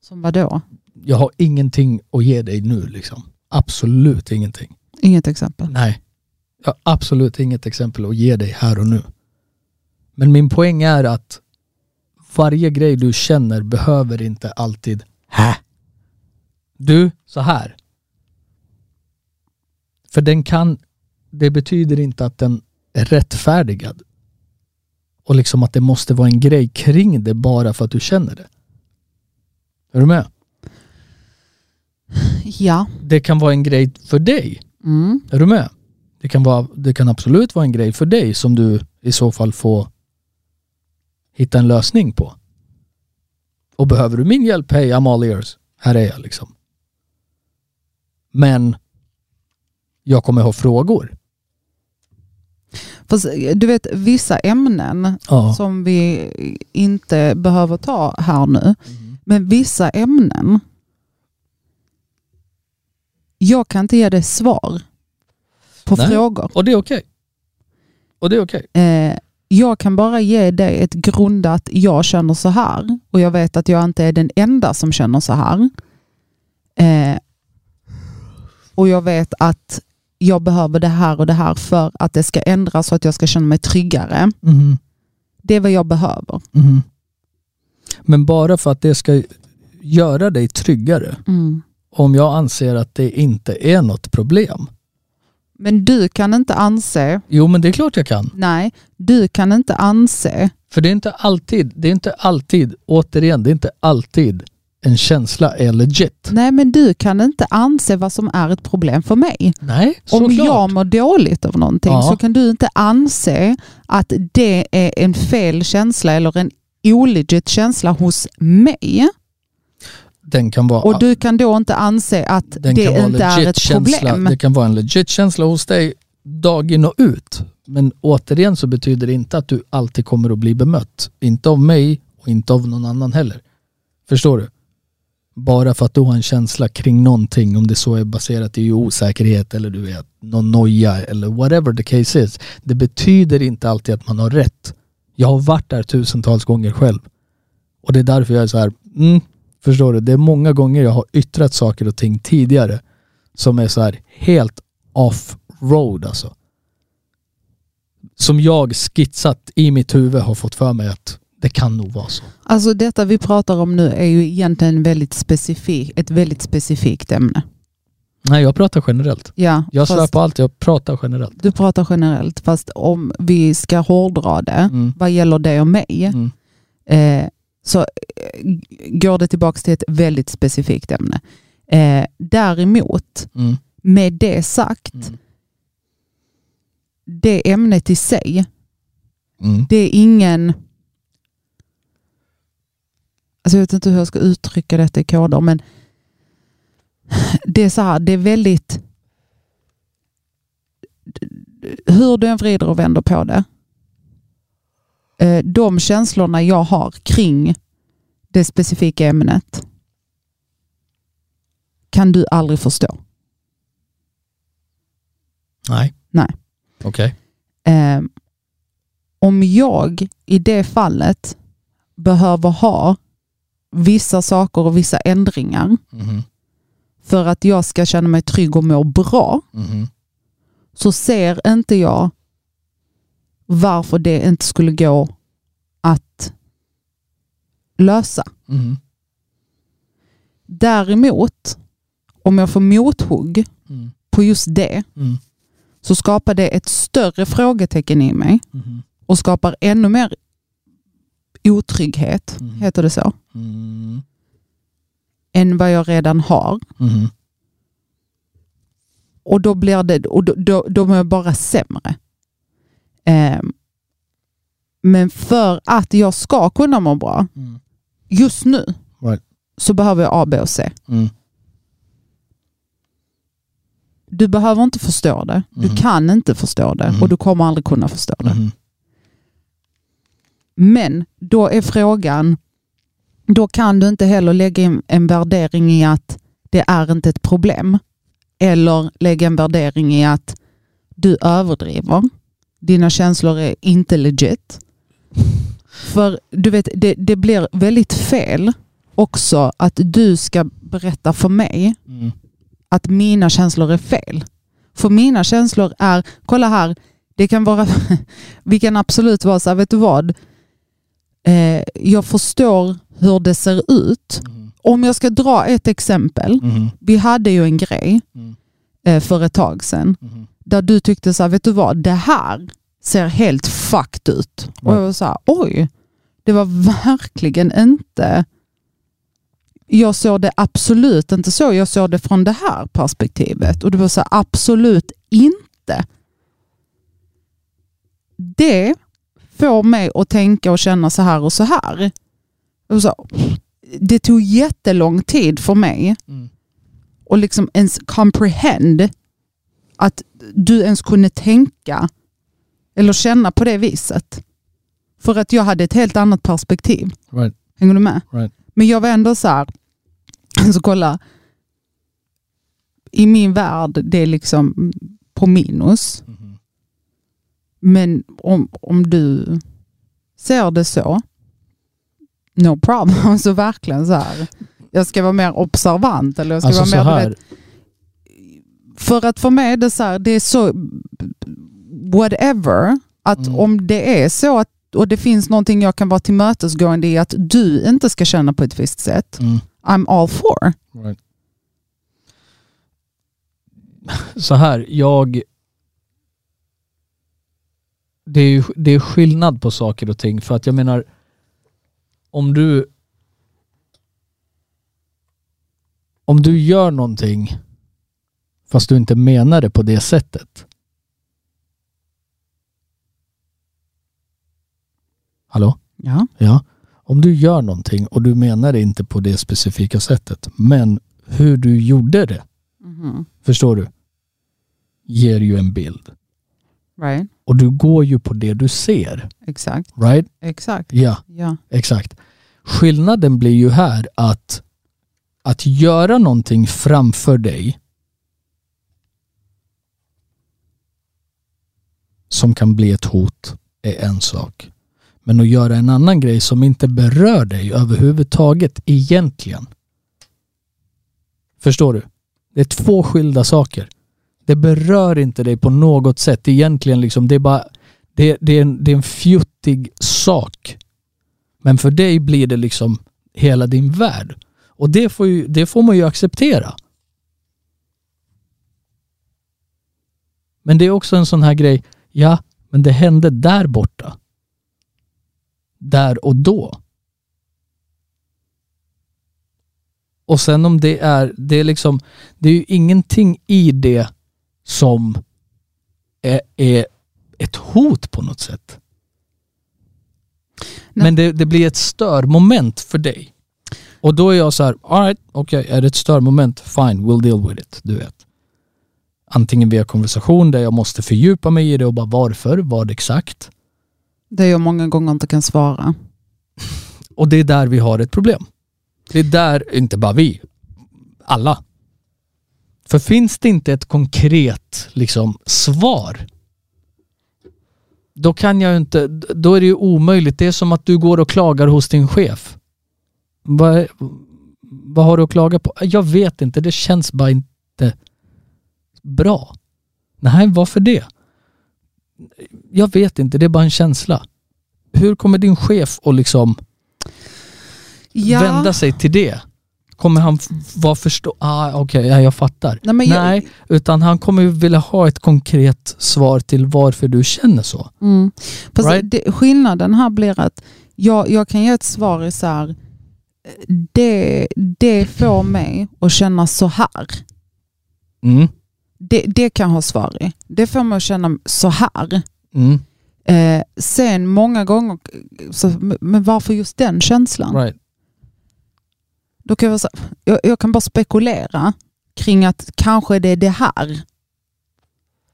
Som vad då? Jag har ingenting att ge dig nu liksom. Absolut ingenting. Inget exempel. Nej. Jag har absolut inget exempel att ge dig här och nu. Men min poäng är att varje grej du känner behöver inte alltid Hä? Du, så här. För den kan, det betyder inte att den är rättfärdigad. Och liksom att det måste vara en grej kring det bara för att du känner det. Är du med? Ja. Det kan vara en grej för dig. Mm. Är du med? Det kan, vara, det kan absolut vara en grej för dig som du i så fall får hitta en lösning på. Och behöver du min hjälp, hej I'm all ears. Här är jag liksom. Men jag kommer ha frågor. Fast, du vet vissa ämnen Ja. som vi inte behöver ta här nu. Mm. Men vissa ämnen, jag kan inte ge dig svar på Nej. frågor. Och det är okej. Och det är okej. Eh, jag kan bara ge dig ett grundat jag känner så här och jag vet att jag inte är den enda som känner så här. Eh, och jag vet att jag behöver det här och det här för att det ska ändras så att jag ska känna mig tryggare. Mhm. Det är vad jag behöver. Mhm. Men bara för att det ska göra dig tryggare, om jag anser att det inte är något problem. Men du kan inte anse, Jo men det är klart jag kan. nej, du kan inte anse, För det är inte alltid, det är inte alltid, återigen, det är inte alltid en känsla är legit. nej men du kan inte anse vad som är ett problem för mig. Nej, Om såklart. jag mår dåligt av någonting Ja. så kan du inte anse att det är en fel känsla eller en olegit känsla hos mig. Den kan vara, Och du kan då inte anse att det inte är ett känsla, problem. Det kan vara en legit känsla hos dig dag in och ut. Men återigen så betyder det inte att du alltid kommer att bli bemött. Inte av mig och inte av någon annan heller. Förstår du? Bara för att du har en känsla kring någonting, om det så är baserat i osäkerhet eller du vet, någon noja eller whatever the case is. Det betyder inte alltid att man har rätt. Jag har varit där tusentals gånger själv. Och det är därför jag är så här, mm, förstår du? Det är många gånger jag har yttrat saker och ting tidigare som är så här helt off road alltså. Som jag skitsat i mitt huvud har fått för mig att det kan nog vara så. Alltså detta vi pratar om nu är ju egentligen väldigt specifik, ett väldigt specifikt ämne. Nej, jag pratar generellt. Ja, Jag svär på allt, jag pratar generellt. du pratar generellt fast om vi ska hårdra det Mm. vad gäller dig och mig Mm. eh, så eh, går det tillbaka till ett väldigt specifikt ämne. Eh, däremot, Mm. med det sagt, Mm. det ämnet i sig, Mm. det är ingen... Alltså jag vet inte hur jag ska uttrycka detta i koder, men det är så här, det är väldigt... Hur du än vrider och vänder på det, eh, de känslorna jag har kring det specifika ämnet kan du aldrig förstå. Nej. Nej. Okej. Eh, om jag i det fallet behöver ha vissa saker och vissa ändringar Mhm. för att jag ska känna mig trygg och må bra Mhm. så ser inte jag varför det inte skulle gå att lösa. Mhm. Däremot, om jag får mothugg Mm. på just det Mm. så skapar det ett större frågetecken i mig och skapar ännu mer otrygghet, Mm. heter det så, Mm. än vad jag redan har. Mhm. Och då blir det, och då, då, då mår jag bara sämre. Ehm, men för att jag ska kunna må bra, Mm. just nu, Right. så behöver jag A, B och C. Mm. Du behöver inte förstå det. Du Mhm. kan inte förstå det och du kommer aldrig kunna förstå det. Men då är frågan, då kan du inte heller lägga in en värdering i att det är inte ett problem. Eller lägga en värdering i att du överdriver. Dina känslor är inte legit. För du vet, det, det blir väldigt fel också att du ska berätta för mig Mm. att mina känslor är fel. För mina känslor är, kolla här, det kan vara, vi kan absolut vara så här, vet du vad? Eh, jag förstår hur det ser ut. Mhm. Om jag ska dra ett exempel. Mhm. Vi hade ju en grej Mm. eh, för ett tag sedan Mhm. där du tyckte så här, vet du vad, det här ser helt fucked ut. Och jag var så här, oj, det var verkligen inte jag såg det absolut inte så. Jag såg det från det här perspektivet. Och det var så här, absolut inte. Det får mig att tänka och känna så här och så här. Och så, det tog jättelång tid för mig Mm. att liksom ens comprehend att du ens kunde tänka Eller känna på det viset. För att jag hade ett helt annat perspektiv. Right. Hänger du med? Right. Men jag var ändå så här, så kolla. I min värld, det är liksom på minus. Men om, om du ser det så, no problem. Så verkligen så här. Jag ska vara mer observant. Eller jag ska Alltså så vara mer, vet, för att för mig är det så här, det är så whatever. Att Mm. om det är så att och det finns någonting jag kan vara tillmötesgående i att du inte ska känna på ett visst sätt. mm, I'm all for. right. Så här, jag... Det är, ju, det är skillnad på saker och ting för att jag menar om du om du gör någonting fast du inte menar det på det sättet. Hallå? Ja. Ja. Om du gör någonting och du menar det inte på det specifika sättet, men hur du gjorde det, Mhm. förstår du? Ger ju en bild. Right. Och du går ju på det du ser. Exakt. Right? Exakt. Ja, Ja. exakt. Skillnaden blir ju här att att göra någonting framför dig som kan bli ett hot är en sak. Men att göra en annan grej som inte berör dig överhuvudtaget egentligen. Förstår du? Det är två skilda saker. Det berör inte dig på något sätt egentligen. Liksom, det, är bara, det, det, är en, det är en fjuttig sak. Men för dig blir det liksom hela din värld. Och det får, ju, det får man ju acceptera. Men det är också en sån här grej, ja, men det hände där borta. Där och då. Och sen om det är, det är liksom, det är ju ingenting i det som är, är ett hot på något sätt. Nej. Men det, det blir ett störmoment för dig. Och då är jag så här, alright, okej, är det ett störmoment, fine, we'll deal with it, du vet. Antingen via konversation där jag måste fördjupa mig i det och bara varför, vad exakt. Det jag många gånger inte kan svara. Och det är där vi har ett problem. Det är där, inte bara vi, alla. För finns det inte ett konkret liksom, svar, då kan jag inte, då är det ju omöjligt. Det är som att du går och klagar hos din chef. Vad, vad har du att klaga på? Jag vet inte, det känns bara inte bra. Nej, varför det? Jag vet inte, det är bara en känsla. Hur kommer din chef att liksom Ja. vända sig till det? Kommer han vara förstå... Ah, Okej, ja, jag fattar. Nej, jag- Nej, utan han kommer vilja ha ett konkret svar till varför du känner så. Mm. Right? det, skillnaden här blir att jag, jag kan ge ett svar i så här, det, det får mig att känna så här. Mm. Det, det kan jag ha svar i. Det får mig att känna så här. Mm. Eh, sen många gånger, så, men varför just den känslan? Right. Då kan jag, jag, jag kan bara spekulera kring att kanske det är det här.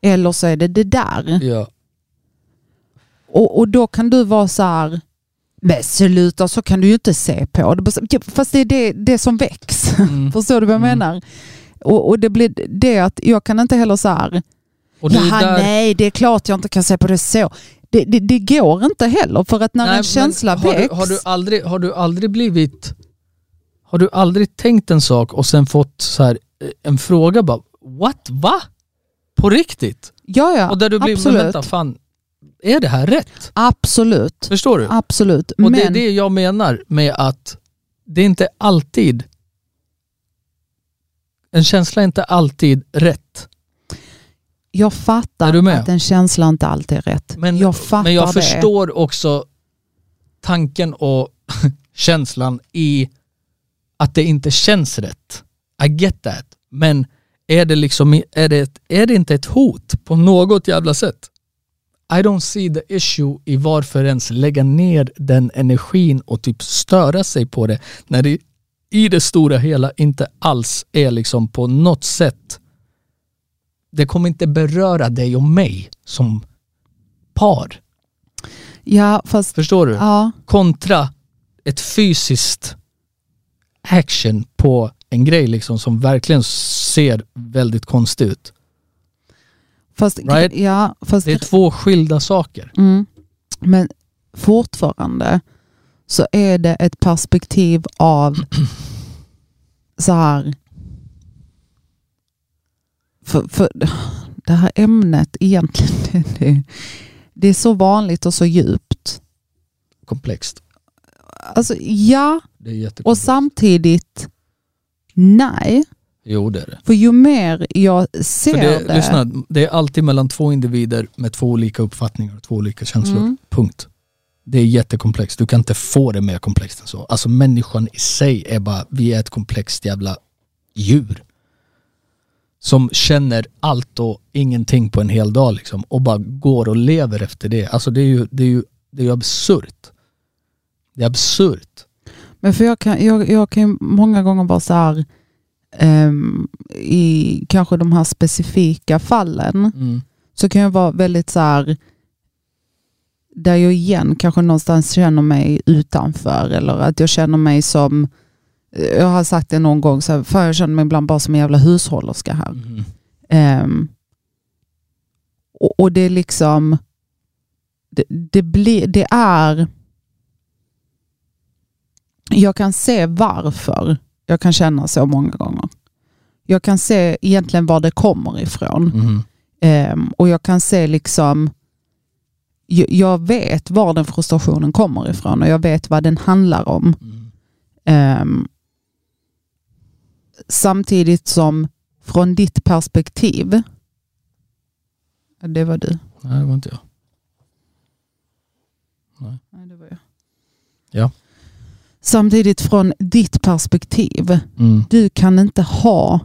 Eller så är det det där. Ja. Och, och då kan du vara så här, men sluta så kan du ju inte se på det. Fast det är det, det som väcks. Mm. Förstår du vad jag Mm. menar? Och, och det blir det att jag kan inte heller så här, Jaha, där... nej det är klart jag inte kan se på det så. Det, det, det går inte heller för att när Nej, en känsla har väcks. Du, har, du aldrig, har du aldrig blivit... Har du aldrig tänkt en sak och sen fått så här, eh, en fråga bara What? Va? På riktigt? ja, ja, och där du blir, absolut. vänta fan, är det här rätt? absolut. Förstår du? Absolut. Och Men det är det jag menar med att det är inte alltid en känsla är inte alltid rätt. jag fattar att en känsla inte alltid är rätt. Men jag fattar men jag det. förstår också tanken och känslan i att det inte känns rätt. I get that. Men är det, liksom, är det, ett- är det inte ett hot på något jävla sätt? I don't see the issue i varför ens lägga ner den energin och typ störa sig på det när det i det stora hela inte alls är liksom på något sätt det kommer inte beröra dig och mig som par. Ja, fast... Förstår du? Ja, Kontra ett fysiskt action på en grej liksom som verkligen ser väldigt konstig ut. fast... Right. Ja, fast Det är två skilda saker. Mm. Men fortfarande så är det ett perspektiv av så här. För, för det här ämnet egentligen, det, är så vanligt och så djupt. Komplext. Alltså ja, och samtidigt nej. Jo det är det. För ju mer jag ser För det, det... Lyssna, det är alltid mellan två individer med två olika uppfattningar och två olika känslor. Mm. Punkt. Det är jättekomplext. Du kan inte få det mer komplext än så. Alltså människan i sig är bara, vi är ett komplext jävla djur. Som känner allt och ingenting på en hel dag liksom. Och bara går och lever efter det. Alltså det är ju, det är ju, det är ju absurt. Det är absurt. Men för jag kan, jag, jag kan ju många gånger vara så här, ehm, i kanske de här specifika fallen, Mm. så kan jag vara väldigt så här, där jag igen kanske någonstans känner mig utanför eller att jag känner mig som, jag har sagt det någon gång, så här, för jag känner mig ibland bara som en jävla hushållerska här. Mm. Ehm, och, och det är liksom, det, det, blir, det är, jag kan se varför jag kan känna så många gånger. Jag kan se egentligen var det kommer ifrån. Mm. Ehm, och jag kan se liksom, jag, jag vet var den frustrationen kommer ifrån och jag vet vad den handlar om. Mm. Ehm, samtidigt som från ditt perspektiv, det var du. Nej det var inte jag. Nej, det var jag. Ja. Samtidigt från ditt perspektiv, Mm. du kan inte ha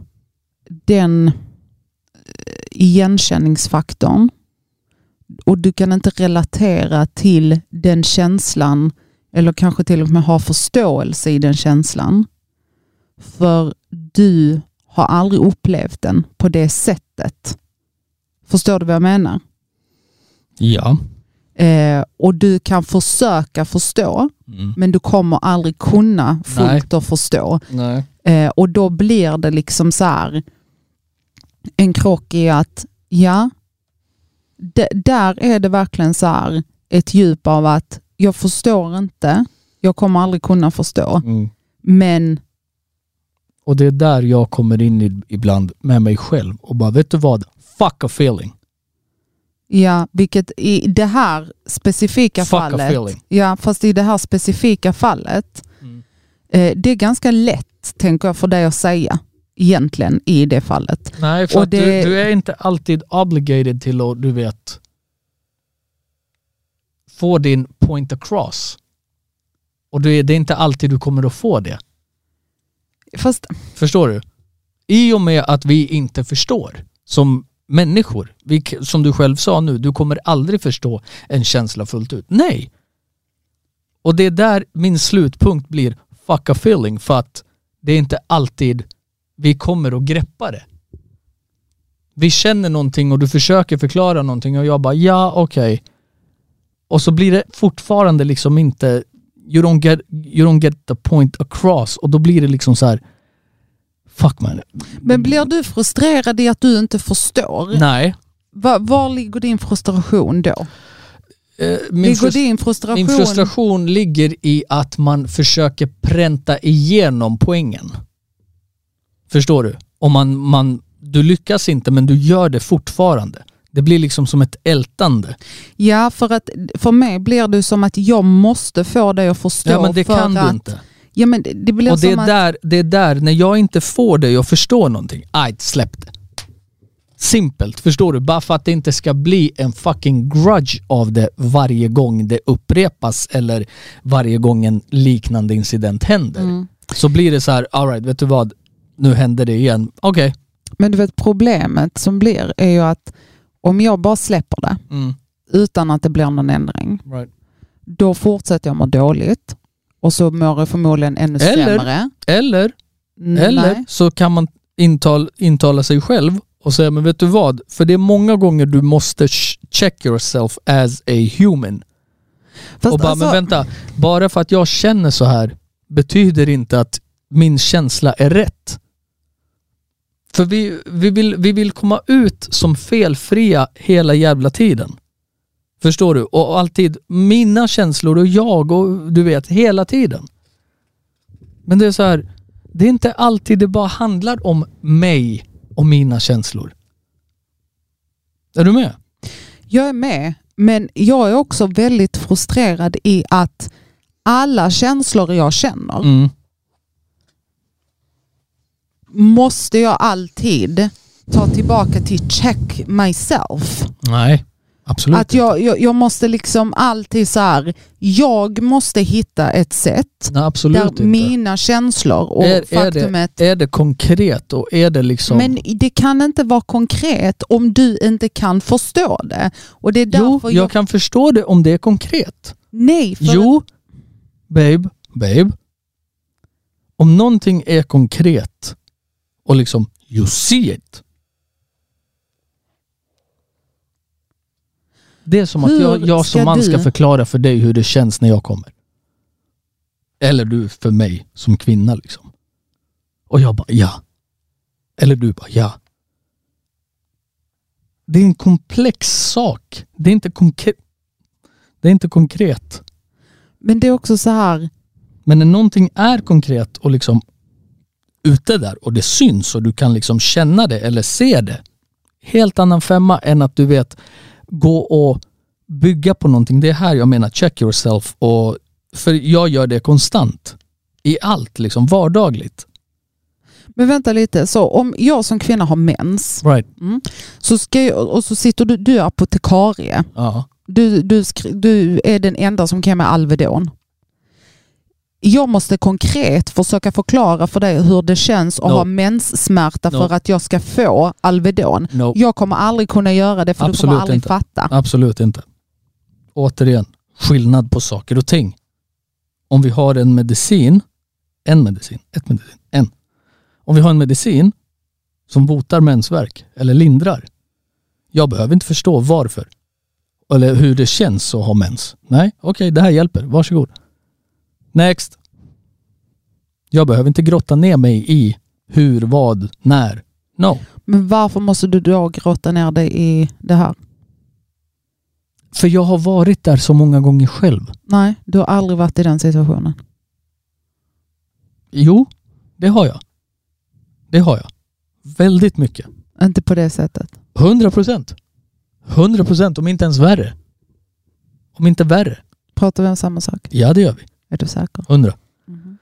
den eh, igenkänningsfaktorn och du kan inte relatera till den känslan eller kanske till och med ha förståelse i den känslan. För du har aldrig upplevt den på det sättet. Förstår du vad jag menar? Ja. Eh, och du kan försöka förstå, Mm. men du kommer aldrig kunna fullt och förstå. Eh, och då blir det liksom så här en krock i att ja, d- där är det verkligen så här ett djup av att jag förstår inte, jag kommer aldrig kunna förstå, Mm. men Och det är där jag kommer in ibland med mig själv och bara, vet du vad? Fuck a feeling. Ja, vilket i det här specifika Fuck fallet, ja, fast i det här specifika fallet, Mm. eh, det är ganska lätt, tänker jag, för dig att säga egentligen i det fallet. Nej, för det- du, du är inte alltid obligated till att, du vet, få din point across. Och det är, det är inte alltid du kommer att få det. Fast Förstår du? I och med att vi inte förstår som människor, vi, som du själv sa nu, du kommer aldrig förstå en känsla fullt ut. Nej! Och det är där min slutpunkt blir fuck a feeling för att det är inte alltid vi kommer att greppa det. Vi känner någonting och du försöker förklara någonting och jag bara ja okej. Och så blir det fortfarande liksom inte you don't get, you don't get the point across och då blir det liksom så här fuck man. Men blir du frustrerad i att du inte förstår? Nej. Var, var ligger din frustration då? Eh, min, ligger frus- din frustration... min frustration ligger i att man försöker pränta igenom poängen. Förstår du? Om man, man, du lyckas inte men du gör det fortfarande. Det blir liksom som ett ältande. Ja, för att för mig blir det som att jag måste få dig att förstå. Ja men det för kan att, du inte. Ja, men det, det blir Och det som är, att... där, det är där, när jag inte får dig att förstå någonting, aj, släpp det. Simpelt, förstår du? Bara för att det inte ska bli en fucking grudge av det varje gång det upprepas eller varje gång en liknande incident händer. Mm. Så blir det så här, alright, vet du vad? Nu händer det igen. Okej. Men du vet problemet som blir är ju att om jag bara släpper det Mm. utan att det blir någon ändring, Right. då fortsätter jag må dåligt och så mår jag förmodligen ännu Eller- sämre. Eller, Nej. eller så kan man intal, intala sig själv och säga, men vet du vad? För det är många gånger du måste ch- check yourself as a human. Fast och bara, alltså, men vänta, bara för att jag känner så här betyder inte att min känsla är rätt. För vi, vi, vill, vi vill komma ut som felfria hela jävla tiden. Förstår du? Och alltid mina känslor och jag och du vet, hela tiden. Men det är så här, det är inte alltid det bara handlar om mig och mina känslor. Är du med? Jag är med, men jag är också väldigt frustrerad i att alla känslor jag känner Mm. måste jag alltid ta tillbaka till check myself. Nej, absolut Att jag, jag, jag måste liksom alltid så här, jag måste hitta ett sätt Nej, där inte. mina känslor och Är- är faktumet Är det konkret och är det liksom... Men det kan inte vara konkret om du inte kan förstå det. Och det är jo, därför jag kan förstå det om det är konkret. Nej, för Jo, babe, babe. Om någonting är konkret och liksom you see it. Det är som att Hur jag, jag som man du- ska förklara för dig hur det känns när jag kommer. Eller du för mig som kvinna liksom. Och jag bara ja. Eller du bara ja. Det är en komplex sak. Det är inte, konkret. det är inte konkret. Men det är också så här, Men när någonting är konkret och liksom ute där och det syns och du kan liksom känna det eller se det. Helt annan femma än att du vet gå och bygga på någonting. Det är här jag menar check yourself och för jag gör det konstant. I allt liksom vardagligt. men vänta lite, så om jag som kvinna har mens Right. så ska jag, och så sitter du, du är apotekarie, Ja. du, du, skri- du är den enda som kan mig Alvedon. Jag måste konkret försöka förklara för dig hur det känns att No. ha menssmärta No. för att jag ska få Alvedon. No, Jag kommer aldrig kunna göra det för du Absolut kommer aldrig inte. fatta. absolut inte. Återigen, skillnad på saker och ting. Om vi har en medicin, en medicin, ett medicin, en. Om vi har en medicin som botar mensvärk eller lindrar. Jag behöver inte förstå varför. Eller hur det känns att ha mens. Nej, okej, det här hjälper. Varsågod. Next. Jag behöver inte grotta ner mig i hur, vad, när. No. Men varför måste du då grotta ner dig i det här? För jag har varit där så många gånger själv. Nej, du har aldrig varit i den situationen. Jo, det har jag. Det har jag. Väldigt mycket. Inte på det sättet. 100 procent. 100 procent, om inte ens värre. Om inte värre. Pratar vi om samma sak? Ja, det gör vi. Är du säker? 100. Mhm.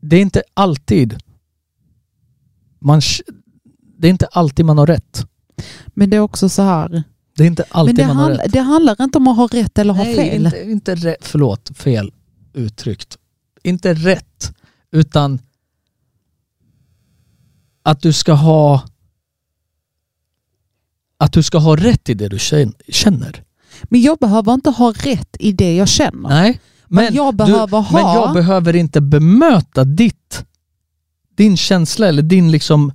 Det är inte alltid man, det är inte alltid man har rätt. Men det är också så här. Det är inte alltid man har handl- rätt. det handlar inte om att ha rätt eller ha Nej, fel. Inte, inte rätt, förlåt, fel uttryckt. Inte rätt, utan att du ska ha att du ska ha rätt i det du kän- känner. Men jag behöver inte ha rätt i det jag känner. Nej, men, jag behöver ha- men jag behöver inte bemöta ditt, din känsla eller din liksom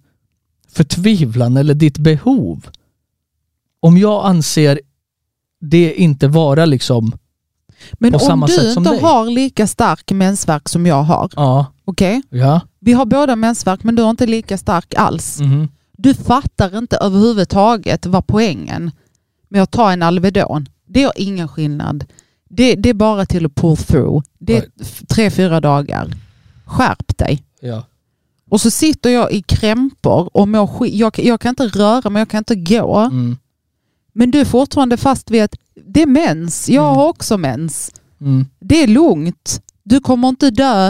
förtvivlan eller ditt behov. Om jag anser det inte vara liksom, Men om du inte dig. har lika stark mensvärk som jag har, ja, okej? ja, Vi har båda mensvärk men du har inte lika stark alls. mhm, Du fattar inte överhuvudtaget vad poängen med att ta en Alvedon. Det gör ingen skillnad. Det, det är bara till att pull through. Det är tre, fyra dagar. Skärp dig. ja, Och så sitter jag i krämpor och mår skit. Jag, jag kan inte röra mig, jag kan inte gå. mm, Men du är fortfarande fast vid att det är mens. Jag Mm. har också mens. mm, Det är lugnt. Du kommer inte dö.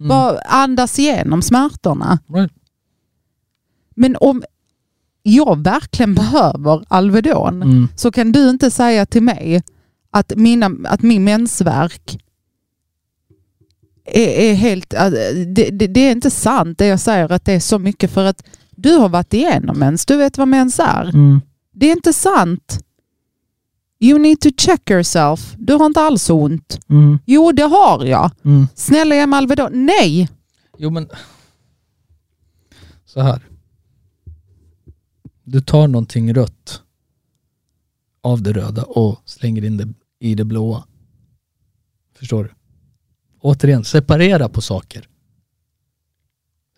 mm. Bara andas igenom smärtorna. Right. Men om jag verkligen behöver Alvedon Mm, så kan du inte säga till mig att, mina, att min mensvärk är, är helt... att Det, det, det är inte sant det jag säger att det är så mycket för att du har varit igenom mens. Du vet vad mens är. mm, Det är inte sant. You need to check yourself. Du har inte alls ont. mm, Jo, det har jag. mm. Snälla ge mig Alvedon. Nej! Jo men, Så här. Du tar någonting rött av det röda och slänger in det i det blåa. Förstår du? Återigen, separera på saker.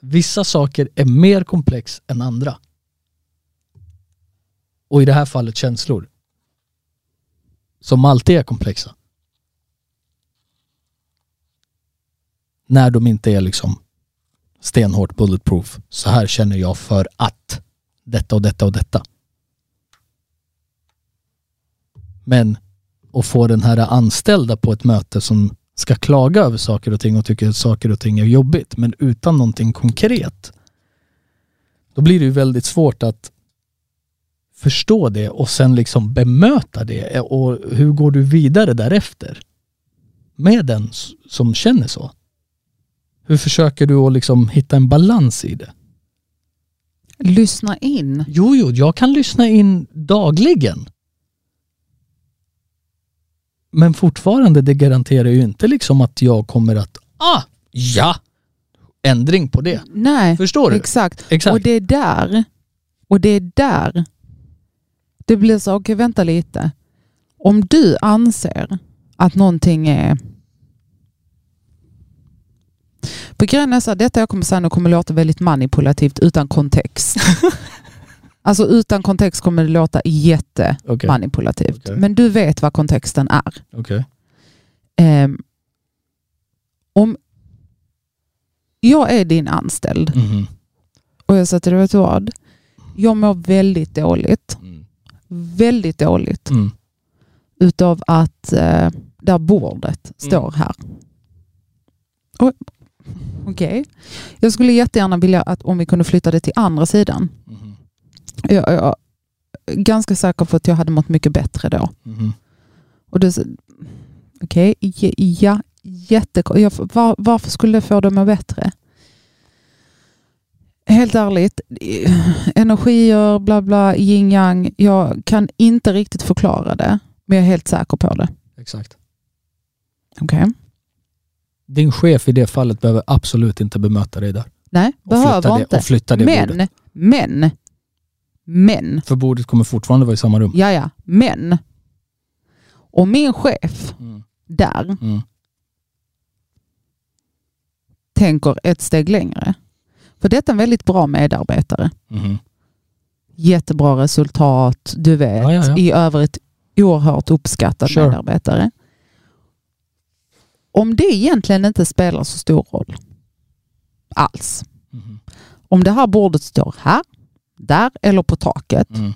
Vissa saker är mer komplex än andra. Och i det här fallet känslor. Som alltid är komplexa. När de inte är liksom stenhårt bulletproof. Så här känner jag för att detta och detta och detta. Men att få den här anställda på ett möte som ska klaga över saker och ting och tycker att saker och ting är jobbigt men utan någonting konkret. Då blir det ju väldigt svårt att förstå det och sen liksom bemöta det och hur går du vidare därefter? Med den som känner så. Hur försöker du att liksom hitta en balans i det? Lyssna in. Jo, jo, jag kan lyssna in dagligen. Men fortfarande, det garanterar ju inte liksom att jag kommer att, ah, ja, ändring på det. Nej, Förstår du? exakt. Exakt. Och det är där, och det är där det blir så, okej vänta lite. Om du anser att någonting är är så här, detta jag kommer säga nu kommer låta väldigt manipulativt utan kontext. alltså utan kontext kommer det låta jättemanipulativt. Okej. Men du vet vad kontexten är. okej. Ehm, om jag är din anställd Mhm. och jag säger till dig, vet du vad? Jag mår väldigt dåligt. Mm. Väldigt dåligt Mm. utav att eh, det här bordet står här. Oj, Okej. Jag skulle jättegärna vilja att om vi kunde flytta det till andra sidan. Mhm. Jag, jag är ganska säker på att jag hade mått mycket bättre då. Mhm. Och det, Okej, okay. ja, jättekonstigt. Var, varför skulle det få dem att må bättre? Helt ärligt, energier, bla bla, yin yang. Jag kan inte riktigt förklara det, men jag är helt säker på det. Exakt. Okej. Din chef i det fallet behöver absolut inte bemöta dig där. Nej, Och behöver flytta det, inte. och flytta det Men, bordet. men, men, För bordet kommer fortfarande vara i samma rum. ja ja, men. Och min chef Mm. där Mm. tänker ett steg längre. För detta är en väldigt bra medarbetare. Mhm. Jättebra resultat, du vet. Ja, ja, ja. I övrigt oerhört uppskattad Sure. medarbetare. Om det egentligen inte spelar så stor roll alls. Mhm. Om det här bordet står här, där eller på taket. Mm.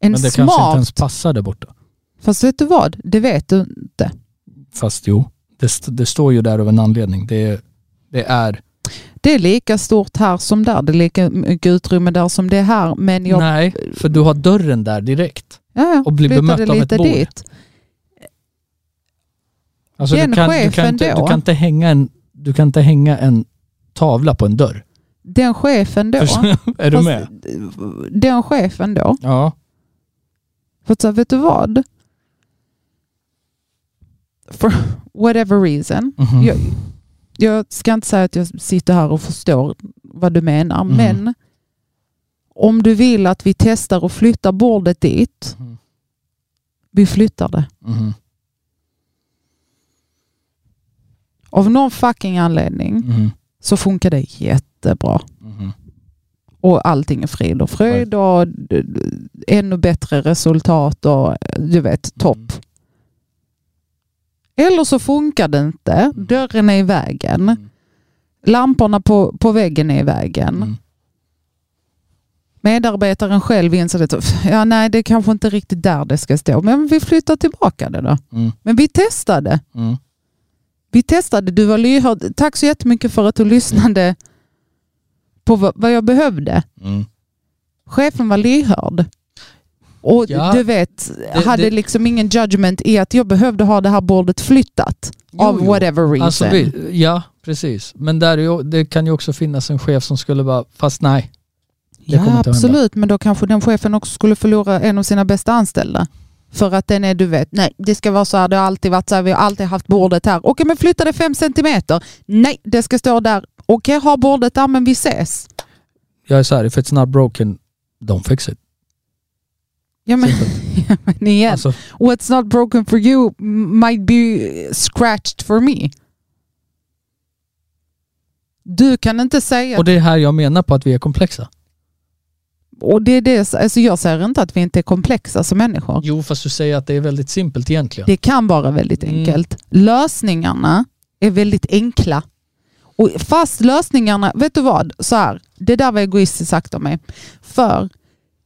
En Men det kanske inte smart... ens passar där borta. Fast vet du vad? Det vet du inte. Fast jo, det, st- det står ju där av en anledning. Det är, det är Det är lika stort här som där. Det är lika mycket utrymme där som det är här. Men jag Nej, för du har dörren där direkt. ja, och blir bemött av ett bord. dit. Alltså Den du, kan, du, kan chefen inte, då? du, kan inte hänga en, du kan inte hänga en tavla på en dörr. Den chefen då. är du med? Den chefen då. Ja. För att säga, vet du vad? For whatever reason. Mhm. Jag, jag ska inte säga att jag sitter här och förstår vad du menar, Mhm. men om du vill att vi testar och flyttar bordet dit, Mhm. vi flyttar det. Av någon fucking anledning Mhm. så funkar det jättebra. Mhm. Och allting är frid och fröjd och ännu bättre resultat och du vet, topp. Mm. Eller så funkar det inte. Dörren är i vägen. Mm. Lamporna på, på väggen är i vägen. Mm. Medarbetaren själv inser att ja, nej, det är kanske inte riktigt där det ska stå. Men vi flyttar tillbaka det då. Mm. Men vi testade. Mm. Vi testade. Du var lyhörd. Tack så jättemycket för att du lyssnade på vad, jag behövde. Mm. Chefen var lyhörd. Och Ja, du vet, det- hade det- liksom ingen judgment i att jag behövde ha det här bordet flyttat. Jo, av jo. whatever reason. Alltså, ja, precis. Men där det kan ju också finnas en chef som skulle bara, fast nej. ja, absolut. Men då kanske den chefen också skulle förlora en av sina bästa anställda. För att den är, du vet, nej det ska vara så här, det har alltid varit så här, vi har alltid haft bordet här. Okej men flytta det fem centimeter. Nej, det ska stå där Okej, ha bordet där men vi ses. Jag är så här, if it's not broken, don't fix it. Ja men, ja, men igen, Alltså, what's not broken for you might be scratched for me. Du kan inte säga... och det är här jag menar på att vi är komplexa. Och det är det, alltså jag säger inte att vi inte är komplexa som människor. Jo, fast du säger att det är väldigt simpelt egentligen. Det kan vara väldigt Mm. enkelt. Lösningarna är väldigt enkla. Och fast lösningarna, vet du vad? Så här, det där var egoistiskt sagt av mig. För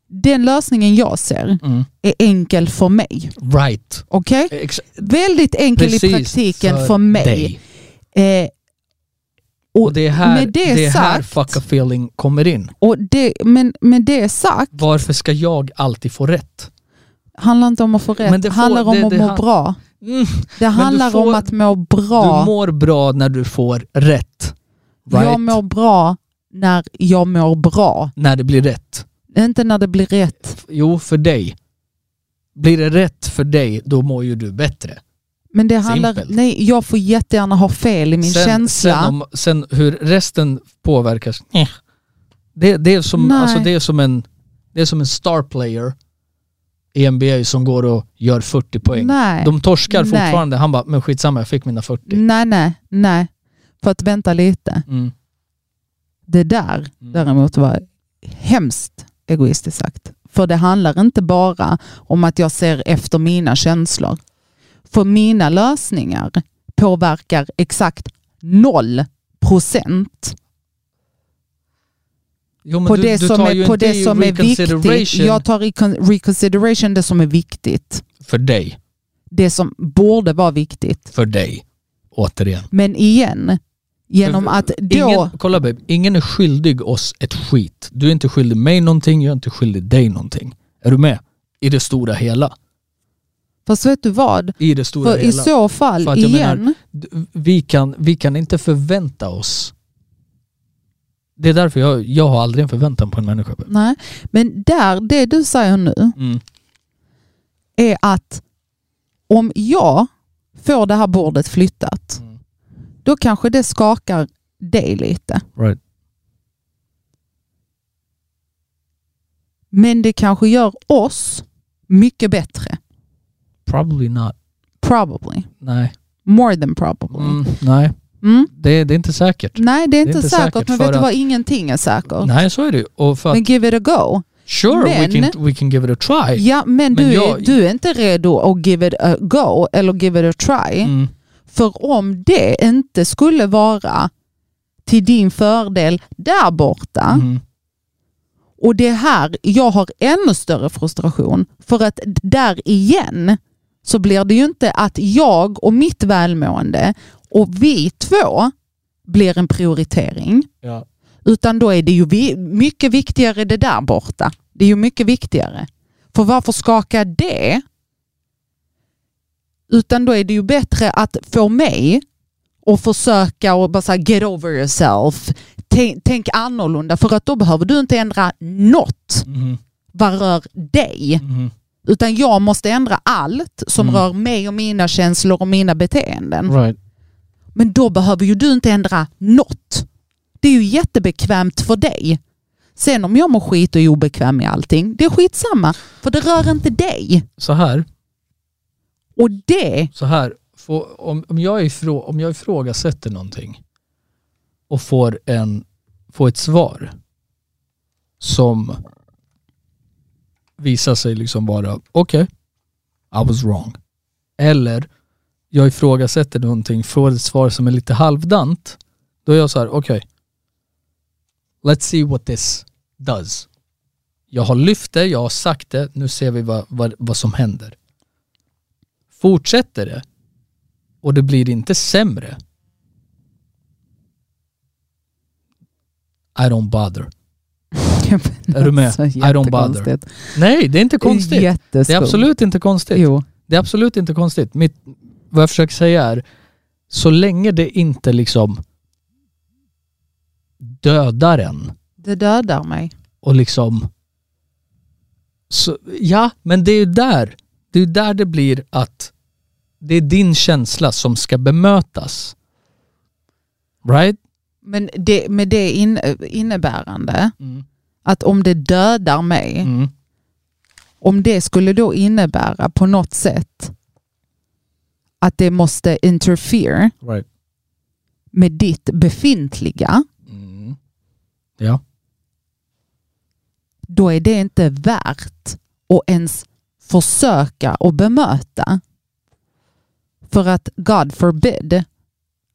den lösningen jag ser Mm. är enkel för mig. Right. Okej? Ex- Väldigt enkel i praktiken för, mig. dig. Eh, Och, och det är här, det det är här sagt- fuck a feeling kommer in. och det, men med det sagt, Varför ska jag alltid få rätt? handlar inte om att få rätt. Men det Det får- handlar om det- att det må han- bra. Mm. Det handlar får- om att må bra. Du mår bra när du får rätt. Right? Jag mår bra när jag mår bra. När det blir rätt. Inte när det blir rätt. Jo, för dig. Blir det rätt för dig, då mår ju du bättre. Men det handlar, Simpelt. nej, jag får jättegärna ha fel i min sen, känsla. Sen, om, sen hur resten påverkas, eh. det, det, är som, Nej. alltså det, är som en, det är som en star player i NBA som går och gör 40 poäng. nej. De torskar Nej. fortfarande. Han bara, men skitsamma jag fick mina 40. nej, nej, nej. För att vänta lite. Mm. Det där Mm. däremot var hemskt egoistiskt sagt. För det handlar inte bara om att jag ser efter mina känslor. För mina lösningar påverkar exakt noll procent Jo, på du, det du som är, på det som är viktigt. Jag tar reconsideration det som är viktigt. för dig. Det som borde vara viktigt. För dig. Återigen. Men igen, genom För- att då... Ingen, kolla babe, ingen är skyldig oss ett skit. Du är inte skyldig mig någonting, jag är inte skyldig dig någonting. Är du med? I det stora hela. Fast vet du vad? I det stora För i hela. så fall, För igen, menar- vi, kan, vi kan inte förvänta oss det är därför jag, jag har aldrig en förväntan på en människa. nej. Men där, det du säger nu Mm. är att om jag får det här bordet flyttat, Mm. då kanske det skakar dig lite. Right. Men det kanske gör oss mycket bättre. Probably not. Probably. Nej. More than probably. Mm, nej, Mm. det, det är inte säkert. Nej, det är inte, inte säkert, säkert men vet du vad? Ingenting är säkert. Nej, så är det. Och för Men give it a go. sure, we, men- can, we can give it a try. Ja, men, Men du, jag- är, du är inte redo att give it a go eller give it a try. Mm. För om det inte skulle vara till din fördel där borta Mm. och det är här jag har ännu större frustration för att där igen så blir det ju inte att jag och mitt välmående och vi två blir en prioritering Ja. utan då är det ju vi, mycket viktigare det där borta. Det är ju mycket viktigare. För varför skaka det? Utan då är det ju bättre att få mig att försöka och bara säga get over yourself. Tänk, tänk annorlunda för att då behöver du inte ändra något Mhm. vad rör dig. Mhm. Utan jag måste ändra allt som Mm. rör mig och mina känslor och mina beteenden. Right. Men då behöver ju du inte ändra något. Det är ju jättebekvämt för dig. Sen om jag mår skit och är obekväm i allting, det är skitsamma. För det rör inte dig. Så här, Och det, så här. Om, om, jag ifrå, om jag ifrågasätter någonting och får, en, får ett svar som visar sig liksom vara okej, I was wrong. Eller jag ifrågasätter någonting, får ett svar som är lite halvdant. Då är jag så här, okej. Let's see what this does. Jag har lyft det, jag har sagt det, nu ser vi vad, vad, vad som händer. Fortsätter det och det blir inte sämre. I don't bother. Är du med? Så I don't bother. Nej, det är inte konstigt. Det Jätteskumt. är absolut inte konstigt. Jo. Det är absolut inte konstigt. Mitt, vad jag försöker säga är, så länge det inte liksom dödar en Det dödar mig. och liksom... Så, ja, men det är ju där. Det är där det blir att det är din känsla som ska bemötas. Right? Men det, med det in, innebärande Mm. att om det dödar mig, Mm. om det skulle då innebära på något sätt att det måste interfere Right. med ditt befintliga, Mm. Ja. då är det inte värt att ens försöka och bemöta. För att God forbid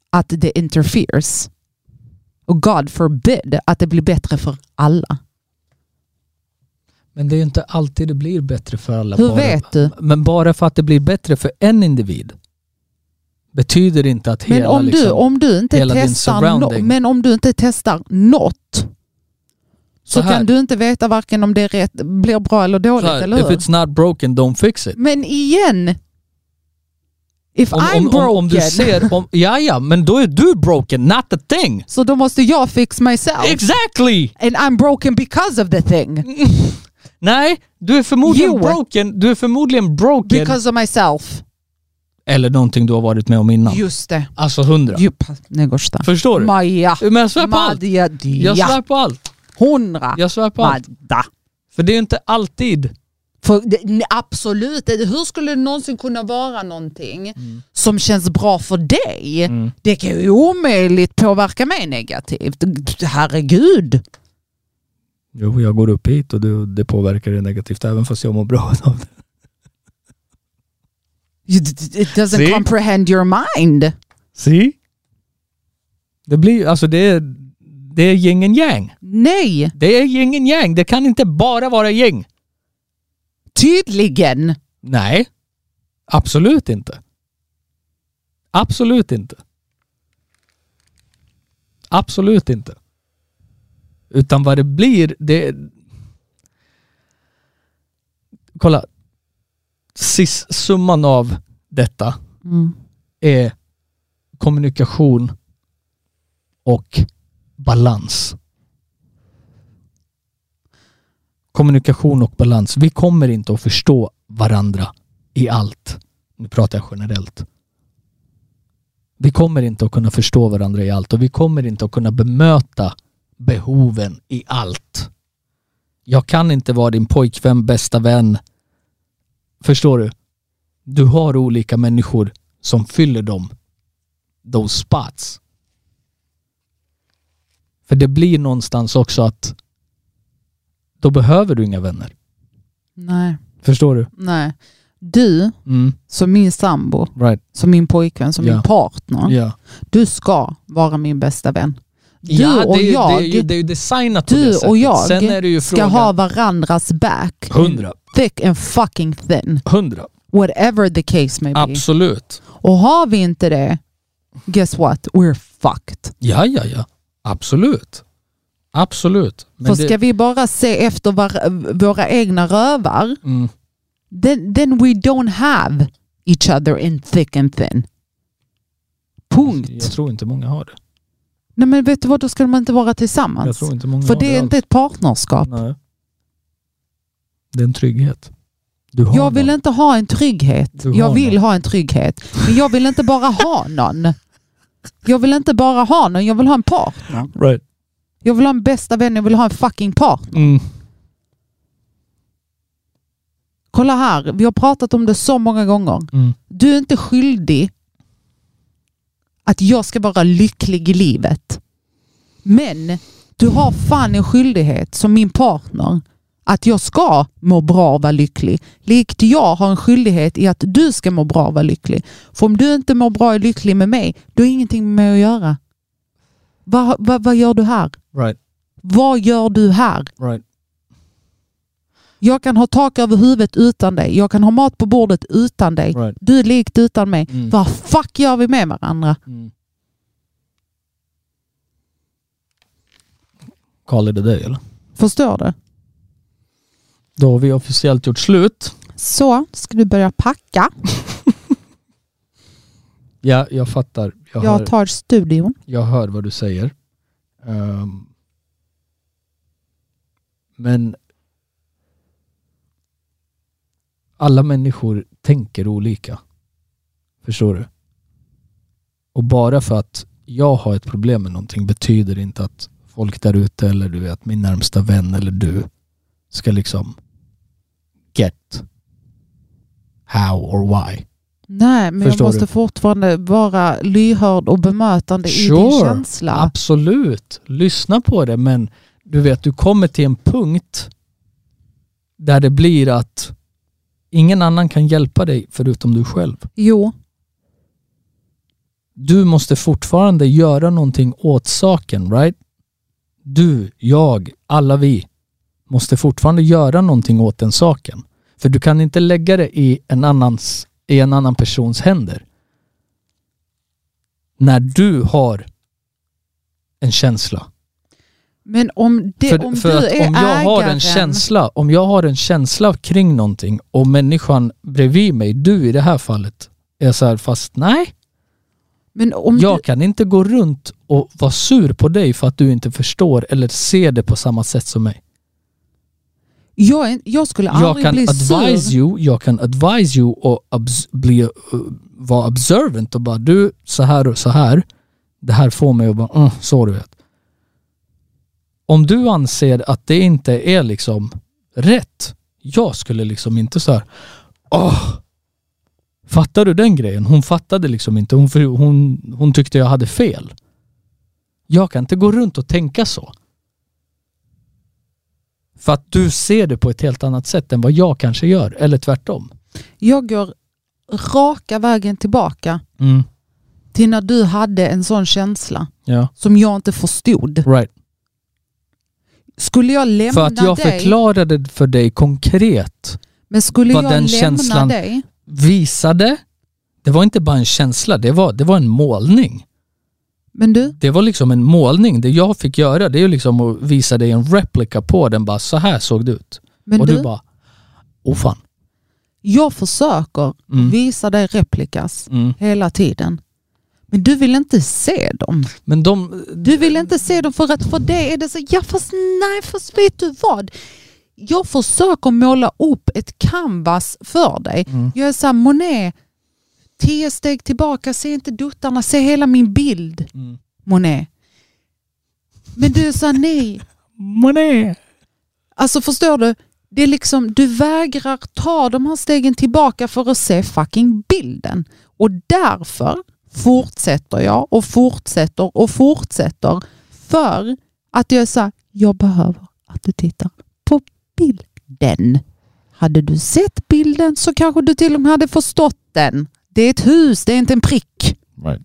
att det interferes. Och God forbid att det blir bättre för alla. Men det är ju inte alltid det blir bättre för alla. Hur bara, vet du? Men bara för att det blir bättre för en individ betyder inte att Men hela om, du, liksom, om du inte testar no, men om du inte testar något så, Så kan du inte veta varken om det är rätt, blir bra eller dåligt, här, eller if hur? it's not broken, don't fix it. Men igen, if Om, I'm om, broken, om, om du ser, om, ja ja, men då är du broken, not the thing. så då måste jag fix myself. Exactly! And I'm broken because of the thing. Nej, du är förmodligen Jo. broken, du är förmodligen broken Because of myself. eller någonting du har varit med om innan. Just det. Alltså hundra. Förstår du? Maja. Men jag svär på allt. Jag svär på allt. Hundra. Jag svär på allt. För det är inte alltid. För det, absolut, hur skulle det någonsin kunna vara någonting som känns bra för dig? Mm. Det kan ju omöjligt påverka mig negativt. Herregud. Jo, jag går upp hit och det, det påverkar det negativt även fast jag mår bra av det. It doesn't See? comprehend your mind. See? Det blir, alltså det är, det är gängen yang. Nej, Det är gängen yang. Det kan inte bara vara gäng. Tydligen. Nej. Absolut inte. Absolut inte. Absolut inte. Utan vad det blir, det... Kolla. Sis, summan av detta Mm. är kommunikation och balans. Kommunikation och balans. Vi kommer inte att förstå varandra i allt. Nu pratar jag generellt. Vi kommer inte att kunna förstå varandra i allt och vi kommer inte att kunna bemöta behoven i allt. Jag kan inte vara din pojkvän, bästa vän. Förstår du? Du har olika människor som fyller dem. Those spots. För det blir någonstans också att då behöver du inga vänner. Nej, Förstår du? nej. Du, Mm, som min sambo, right. som min pojkvän, som Ja. min partner. Ja. Du ska vara min bästa vän. Du ja, och det, är jag, det, är det är designat på det du sättet. och jag Sen är det ju ska ha varandras back. Hundra. Thick and fucking thin. Hundra. Whatever the case may be. Absolut. Och har vi inte det, guess what? We're fucked. Ja, ja, ja. Absolut. Absolut. Men För det- ska vi bara se efter var, våra egna rövar, mm, then, then we don't have each other in thick and thin. Punkt. jag tror inte många har det. Nej men vet du vad, då ska man inte vara Jag tillsammans. tror inte många För det är inte ett partnerskap. Nej. Det är en trygghet. Du har Jag vill någon. inte ha en trygghet. Du Jag vill någon. ha en trygghet. Men jag vill inte bara ha någon. Jag vill inte bara ha någon, jag vill ha en partner. Right. Jag vill ha en bästa vän, jag vill ha en fucking partner. Mm. Kolla här, vi har pratat om det så många gånger. Mm. Du är inte skyldig att jag ska vara lycklig i livet. Men du har fan en skyldighet som min partner att jag ska må bra och vara lycklig. Likt jag har en skyldighet i att du ska må bra och vara lycklig. För om du inte mår bra och är lycklig med mig, då är ingenting med mig att göra. Vad, vad, vad gör du här? Right. Vad gör du här? Right. Jag kan ha tak över huvudet utan dig. Jag kan ha mat på bordet utan dig. Right. Du är likt utan mig. Mm. Vad fuck gör vi med varandra? Mm. Call it a day eller? Förstår du? Då har vi officiellt gjort slut. Så, ska du börja packa? Ja, jag fattar. Jag, hör, Jag tar studion. jag hör vad du säger. Ehm, men alla människor tänker olika. Förstår du? Och bara för att jag har ett problem med någonting betyder inte att folk där ute eller du vet min närmsta vän eller du ska liksom get how or why. Nej, men Förstår jag måste du? fortfarande vara lyhörd och bemötande i din Sure. känsla. Absolut, lyssna på det men du vet du kommer till en punkt där det blir att ingen annan kan hjälpa dig förutom du själv. Jo, Du måste fortfarande göra någonting åt saken, right? Du, jag, alla vi måste fortfarande göra någonting åt den saken. För du kan inte lägga det i en, annans, i en annan persons händer. När du har en känsla. men om, det, för om för du att är om jag har en ägaren- känsla, om jag har en känsla kring någonting och människan bredvid mig, du i det här fallet, är så här fast nej, Men om jag du, kan inte gå runt och vara sur på dig för att du inte förstår eller ser det på samma sätt som mig. Jag, jag skulle Jag aldrig kan bli advise sur. you, jag kan advise you och obs- bli, uh, vara observant och bara du, så här och så här. Det här får mig att bara, uh, så du vet. Om du anser att det inte är liksom rätt, jag skulle liksom inte så här, åh, fattar du den grejen? Hon fattade liksom inte, hon, hon, hon tyckte jag hade fel. Jag kan inte gå runt och tänka så. För att du ser det på ett helt annat sätt än vad jag kanske gör, eller tvärtom. Jag går raka vägen tillbaka Mm. till när du hade en sån känsla Ja, som jag inte förstod. right. Skulle jag lämna För att jag dig, förklarade för dig konkret, men skulle vad jag den lämna känslan- dig, visade, det var inte bara en känsla, det var, det var en målning. Men du, Det var liksom en målning. Det jag fick göra det är ju liksom att visa dig en replika på den, bara så här såg det ut. men och du, du bara, oh fan. jag försöker Mm. visa dig replikas Mm. hela tiden. Men du vill inte se dem. Men de, Du vill inte se dem för att för det är det så, ja fast nej, fast vet du vad? Jag försöker måla upp ett canvas för dig. Mm. Jag är såhär, Monet, tio steg tillbaka, se inte duttarna, se hela min bild. Mm. Monet. Men du sa nej. Monet. Alltså förstår du? Det är liksom, du vägrar ta de här stegen tillbaka för att se fucking bilden. Och därför fortsätter jag och fortsätter och fortsätter för att jag sa, jag behöver att du tittar på bilden. Hade du sett bilden så kanske du till och med hade förstått den. Det är ett hus, det är inte en prick. Right.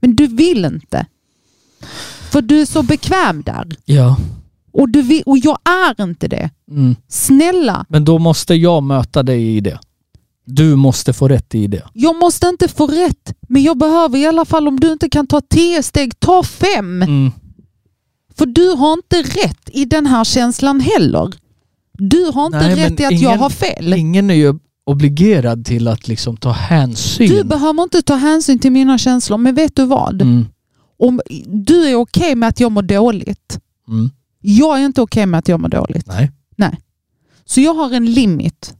Men du vill inte. För du är så bekväm där. Ja. Och, du vill, och jag är inte det. Mm. Snälla, Men då måste jag möta dig i det. Du måste få rätt i det. jag måste inte få rätt, men jag behöver i alla fall om du inte kan ta tio steg, ta fem. Mm. För du har inte rätt i den här känslan heller. Du har inte Nej, rätt i att jag ingen- har fel. Ingen är ju obligerad till att liksom ta hänsyn. Du behöver inte ta hänsyn till mina känslor, men vet du vad? mm. Om du är okej med att jag mår dåligt. Mm. Jag är inte okej med att jag mår dåligt. Nej. Så jag har en limit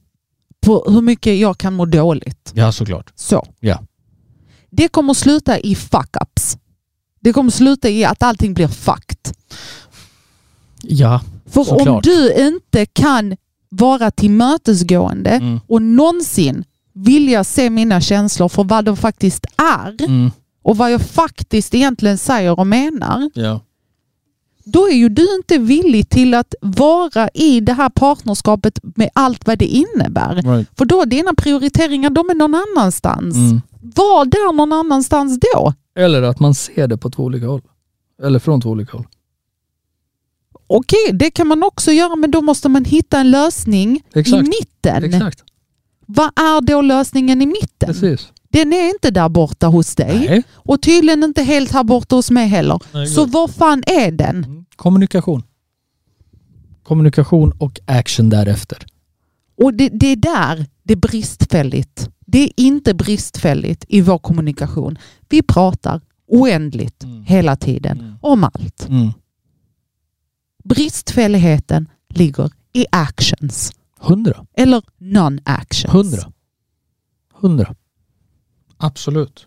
på hur mycket jag kan må dåligt. Ja, såklart. Så. Ja. Det kommer sluta i fuck-ups. Det kommer sluta i att allting blir fucked. Ja. För om Såklart. du inte kan vara tillmötesgående Mm. och någonsin vilja se mina känslor för vad de faktiskt är Mm. och vad jag faktiskt egentligen säger och menar, Ja. då är ju du inte villig till att vara i det här partnerskapet med allt vad det innebär. Right. För då är dina prioriteringar, de är någon annanstans. Mm. Var där någon annanstans då? Eller att man ser det på två olika håll. Eller från två olika håll. Okej, det kan man också göra, men då måste man hitta en lösning i Exakt. mitten. Exakt. Vad är då lösningen i mitten? Precis. Den är inte där borta hos dig Nej. och tydligen inte helt här borta hos mig heller. Nej, Så var fan är den? Mm. Kommunikation. Kommunikation och action därefter. Och det, det är där det är bristfälligt. Det är inte bristfälligt i vår kommunikation. Vi pratar oändligt Mm. hela tiden Mm. om allt. Mm. Bristfälligheten ligger i actions Hundra. eller non-actions. Hundra. Hundra. Absolut.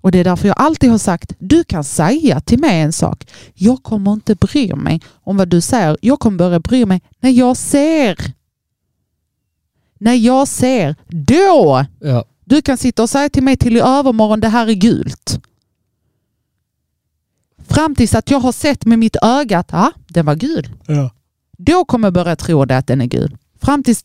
Och det är därför jag alltid har sagt, du kan säga till mig en sak. Jag kommer inte bry mig om vad du säger. Jag kommer börja bry mig när jag ser. När jag ser, då! Ja. Du kan sitta och säga till mig till i övermorgon, det här är gult. Fram tills att jag har sett med mitt öga att ah, den var gul. Ja. Då kommer jag börja tro det att den är gul. Fram tills,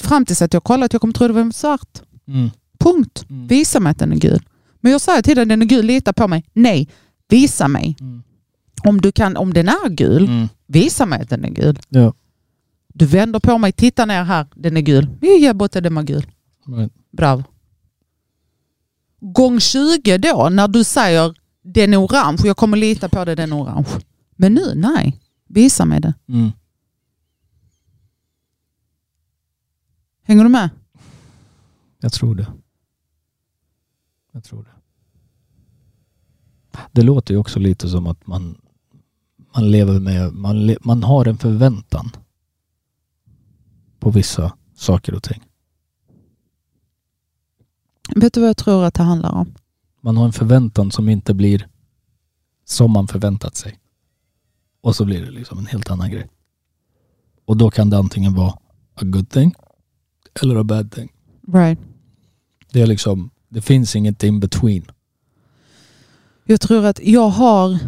fram tills att jag kollat, jag kommer tro det var svart. Mm. Punkt. Mm. Visa mig att den är gul. Men jag säger till dig, den är gul, lita på mig. Nej, visa mig. Mm. Om, du kan, om den är gul, Mm. visa mig att den är gul. Ja. Du vänder på mig, titta ner här, den är gul. Vi ger bort att den var gul. Right. Bravo. Gång 20 då, när du säger den är orange, jag kommer lita på det, den är orange. Men nu, nej. Visa mig det. Mm. Hänger du med? Jag tror det. Jag tror det. Det låter ju också lite som att man, man lever med, man, le, man har en förväntan på vissa saker och ting. Vet du vad jag tror att det handlar om? Man har en förväntan som inte blir som man förväntat sig. Och så blir det liksom en helt annan grej. Och då kan det antingen vara a good thing eller a bad thing. Right. Det är liksom, det finns inget in between. Jag tror att jag har,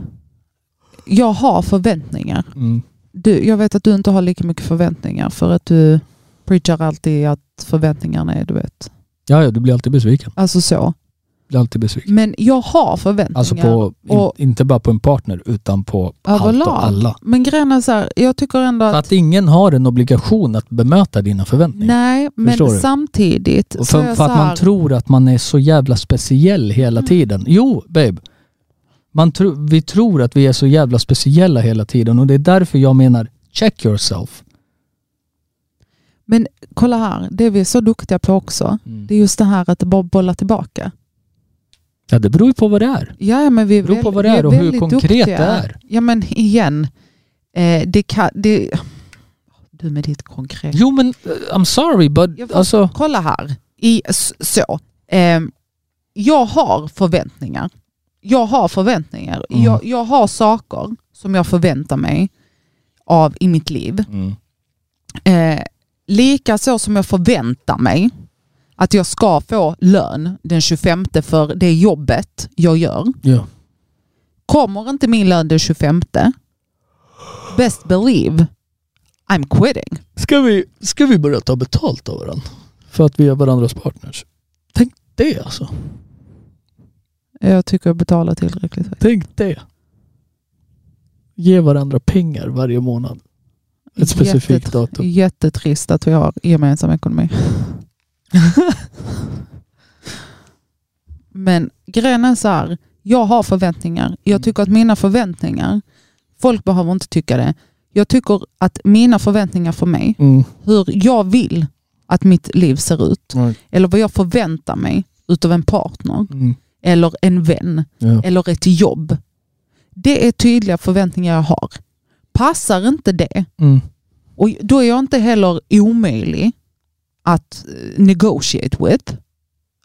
jag har förväntningar. Mm. Du, jag vet att du inte har lika mycket förväntningar för att du preachar alltid att förväntningarna är, du vet. Ja, ja, du blir alltid besviken. Alltså så. Blir alltid besviken. Men jag har förväntningar. Alltså på, in, och- inte bara på en partner utan på allt överlag. och alla. Men grejen är så här, jag tycker ändå För att... att ingen har en obligation att bemöta dina förväntningar. Nej, men Förstår du? samtidigt Och för, för att man här, tror att man är så jävla speciell hela Mm. tiden. Jo, babe. Man tro, vi tror att vi är så jävla speciella hela tiden och det är därför jag menar check yourself. Men kolla här, det vi är så duktiga på också, det är just det här att bara bolla tillbaka. Ja, det beror ju på vad det är. Ja, men vi är, Det beror på vad det vi är och hur konkret duktiga. det är. Ja, men igen. Eh, det kan, det, du med ditt konkret. Jo men, eh, I'm sorry but Jag alltså... Kolla här. I, så. Eh, jag har förväntningar. Jag har förväntningar. Mm. Jag, jag har saker som jag förväntar mig av i mitt liv. Mm. Eh, lika så som jag förväntar mig att jag ska få lön den 25 för det jobbet jag gör. Ja. Kommer inte min lön den 25, best believe I'm quitting. Ska vi, ska vi börja ta betalt av varandra? För att vi är varandras partners. Tänk det alltså. Jag tycker jag betalar tillräckligt. Tänk det. Ge varandra pengar varje månad. Ett specifikt Jättet- datum. Jättetrist att vi har gemensam ekonomi. Men grejen är så här, jag har förväntningar. Jag tycker att mina förväntningar, folk behöver inte tycka det. Jag tycker att mina förväntningar för mig, Mm. hur jag vill att mitt liv ser ut, Right. eller vad jag förväntar mig utav en partner, Mm. eller en vän, Ja. eller ett jobb. Det är tydliga förväntningar jag har. Passar inte det, Mm. och då är jag inte heller omöjlig att eh, negotiate with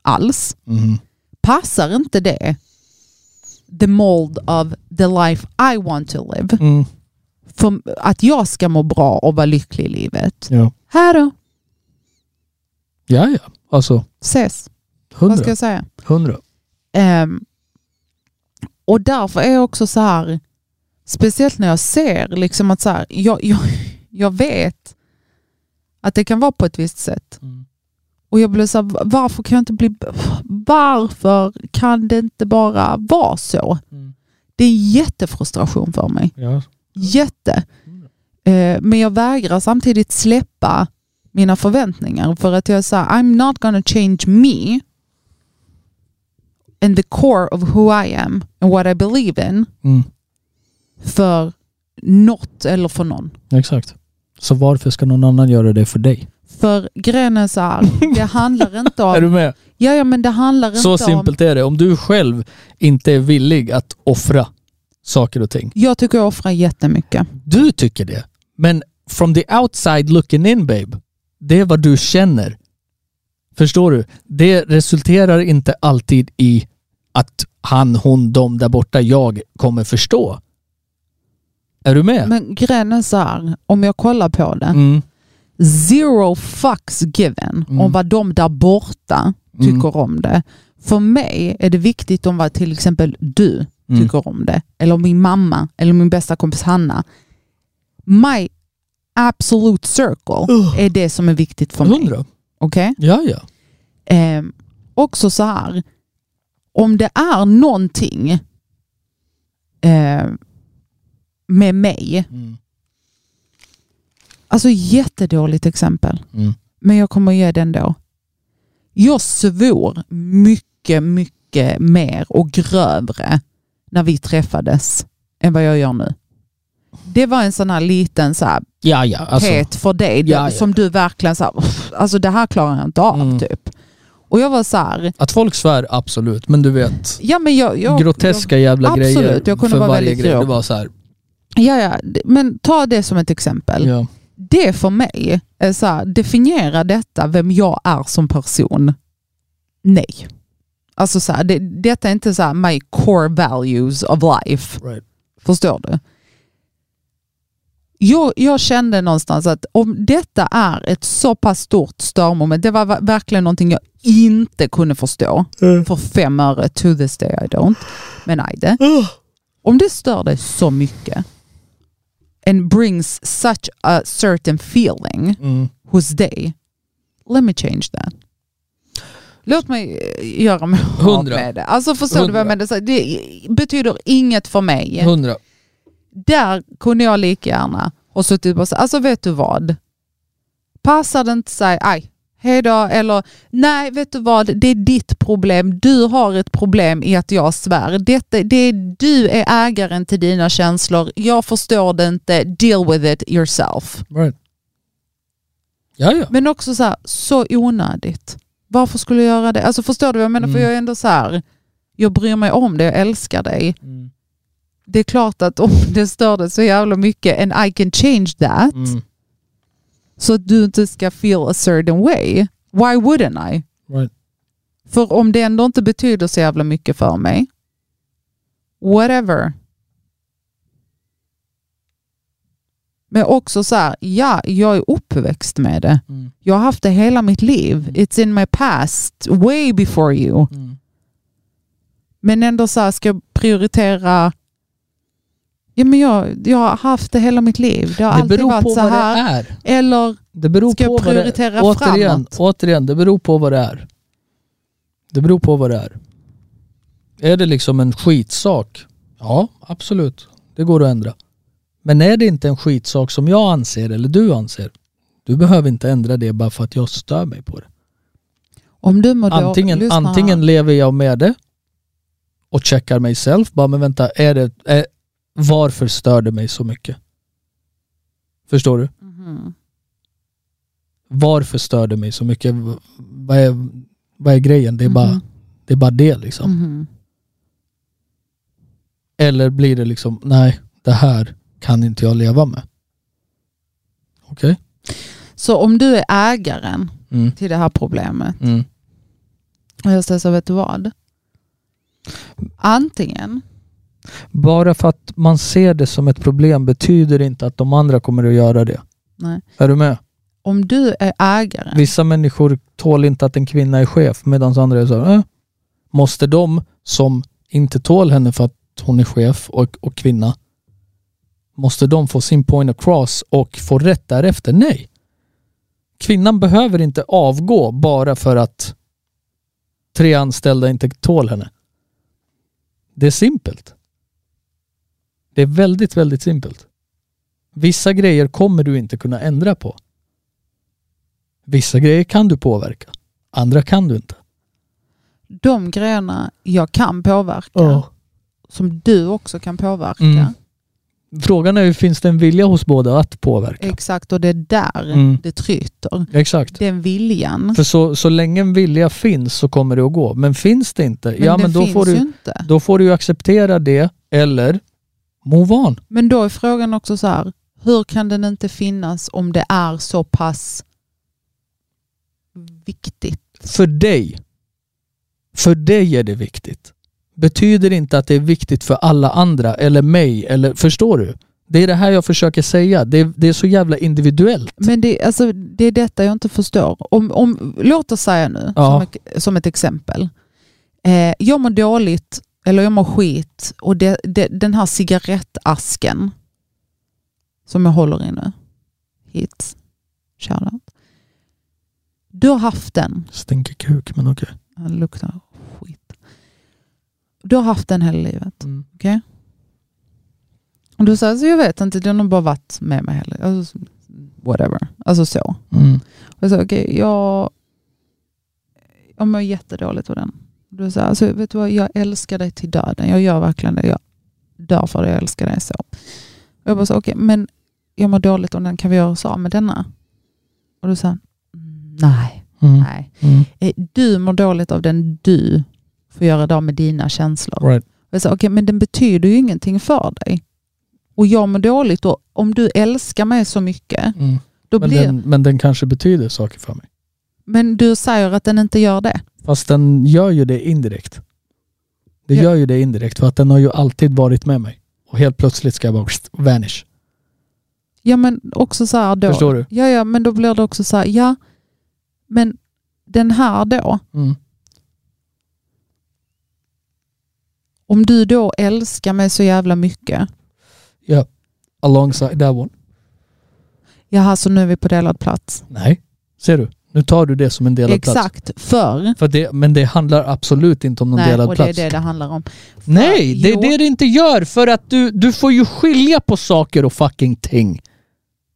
alls. Mm. Passar inte det the mold of the life I want to live, Mm. för att jag ska må bra och vara lycklig i livet. Ja. Här då, ja, ja. Alltså, ses. Vad ska hundra. jag säga? Hundra. Ehm, och därför är jag också så här, speciellt när jag ser liksom att så här, jag, jag, jag vet att det kan vara på ett visst sätt. Mm. Och jag blir så här, varför kan jag inte bli, varför kan det inte bara vara så? Mm. Det är en jättefrustration för mig. Ja. Jätte. Eh, men jag vägrar samtidigt släppa mina förväntningar för att jag säger I'm not gonna change me and the core of who I am and what I believe in Mm. för något eller för någon. Exakt. Så varför ska någon annan göra det för dig? För grejen är så här, det handlar inte Är du om... med? Ja, ja, men det handlar Så inte om... simpelt är det. Om du själv inte är villig att offra saker och ting. Jag tycker jag offrar jättemycket. Du tycker det. Men from the outside looking in babe. Det är vad du känner. Förstår du? Det resulterar inte alltid i att han, hon, de där borta, jag kommer förstå. Är du med? Men grejen är så här, om jag kollar på det. Mm. Zero fucks given Mm. om vad de där borta tycker Mm. om det. För mig är det viktigt om vad till exempel du Mm. tycker om det. Eller min mamma eller min bästa kompis Hanna. My absolute circle Ugh. är det som är viktigt för mig. Hundra. Okej? Ja, ja. Eh, också så här, om det är någonting eh, med mig, Mm. alltså jättedåligt exempel, Mm. men jag kommer ge den då. Jag svor mycket, mycket mer och grövre när vi träffades än vad jag gör nu. Det var en sån här liten så här, Ja, ja. Alltså, pet för dig Ja, ja. som du verkligen så här, "Uff, alltså det här klarar jag inte av Mm. typ. Och jag var så här, att folk svär, absolut. Men du vet, ja men jag... jag groteska jävla absolut, grejer jag kunde för vara varje väldigt grej. grov. Det var så här, jag, ja, ja, men ta det som ett exempel. ja. Det för mig är så här, definiera detta vem jag är som person. Nej. Alltså så här, det, detta är inte så här my core values of life. Right. Förstår du? Jag, jag kände någonstans att om detta är ett så pass stort störmoment, det var va- verkligen någonting jag inte kunde förstå för fem öre, to this day I don't, men ajde. Om det stör dig så mycket and brings such a certain feeling Mm. hos dig, let me change that. Låt mig eh, göra mig av med det. Alltså förstår du vad jag menar? Det betyder inget för mig. Hundra. Där kunde jag lika gärna ha suttit och sagt, alltså vet du vad? Passar det inte sig, aj, hej då, eller nej, vet du vad, det är ditt problem. Du har ett problem i att jag svär. Detta, det är, du är ägaren till dina känslor. Jag förstår det inte, deal with it yourself. Right. Ja, ja. Men också så här, så onödigt. Varför skulle jag göra det? Alltså förstår du vad jag menar? För Mm. jag är ändå så här, jag bryr mig om det, jag älskar dig. Mm. Det är klart att om det stör dig så jävla mycket and I can change that Mm. Så att du inte ska feel a certain way. Why wouldn't I? Right. För om det ändå inte betyder så jävla mycket för mig, whatever. Men också så här, ja, jag är uppväxt med det. Mm. Jag har haft det hela mitt liv. It's in my past, way before you. Mm. Men ändå så här, ska jag prioritera... Ja, men jag, jag har haft det hela mitt liv. Det har Det alltid varit på så vad här. det är. Eller Det beror Ska jag på det, prioritera återigen, framåt? återigen, det beror på vad det är. Det beror på vad det är. Är det liksom en skitsak? Ja, absolut. Det går att ändra. Men är det inte en skitsak som jag anser eller du anser, du behöver inte ändra det bara för att jag stör mig på det. om du mår Antingen, här. antingen lever jag med det och checkar mig själv. Bara, men vänta, är det, är, varför stör det mig så mycket? Förstår du? Mhm. Varför stör det mig så mycket? Vad är, vad är grejen? Det är, bara, Mhm. det är bara det liksom. Mhm. Eller blir det liksom, nej, det här kan inte jag leva med. Okej? Så om du är ägaren Mm. till det här problemet Mm. och jag säger så, vet du vad? Antingen, Bara för att man ser det som ett problem betyder inte att de andra kommer att göra det. nej. Är du med? Om du är ägaren, Vissa människor tål inte att en kvinna är chef medan andra är så här, eh. Måste de som inte tål henne för att hon är chef och, och kvinna, måste de få sin point across och få rätt därefter? Nej. Kvinnan behöver inte avgå bara för att tre anställda inte tål henne. Det är simpelt. Det är väldigt, väldigt simpelt. Vissa grejer kommer du inte kunna ändra på. Vissa grejer kan du påverka. Andra kan du inte. de grejerna jag kan påverka, som du också kan påverka, Mm. Frågan är ju, finns det en vilja hos båda att påverka? exakt, och det är där Mm. det tryter. Exakt. Den viljan, För så, så länge en vilja finns så kommer det att gå. Men finns det inte, men ja men då får, du, inte. då får du acceptera det eller move on. Men då är frågan också så här, hur kan den inte finnas om det är så pass viktigt? För dig. För dig är det viktigt. betyder inte att det är viktigt för alla andra eller mig. Eller, förstår du? Det är det här jag försöker säga. Det är, det är så jävla individuellt. Men det, alltså, det är detta jag inte förstår. Om, om, låt oss säga nu, Ja. som, ett, som ett exempel. Eh, jag mår dåligt, eller jag mår skit, och det, det, den här cigarettasken som jag håller i nu, hit, shoutout. Du har haft den, Stinker kuk, men okej. den luktar skit. Du har haft den hela livet. Okej? Och du säger, alltså, jag vet inte, det har bara varit med mig hela alltså, Whatever. Alltså så. Mm. Och jag sa, okej, jag, jag mår jättedåligt av den. Du sa, alltså, vet du vad, jag älskar dig till döden. Jag gör verkligen det. Jag dör för det, jag älskar dig så. Och jag bara, okej, men jag mår dåligt av den. Kan vi göra oss av med denna? Och du sa, "Mm, nej, Mm. nej. Mm. Eh, Du mår dåligt av den du får göra det av med dina känslor. Right. Jag sa, okej, men den betyder ju ingenting för dig. Och jag mår dåligt och om du älskar mig så mycket, Mm. då Men, blir... den, men den kanske betyder saker för mig. Men du säger att den inte gör det. Fast den gör ju det indirekt. Det gör ju det indirekt för att den har ju alltid varit med mig. Och helt plötsligt ska jag bara vanish. Ja men också så här då. Förstår du? Ja, ja men då blir det också så här, ja men den här då, Mm. om du då älskar mig så jävla mycket, Ja. Alongside that one. jaha så nu är vi på delad plats. Nej. Ser du? Nu tar du det som en delad plats. Exakt, för För det, men det handlar absolut inte om någon Nej, delad och det är plats. det det handlar om. För- Nej, det är det det inte gör. För att du, du får ju skilja på saker och fucking ting.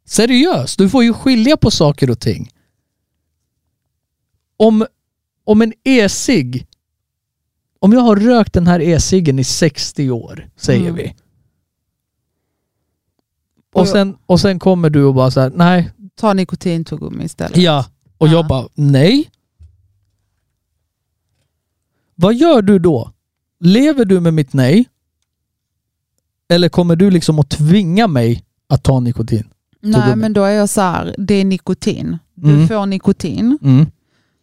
Seriöst, du får ju skilja på saker och ting. Om, om en e-cigg, om jag har rökt den här e-ciggen i 60 år, säger Mm. vi. Och sen, och sen kommer du och bara så här, nej, Ta nikotintuggummi istället. ja. Och jag Ja. bara, nej. Vad gör du då? Lever du med mitt nej? Eller kommer du liksom att tvinga mig att ta nikotin? Nej men då är jag så här, det är nikotin. Du Mm. får nikotin. Mm.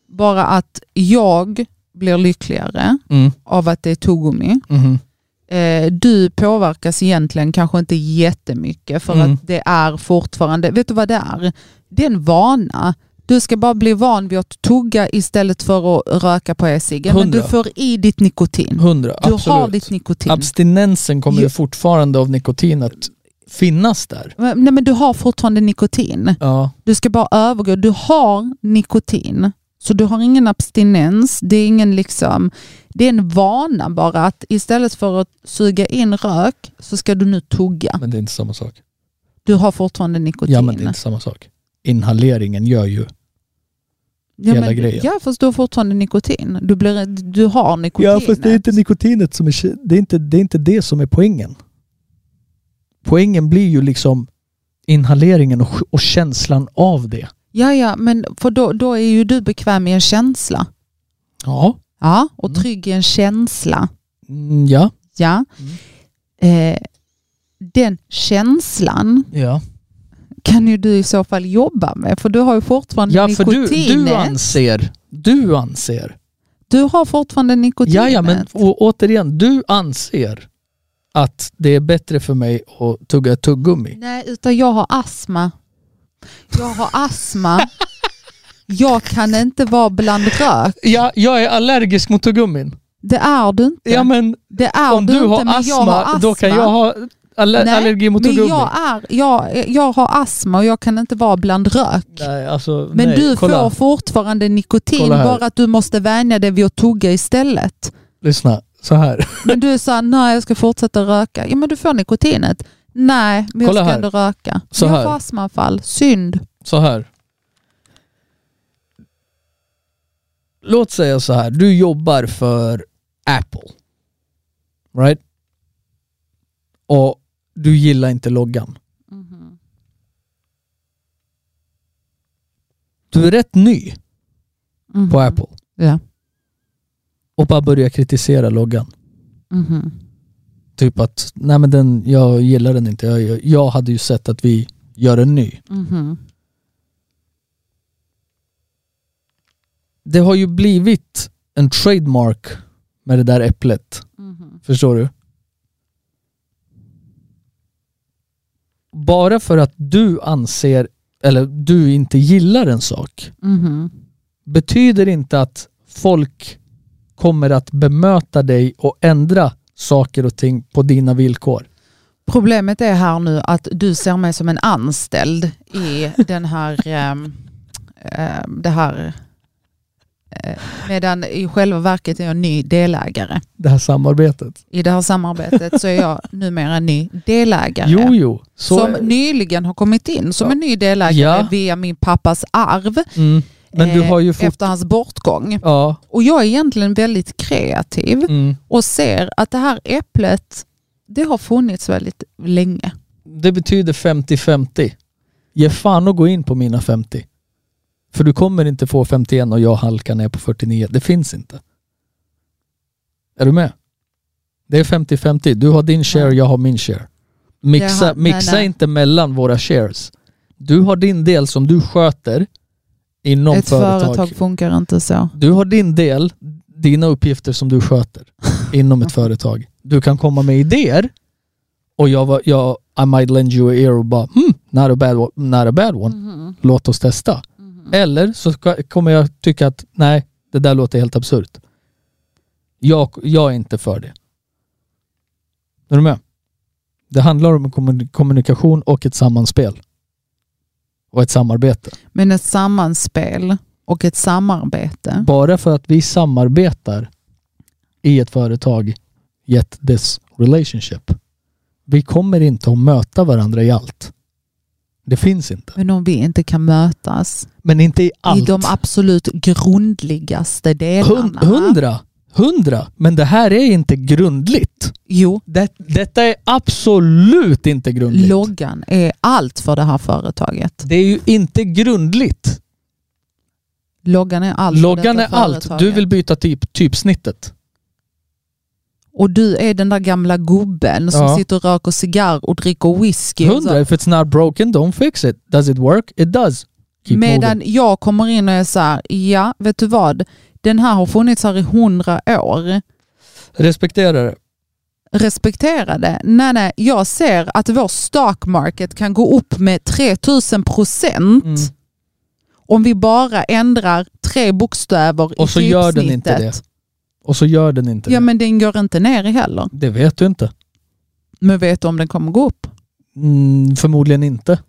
Bara att jag blir lyckligare Mm. av att det är tuggummi. Mhm. Eh, du påverkas egentligen kanske inte jättemycket för Mm. att det är fortfarande, vet du vad det är? Det är en vana. Du ska bara bli van vid att tugga istället för att röka på e-ciggen. Men du får i ditt nikotin. Hundra, Du absolut. har ditt nikotin. Abstinensen kommer ju fortfarande av nikotin att finnas där. Men- Nej men du har fortfarande nikotin. Ja. Du ska bara övergå. Du har nikotin. Så du har ingen abstinens. Det är ingen liksom, det är en vana bara att istället för att suga in rök så ska du nu tugga. Men det är inte samma sak. Du har fortfarande nikotin. Ja men det är inte samma sak. Inhaleringen gör ju... Ja, hela men, grejen. Ja fast du har fortfarande nikotin. Du, blir, du har nikotinet. nikotinet som är... Det är inte det, är inte det som är poängen. Poängen blir ju liksom inhaleringen och, och känslan av det. Ja ja men för då, då är ju du bekväm i en känsla. Ja. Ja, och Mm. trygg i en känsla. Mm, ja. Ja. Mm. Eh, den känslan Ja. Kan ju du i så fall jobba med för du har ju fortfarande Ja för du, nikotinet. du anser... Du anser... Du har fortfarande nikotinet. Ja, ja, men å, återigen, du anser att det är bättre för mig att tugga tuggummi. Nej, utan jag har astma. Jag har astma. jag kan inte vara bland rök. Ja, jag är allergisk mot tuggummin. Det är du inte. Ja, men det är om du, inte, har, men astma, jag har astma, då kan jag ha aller, Nej, allergi mot men tuggummi. jag, är, jag, jag har astma och jag kan inte vara bland rök. Nej, alltså, Men nej, du kolla. får fortfarande nikotin, Kolla här. bara att du måste vänja dig vid att tugga istället. Lyssna, så här. Men du sa nej jag ska fortsätta röka. Ja men du får nikotinet. Nej men Kolla jag ska här. ändå röka. Så jag här. får astmaanfall. Synd. Så här. Låt säga så här, du jobbar för Apple. Right? Och du gillar inte loggan. Du är rätt ny Mhm. på Apple Ja. och bara börjar kritisera loggan. Mhm. Typ att, nej men den, jag gillar den inte. Jag, jag, hade ju sett att vi gör en ny. Det har ju blivit en trademark med det där äpplet. Förstår du? Bara för att du anser, eller du inte gillar en sak, Mhm. betyder inte att folk kommer att bemöta dig och ändra saker och ting på dina villkor. Problemet är här nu att du ser mig som en anställd i den här, ehm, det här medan i själva verket är jag ny delägare. Det här samarbetet. I det här samarbetet så är jag numera en ny delägare. Jo, jo. Som nyligen har kommit in som Ja. en ny delägare Ja. via min pappas arv mm. Men du eh, har ju fått... efter hans bortgång. Ja. Och jag är egentligen väldigt kreativ Mm. och ser att det här äpplet, det har funnits väldigt länge. Det betyder 50-50. Ge fan och gå in på mina 50. För du kommer inte få 51 och jag halkar ner på 49. Det finns inte. Är du med? Det är 50-50. Du har din share, jag har min share. Mixa, har- mixa nej. inte mellan våra shares. Du har din del som du sköter inom Ett företag. företag funkar inte så. Du har din del, dina uppgifter som du sköter inom ett företag. Du kan komma med idéer och jag, var, jag I might lend you a ear och bara hmm, not a bad, not a bad one. Mhm. Låt oss testa. Eller så ska, kommer jag tycka att nej, det där låter helt absurt. Jag, jag är inte för det. Är du med? Det handlar om kommun- kommunikation och ett sammanspel. Och ett samarbete. Men ett sammanspel och ett samarbete. Bara för att vi samarbetar i ett företag, yet this relationship. Vi kommer inte att möta varandra i allt. Det finns inte. Men om vi inte kan mötas Men inte i i allt. de absolut grundligaste delarna. Hundra. Hundra. Men det här är inte grundligt. Jo, Det, detta är absolut inte grundligt. loggan är allt för det här företaget. det är ju inte grundligt. Loggan är allt Loggan är detta allt. företaget. Du vill byta typ, typsnittet. Och du är den där gamla gubben som Ja. sitter och röker cigarr och dricker whisky. och så. Hundra. If it's not broken, don't fix it. Does it work? It does. Keep Medan moving. jag kommer in och är så här, ja, vet du vad? Den här har funnits här i hundra år. Respektera det. Respektera det. Nej, nej, jag ser att vår stock market kan gå upp med 3000 procent Mm. om vi bara ändrar tre bokstäver Och så i gör den inte typsnittet. Och så gör den inte Ja, det. men den går inte ner heller. Det vet du inte. Men vet du om den kommer gå upp? Mm, förmodligen inte.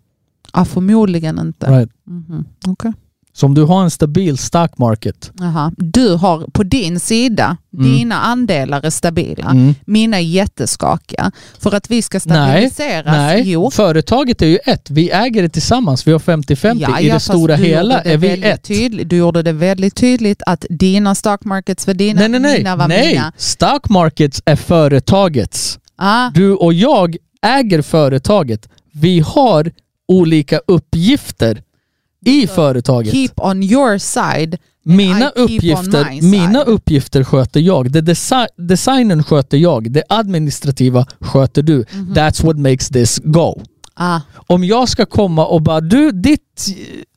Ja, förmodligen inte. Right. Mhm, okej. Så om du har en stabil stock market. Jaha. Du har på din sida, Mm. dina andelar är stabila. Mm. Mina är jätteskakiga. För att vi ska Nej, stabiliseras. Nej, Jo. företaget är ju ett. Vi äger det tillsammans. Vi har 50-50. Ja, I ja, det stora hela det är vi ett. Tydligt, du gjorde det väldigt tydligt att dina stock markets var dina, Nej, nej, nej. mina var nej. mina. Stock markets är företagets. Ah, Du och jag äger företaget. Vi har olika uppgifter i företaget. keep on your side. Mina uppgifter, mina uppgifter sköter jag. Det desi designen sköter jag. Det administrativa sköter du. Mhm. That's what makes this go. Ah, Om jag ska komma och bara du, ditt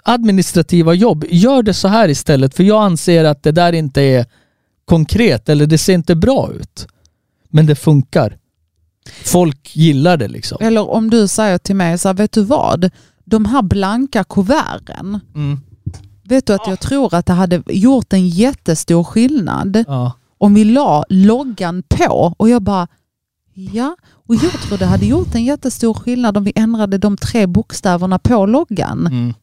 administrativa jobb, gör det så här istället för jag anser att det där inte är konkret eller det ser inte bra ut. Men det funkar. Folk gillar det liksom. eller om du säger till mig, så här, vet du vad? De här blanka kuverten, Mm. vet du att jag tror att det hade gjort en jättestor skillnad Ja. om vi la loggan på och jag bara ja, och jag tror det hade gjort en jättestor skillnad om vi ändrade de tre bokstäverna på loggan. Mm.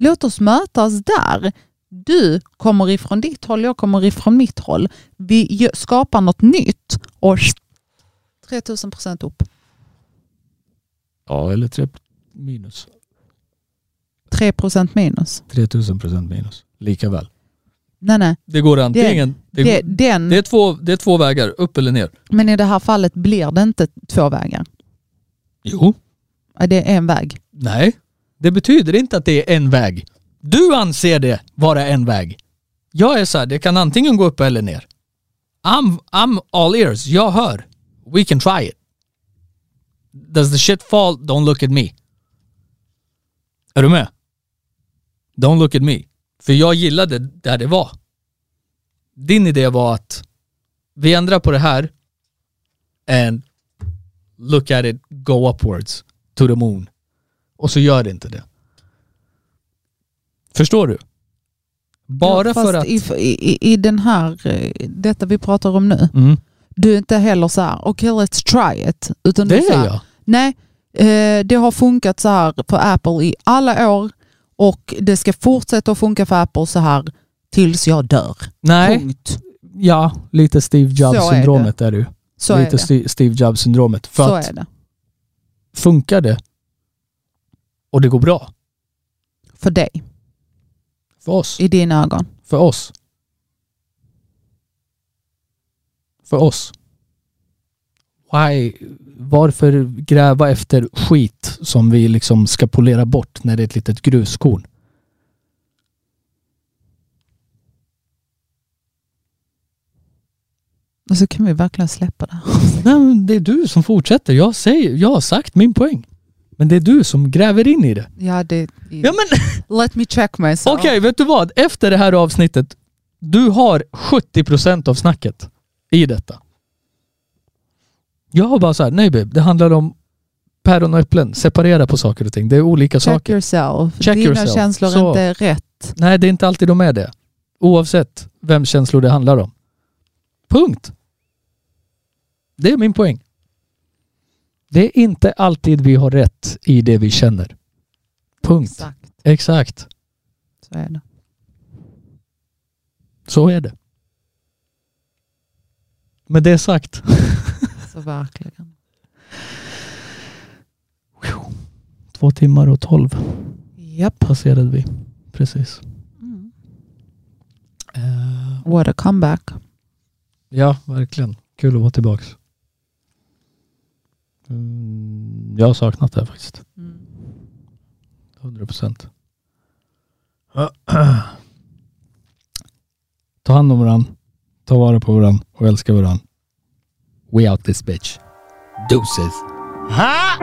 Låt oss mötas där. Du kommer ifrån ditt håll, jag kommer ifrån mitt håll. Vi skapar något nytt och 3000 procent upp. ja, eller minus. 3 procent minus. 3000 procent minus. Lika väl. Nej, nej. Det går antingen... Det, Det, den, det, är två, det är två vägar, upp eller ner. men i det här fallet blir det inte två vägar. Jo. Det är en väg. Nej. Det betyder inte att det är en väg. Du anser det vara en väg. Jag är så här, det kan antingen gå upp eller ner. I'm, I'm all ears. Jag hör. We can try it. Does the shit fall? Don't look at me. Är du med? Don't look at me. För jag gillade där det var. Din idé var att vi ändrar på det här and look at it go upwards to the moon. Och så gör det inte det. Förstår du? Bara Ja, för att... I, i, I den här, eh, detta vi pratar om nu, Mm, du är inte heller så här, okej let's try it. Utan det du är så är här, jag. Nej, det har funkat så här för Apple i alla år och det ska fortsätta att funka för Apple så här tills jag dör. Nej, Punkt. ja, lite Steve är Jobs-syndromet är det ju. Så är lite det. Sti- Steve Jobs-syndromet. För Så att är det. funkar det och det går bra För dig, för oss, i dina ögon. för oss. För oss. Why? Varför gräva efter skit som vi liksom ska polera bort när det är ett litet gruskorn? Och så kan vi verkligen släppa det. Nej, det är du som fortsätter. Jag, säger, jag har sagt min poäng. Men det är du som gräver in i det. Ja, det, Ja, men Let me check myself. Okej, vet du vad? Efter det här avsnittet, du har 70% av snacket i detta. Jag har bara så här, nej babe, det handlar om päron och äpplen. Separera på saker och ting. Det är olika Check saker. yourself. Check Dina yourself. känslor Så. är inte rätt. Nej, det är inte alltid de är det. Oavsett vems känslor det handlar om. Punkt. Det är min poäng. Det är inte alltid vi har rätt i det vi känner. Punkt. Exakt, Exakt. så är det. Så är det. Med det sagt. Verkligen. Två timmar och tolv Japp. passerade vi. Precis. Mm. Eh, What a comeback. ja, verkligen. Kul att vara tillbaks. Mm, jag har saknat det här faktiskt. Mm. 100 procent. Ta hand om varandra. Ta vara på varandra och älska varandra. We out this bitch. Deuces. Ha!